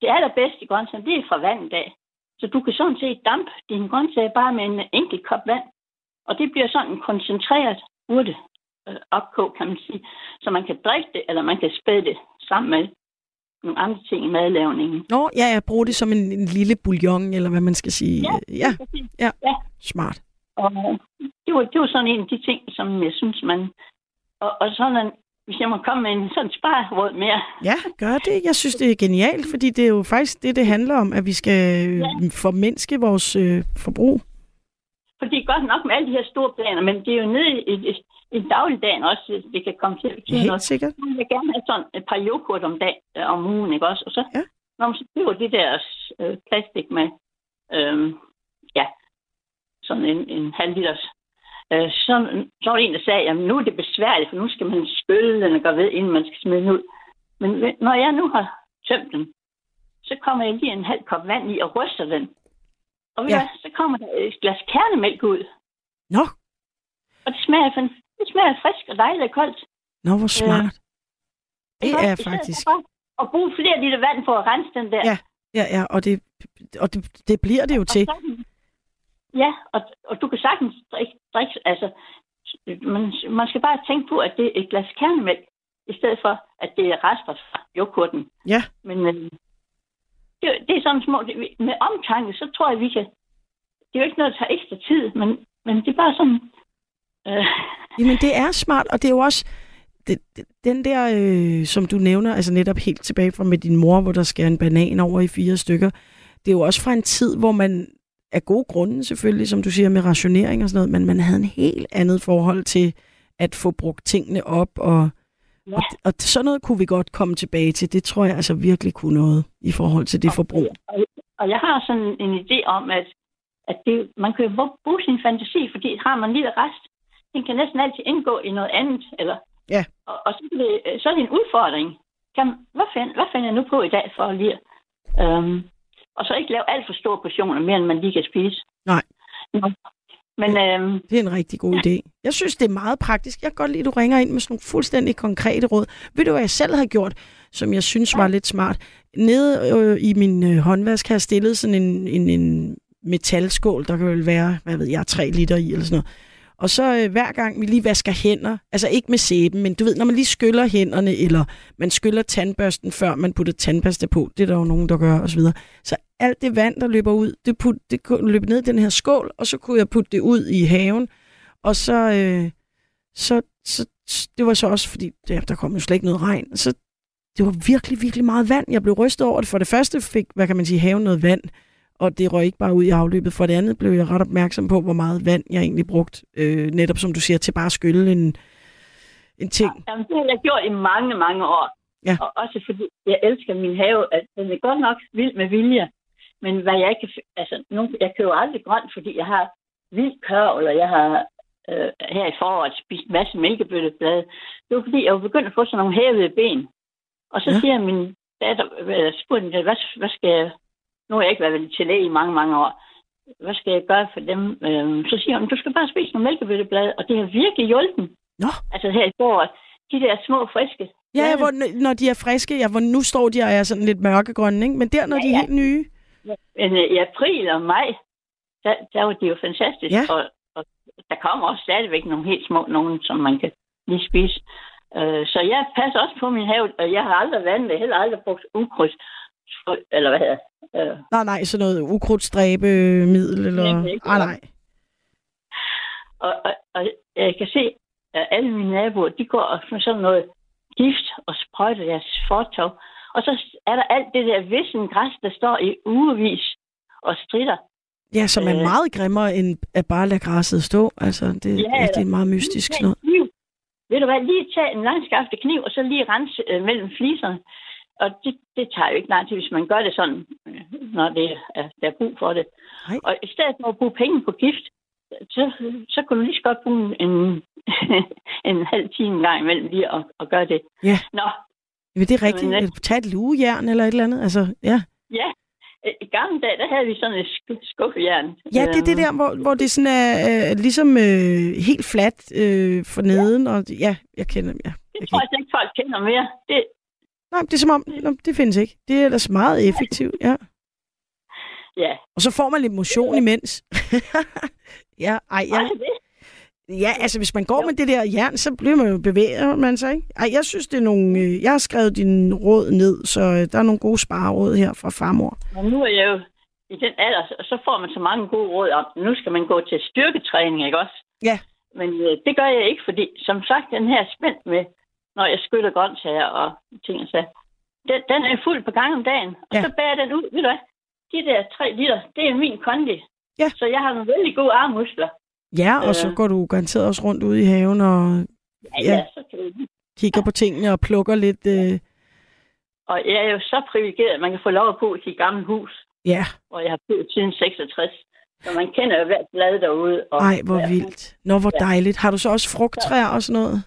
det allerbedste i grøntsager, det er fra vandet af. Så du kan sådan set dampe dine grøntsager bare med en enkelt kop vand. Og det bliver sådan en koncentreret urte øh, opkog, kan man sige. Så man kan drikke det, eller man kan spæde det sammen med nogle andre ting i madlavningen.
Nå, ja, jeg bruger det som en, en lille bouillon, eller hvad man skal sige. ja,
præcis.
ja.
Ja.
smart.
Og det var, det var sådan en af de ting, som jeg synes, man... Og, og sådan, hvis jeg må komme med en sådan spareråd mere,
Ja, gør det. Jeg synes, det er genialt, fordi det er jo faktisk det, det handler om, at vi skal øh, formindske vores øh, forbrug.
fordi godt nok med alle de her store planer, men det er jo nede i, i, i dagligdagen også, det kan komme til at betyde
Helt
noget.
sikkert.
Nu vil jeg gerne have sådan et par yoghurt om, dag, øh, om ugen, ikke også? Og så,
Ja.
når man så køber det der øh, plastik med, øh, ja, sådan en, en halv liters, øh, så, så var der en, der sagde, jamen nu er det besværligt, for nu skal man skylle den og gøre ved, inden man skal smide den ud. Men når jeg nu har tømt den, så kommer jeg lige en halv kop vand i og ryster den. Og
Ja.
hvad, så kommer der et glas kernemælk ud.
Nå,
Og det smager, det smager frisk og dejligt og koldt.
nå hvor smart. Det
Ikke
er faktisk...
At bruge flere liter vand for at rense den der.
Ja, Ja, ja, og det, og det, det bliver det jo til.
Og sådan, ja, og, og du kan sagtens drikke, drikke altså, man, man skal bare tænke på, at det er et glas kernemælk, i stedet for, at det er rester fra yoghurten.
Ja,
Men øh, det, det er sådan små, det, med omtanke, så tror jeg, vi kan, det er jo ikke noget, der tager ekstra tid, men, men det er bare sådan, øh,
Jamen, det er smart, og det er jo også det, den der, øh, som du nævner, altså netop helt tilbage fra med din mor, hvor der skærer en banan over i fire stykker. Det er jo også fra en tid, hvor man af gode grunde selvfølgelig, som du siger, med rationering og sådan noget, men man havde en helt andet forhold til at få brugt tingene op, og,
Ja.
og, og sådan noget kunne vi godt komme tilbage til. Det tror jeg altså virkelig kunne noget i forhold til det forbrug.
Og, og jeg har sådan en idé om, at, at det, man kan jo bruge sin fantasi, fordi har man lille rest, den kan næsten altid indgå i noget andet. Eller,
Ja.
Og, og så, er det, så er det en udfordring. Kan, hvad, find, hvad finder jeg nu på i dag for lige øhm, Og så ikke lave alt for store portioner, mere end man lige kan spise.
Nej.
Nå. Men øhm,
Det er en rigtig god idé. Jeg synes, det er meget praktisk. Jeg kan godt lide, at du ringer ind med sådan nogle fuldstændig konkrete råd. Ved du, hvad jeg selv har gjort, som jeg synes var lidt smart? Nede øh, i min øh, håndvask har jeg stillet sådan en, en, en metalskål, der kan vel være, hvad ved jeg, 3 liter i eller sådan noget. Og så øh, hver gang vi lige vasker hænder, altså ikke med sæben, men du ved, når man lige skyller hænderne, eller man skyller tandbørsten, før man putter tandpasta på, det er der jo nogen, der gør, osv. Så alt det vand, der løber ud, det, put, det kunne løbe ned i den her skål, og så kunne jeg putte det ud i haven, og så, øh, så, så det var så også, fordi ja, der kom jo slet ikke noget regn, så det var virkelig, virkelig meget vand. Jeg blev rystet over det. For det første fik, hvad kan man sige, haven noget vand, og det røg ikke bare ud i afløbet. For det andet blev jeg ret opmærksom på, hvor meget vand jeg egentlig brugt, øh, netop som du siger, til bare at skylle en, en ting.
Jamen, det har jeg gjort i mange, mange år.
Ja.
Og også fordi jeg elsker min have. At den er godt nok vild med vilje. Men hvad jeg ikke... Altså, nu, jeg køber aldrig grønt, fordi jeg har vild kør, eller jeg har øh, her i foråret spist en masse mælkebøtteblade. Det var fordi, jeg var begyndt at få sådan nogle hævede ben. Og så
Ja.
ja. siger min datter, øh, spurgte hvad, hvad skal jeg... Nu har jeg ikke været til læge i mange, mange år. Hvad skal jeg gøre for dem? Øh, så siger hun, du skal bare spise nogle mælkebøtteblade. Og det har virkelig hjulpet.
Nå.
Altså her i foråret. De der små, friske.
Ja, ja hvor, når de er friske, ja, hvor nu står de og er sådan lidt mørkegrønne, ikke? Men der, når
Ja,
de er
ja.
helt nye,
Men øh, i april og maj, der, der var det jo fantastisk.
Ja.
Og, og der kommer også stadigvæk nogle helt små nogen, som man kan lige spise. Øh, så jeg passer også på min have, og jeg har aldrig vandet, heller aldrig brugt ukrudt. Eller hvad hedder øh,
nej, nej, sådan noget ukrudtstræbemiddel, eller...
Ikke
Nej,
gøre.
nej.
og, og, og jeg kan se, at alle mine naboer, de går med sådan noget gift og sprøjter deres fortov. Og så er der alt det der vissen græs, der står i ugevis og strider.
Ja, som er
Øh.
meget grimmere, end at bare lade græsset stå. Altså, det,
Ja,
ja, det er meget mystisk noget.
Kniv. Ved du hvad, lige tage en langskaftet kniv, og så lige rense øh, mellem fliserne. Og det, det tager jo ikke lang tid, hvis man gør det sådan, øh, når det er, der er brug for det.
Nej.
Og i stedet for at bruge penge på gift, så, så kunne du lige så godt bruge en, en halv time en gang imellem lige at, at gøre det.
Ja.
Nå,
Men det er rigtigt.
Men, øh,
Tag et lugejern eller et eller andet. Altså, ja.
ja. Øh, I gamle dage, der havde vi sådan et sk- skuffejern.
ja, det er det
Øhm,
der, hvor, hvor det sådan er øh, ligesom øh, helt fladt øh, for neden. Og, ja, jeg kender ja. Jeg
Det tror jeg ikke, folk kender mere. Det,
Nej, det er som om, nå, det findes ikke. Det er ellers meget effektivt, ja.
ja,
Og så får man lidt motion imens. ja, ej, ja. Ja, altså hvis man går med det der jern, så bliver man jo bevæger man sig, ikke? Ej, jeg synes, det er nogle... Øh, jeg har skrevet din råd ned, så øh, der er nogle gode spareråd her fra farmor.
Men nu er jeg jo i den alder, så- så får man så mange gode råd om, nu skal man gå til styrketræning, ikke også?
Ja.
Men øh, det gør jeg ikke, fordi som sagt, den her spændt med, når jeg skyller grøntsager og ting og så, den, den er fuld på gang om dagen. Og
Ja.
så bærer den ud, ved du hvad? De der tre liter, det er min kondi.
Ja.
Så jeg har nogle vældig gode armmuskler.
Ja, og så
Øh.
går du garanteret også rundt ude i haven og
Ja,
Ja.
ja. så kan
kigger på tingene og plukker lidt... Øh,
Og jeg er jo så privilegeret, at man kan få lov at bo i sit gamle hus,
ja,
hvor jeg har boet siden 66. Så man kender jo hvert blad derude. Og
ej, hvor vildt. Nå, hvor dejligt. Har du så også frugttræer og sådan noget?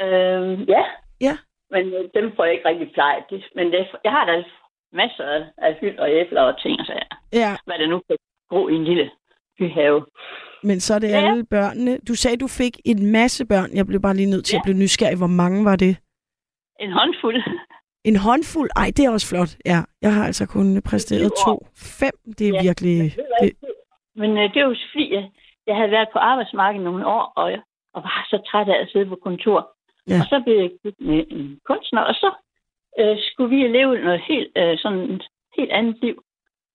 Øhm, ja.
Ja.
Men øh, dem får jeg ikke rigtig pleje. Det, men det, jeg har da masser af, hyld og æbler og ting og sager.
Ja,
Hvad det nu kan gro i en lille byhave.
men så er det
Ja.
alle børnene. Du sagde, du fik en masse børn. Jeg blev bare lige nødt til
Ja.
at blive nysgerrig. Hvor mange var det?
En håndfuld.
En håndfuld? Ej, det er også flot. Ja, jeg har altså kun præsteret to. Fem, det er
Ja.
virkelig... Det,
Men øh, det er jo fordi, jeg, jeg havde været på arbejdsmarkedet nogle år, og, jeg, og var så træt af at sidde på kontor.
Ja.
Og så blev jeg gift med en kunstner, og så øh, skulle vi leve noget helt, øh, sådan et helt andet liv.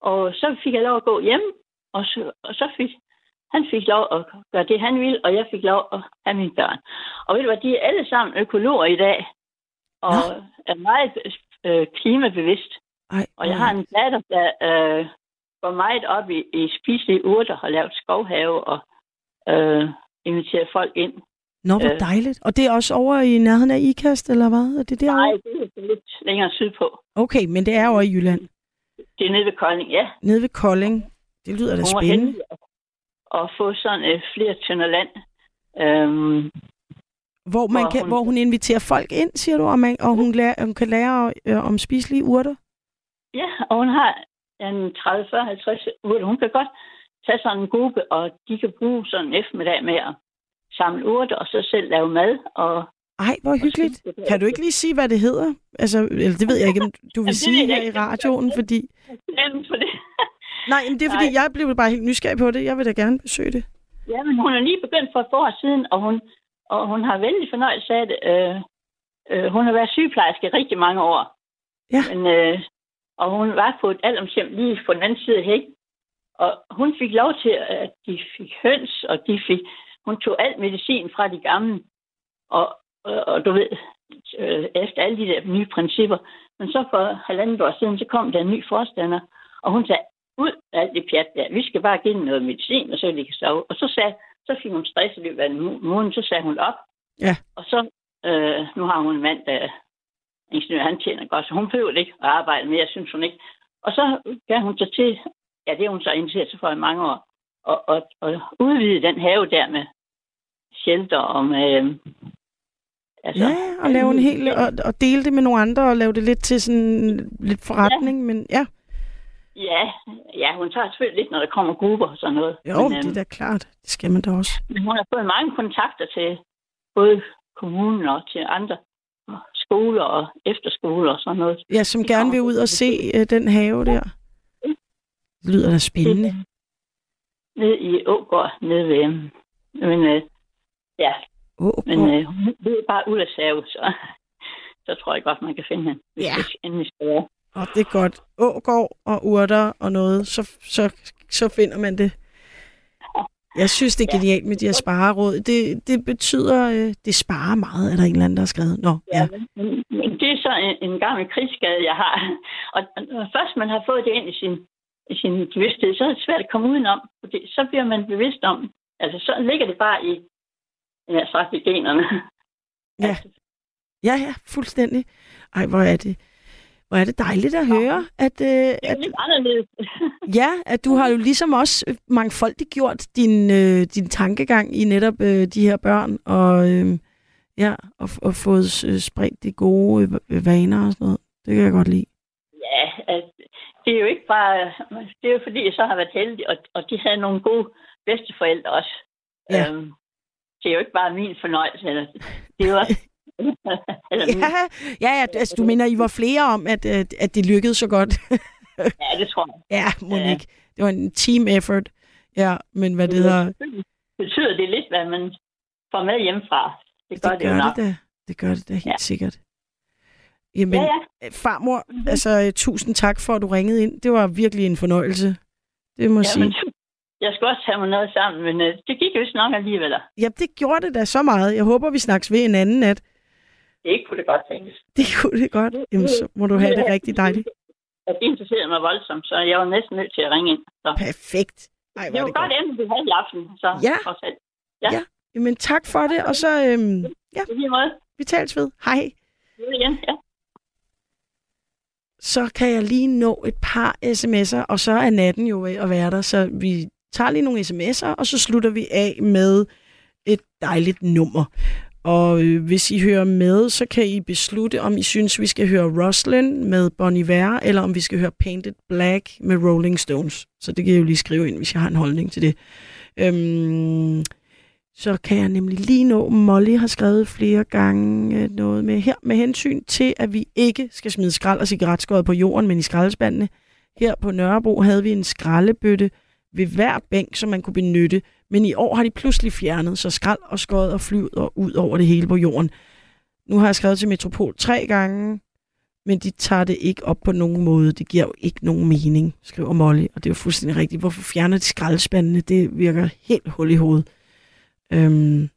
Og så fik jeg lov at gå hjem, og så, og så fik han fik lov at gøre det, han ville, og jeg fik lov at have mine børn. Og ved du hvad, de er alle sammen økologer i dag, og
Nå.
er meget øh, klimabevidst.
ej,
Og jeg har en datter, der øh, går meget op i, i spiselige urter, har lavet skovhave og øh, inviterer folk ind.
Nå, hvor
øh.
dejligt. Og det er også over i nærheden af IKAST, eller hvad? Er det
Nej,
derovre?
det er lidt længere sydpå.
Okay, men det er over i Jylland.
Det er nede ved Kolding, ja.
Nede ved Kolding. Det lyder da spændende.
at få sådan øh, flere tønder land. Øhm,
Hvor, man
hvor
kan,
hun-
hvor hun inviterer folk ind, siger du, og, man, og hun, lærer, hun kan lære øh, om spiselige urter?
ja, og hun har en 30, 40, 50 urter. Hun kan godt tage sådan en gruppe, og de kan bruge sådan en eftermiddag med at samle urter, og så selv lave mad. Og,
Ej, hvor hyggeligt.
det
Kan du ikke lige sige, hvad det hedder? Altså, eller det ved jeg ikke, om du vil sige her i radioen, fordi...
For det.
Nej, men det er fordi,
Nej.
jeg blev bare helt nysgerrig på det. Jeg vil da gerne besøge det.
Ja, men hun er lige begyndt for et år siden, og hun, og hun har vældig fornøjelse af det. Øh, øh, hun har været sygeplejerske rigtig mange år.
Ja.
Men, øh, og hun var på et alderdomshjem lige på den anden side af hæk. Og hun fik lov til, at de fik høns, og de fik, hun tog alt medicin fra de gamle. Og, og, og du ved, øh, efter alle de der nye principper. Men så for halvandet år siden, så kom der en ny forstander, og hun sagde, ud af alt det pjat der. Vi skal bare give dem noget medicin, og så de kan sove. Og så, sagde, så fik hun stress i løbet af en mu- måned, så sagde hun op.
Ja.
Og så, øh, nu har hun en mand, der er ingeniør, han tjener godt, så hun behøver ikke at arbejde mere, synes hun ikke. Og så gav hun sig til, ja, det har hun så interesseret sig for i mange år, og, og, og udvide den have der med shelter og med... Øh,
Altså, ja, og lave en hel, og, og dele det med nogle andre, og lave det lidt til sådan lidt forretning, ja. men ja.
Ja, ja, hun tager selvfølgelig lidt, når der kommer grupper og sådan noget.
Jo, men, det er
øhm,
da klart. Det skal man da også.
men hun har fået mange kontakter til både kommunen og til andre skoler og efterskoler og sådan noget.
Ja, som
De
gerne vil ud og se uh, den have der. Det lyder da spændende.
Ned i Ågård, nede ved... øhm, Men øh, ja,
Åh,
men øh, det er bare ud af save, så, så tror jeg godt, man kan finde hende, hvis
Ja.
det endelig skal være.
oh, det er godt. Ågård og urter og noget, så, så, så finder man det. Jeg synes, det er genialt med de her spareråd. Det, det betyder, øh, det sparer meget, er der en eller anden, der har skrevet. Nå, ja.
Men, det er så en, en gammel krigsskade, jeg har. Og, og først man har fået det ind i sin, sin bevidsthed, så er det svært at komme udenom. Fordi så bliver man bevidst om, altså så ligger det bare i, ja, sagt, i generne.
Ja.
Altså,
Ja, ja, fuldstændig. Ej, hvor er det, hvor er det dejligt at høre, at, øh,
det er
at,
lidt anderledes.
ja, at du har jo ligesom også øh, mangfoldigt gjort din, øh, din tankegang i netop øh, de her børn, og, øh, ja, og, og fået øh, spredt de gode øh, vaner og sådan noget. Det kan jeg godt lide.
Ja, det er jo ikke bare, det er jo fordi, jeg så har været heldig, og, og de havde nogle gode bedsteforældre også.
Ja.
Øhm, det er jo ikke bare min fornøjelse, eller, det er jo også...
Ja, ja, ja altså, du mener, I var flere om, at, at, at det lykkedes så godt.
ja, det tror jeg.
ja, Monique. Det var en team effort. Ja, men hvad det hedder,
Selvfølgelig betyder det lidt, hvad man får med hjemmefra. Det gør det,
det
jo
gør
nok.
det da. Det gør det da helt
Ja.
sikkert. Jamen,
Ja, ja.
farmor, altså øh, tusind tak for, at du ringede ind. Det var virkelig en fornøjelse. Det må jeg
ja men,
sige.
jeg skal også have mig noget sammen, men øh, det gik jo vist nok alligevel.
Ja, det gjorde det da så meget. Jeg håber, vi snakkes ved en anden nat.
Det kunne det godt tænkes.
Det kunne det godt. Jamen, så må du have det rigtig dejligt.
Jeg interesserede mig voldsomt, så jeg var næsten nødt til at ringe ind. Så.
Perfekt. Ej,
Det var
det
godt
godt.
emne, vi havde i aften. Så,
Ja.
trods alt.
Jamen, tak for det, og så øhm, ja, vi tales ved. Hej.
Det igen. Ja.
Så kan jeg lige nå et par sms'er, og så er natten jo ved at være der, så vi tager lige nogle sms'er, og så slutter vi af med et dejligt nummer. Og øh, hvis I hører med, så kan I beslutte, om I synes, vi skal høre Roslyn med Bon Iver, eller om vi skal høre Painted Black med Rolling Stones. Så det kan I jo lige skrive ind, hvis jeg har en holdning til det. Øhm, så kan jeg nemlig lige nå, Molly har skrevet flere gange øh, noget med her, med hensyn til, at vi ikke skal smide skrald og cigaretskåret på jorden, men i skraldespandene. Her på Nørrebro havde vi en skraldebøtte ved hver bænk, som man kunne benytte, men i år har de pludselig fjernet, så skrald og skåret og flyder ud over det hele på jorden. Nu har jeg skrevet til Metropol tre gange, men de tager det ikke op på nogen måde. Det giver jo ikke nogen mening, skriver Molly, og det er jo fuldstændig rigtigt. Hvorfor fjerner de skraldespandene? Det virker helt hul i hovedet. Øhm,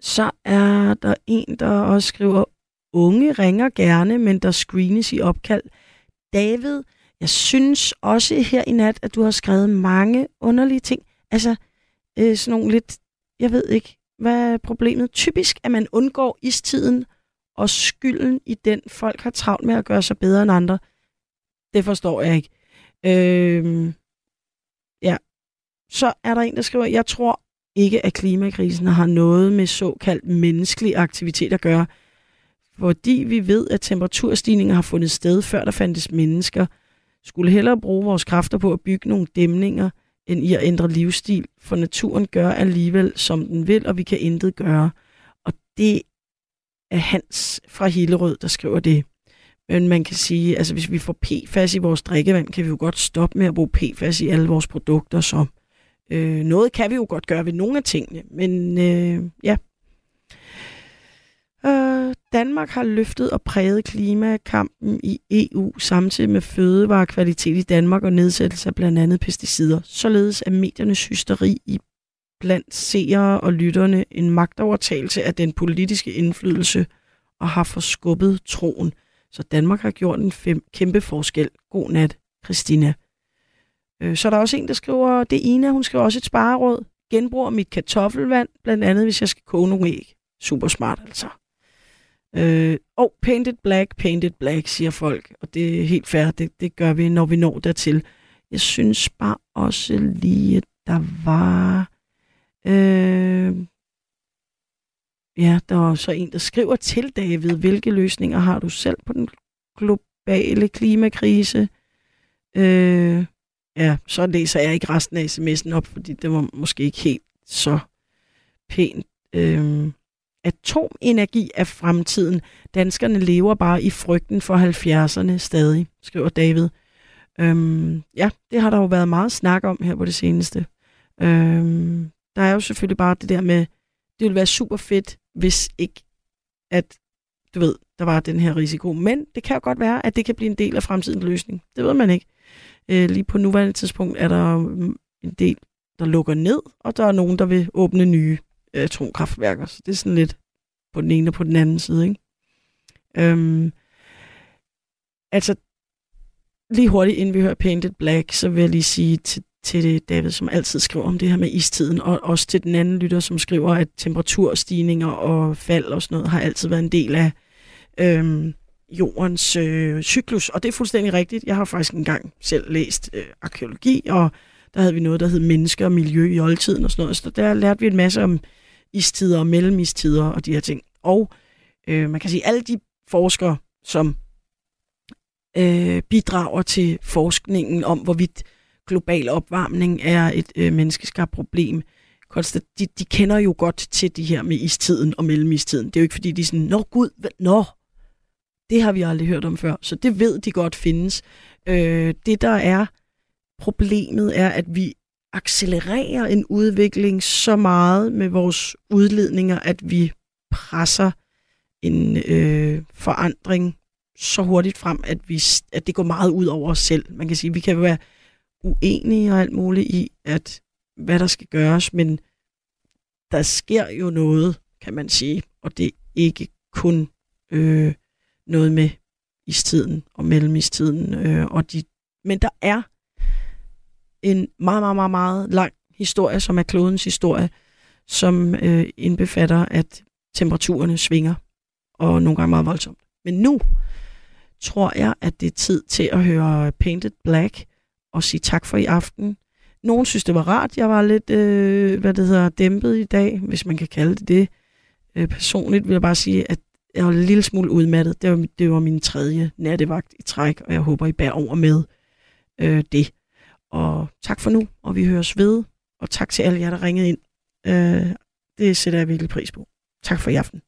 så er der en, der også skriver, unge ringer gerne, men der screenes i opkald. David, jeg synes også her i nat, at du har skrevet mange underlige ting. Altså, øh, sådan nogle lidt, jeg ved ikke, hvad er problemet? Typisk, at man undgår istiden og skylden i den, folk har travlt med at gøre sig bedre end andre. Det forstår jeg ikke. Øh, ja. Så er der en, der skriver, jeg tror ikke, at klimakrisen har noget med såkaldt menneskelig aktivitet at gøre, fordi vi ved, at temperaturstigninger har fundet sted, før der fandtes mennesker, skulle hellere bruge vores kræfter på at bygge nogle dæmninger, end i at ændre livsstil, for naturen gør alligevel, som den vil, og vi kan intet gøre. Og det er Hans fra Hillerød, der skriver det. Men man kan sige, altså hvis vi får PFAS i vores drikkevand, kan vi jo godt stoppe med at bruge PFAS i alle vores produkter. Så øh, noget kan vi jo godt gøre ved nogle af tingene. Men øh, ja. Øh, Danmark har løftet og præget klimakampen i EU samtidig med fødevarekvalitet i Danmark og nedsættelse af blandt andet pesticider. Således er mediernes hysteri i blandt seere og lytterne en magtovertagelse af den politiske indflydelse og har forskubbet troen. Så Danmark har gjort en fem, kæmpe forskel. God nat, Christina. Øh, så er der også en, der skriver, det er Ina, hun skriver også et spareråd. Genbruger mit kartoffelvand, blandt andet hvis jeg skal koge nogle æg. Super smart altså. Øh, og painted black, painted black, siger folk. Og det er helt fair, det, det gør vi, når vi når dertil. Jeg synes bare også lige, at der var... Øh, ja, der var så en, der skriver til David, hvilke løsninger har du selv på den globale klimakrise? Øh, ja, så læser jeg ikke resten af sms'en op, fordi det var måske ikke helt så pænt. Øhm, atomenergi er fremtiden. Danskerne lever bare i frygten for 70'erne stadig, skriver David. Øhm, ja, det har der jo været meget snak om her på det seneste. Øhm, der er jo selvfølgelig bare det der med, det ville være super fedt, hvis ikke, at du ved, der var den her risiko. Men det kan jo godt være, at det kan blive en del af fremtidens løsning. Det ved man ikke. Øh, lige på nuværende tidspunkt er der mm, en del, der lukker ned, og der er nogen, der vil åbne nye øh, atomkraftværker. Så det er sådan lidt på den ene og på den anden side. Ikke? Øhm, altså, lige hurtigt, inden vi hører Painted Black, så vil jeg lige sige til, til David, som altid skriver om det her med istiden, og også til den anden lytter, som skriver, at temperaturstigninger og fald og sådan noget har altid været en del af øhm, jordens øh, cyklus. Og det er fuldstændig rigtigt. Jeg har faktisk engang selv læst øh, arkeologi, og der havde vi noget, der hed mennesker og miljø i oldtiden og sådan noget. Så der lærte vi en masse om istider og mellemistider og de her ting. Og øh, man kan sige, alle de forskere, som øh, bidrager til forskningen om, hvorvidt global opvarmning er et øh, menneskeskabt problem, de, de kender jo godt til det her med istiden og mellemistiden. Det er jo ikke fordi, de er sådan, nå gud, nå, det har vi aldrig hørt om før. Så det ved de godt findes. Øh, det der er problemet er, at vi accelererer en udvikling så meget med vores udledninger, at vi presser en øh, forandring så hurtigt frem, at, vi, at det går meget ud over os selv. Man kan sige, at vi kan være uenige og alt muligt i, at hvad der skal gøres, men der sker jo noget, kan man sige, og det er ikke kun øh, noget med istiden og mellemistiden. Øh, og de, men der er en meget, meget, meget, meget lang historie, som er klodens historie, som øh, indbefatter, at temperaturerne svinger, og nogle gange meget voldsomt. Men nu tror jeg, at det er tid til at høre Painted Black og sige tak for i aften. Nogen synes, det var rart. Jeg var lidt, øh, hvad det hedder, dæmpet i dag, hvis man kan kalde det det. Øh, personligt vil jeg bare sige, at jeg var en lille smule udmattet. Det var, det var min tredje nattevagt i træk, og jeg håber, I bærer over med øh, det. Og tak for nu, og vi høres ved. Og tak til alle jer, der ringede ind. Øh, det sætter jeg virkelig pris på. Tak for i aften.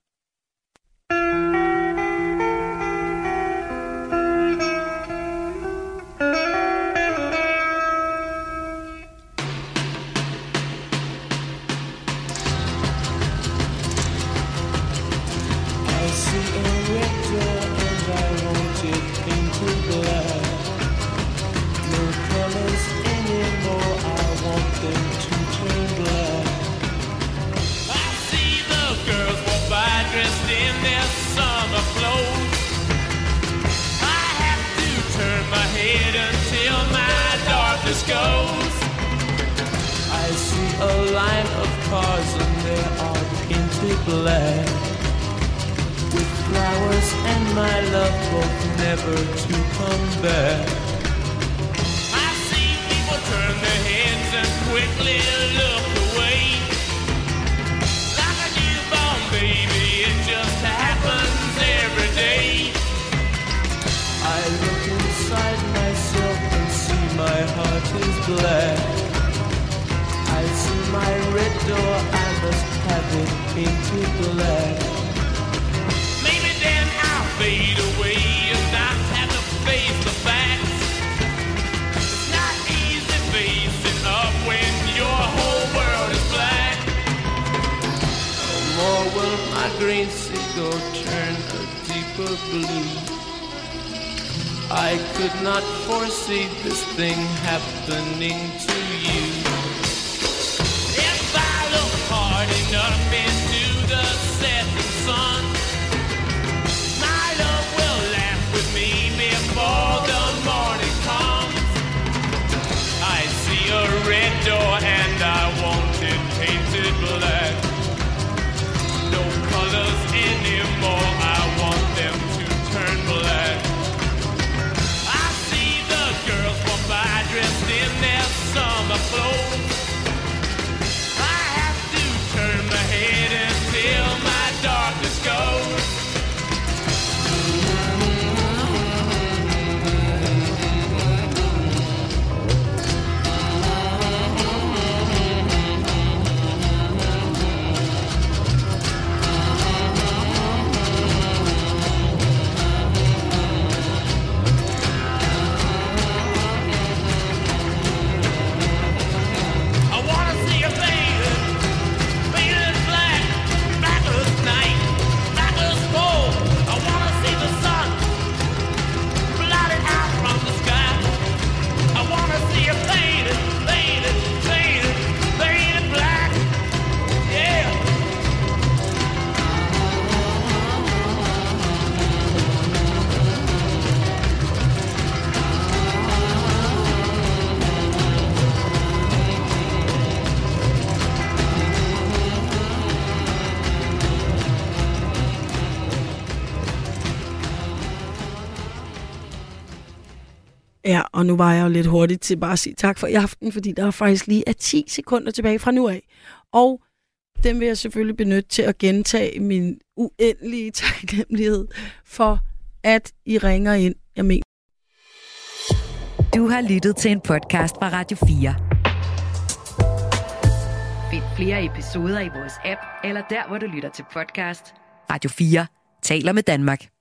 Og nu var jeg jo lidt hurtigt til bare at sige tak for i aften, fordi der er faktisk lige er 10 sekunder tilbage fra nu af. Og den vil jeg selvfølgelig benytte til at gentage min uendelige taknemmelighed for, at I ringer ind. Jeg mener,
Du har lyttet til en podcast fra Radio 4. Find flere episoder i vores app, eller der, hvor du lytter til podcast. Radio 4 taler med Danmark.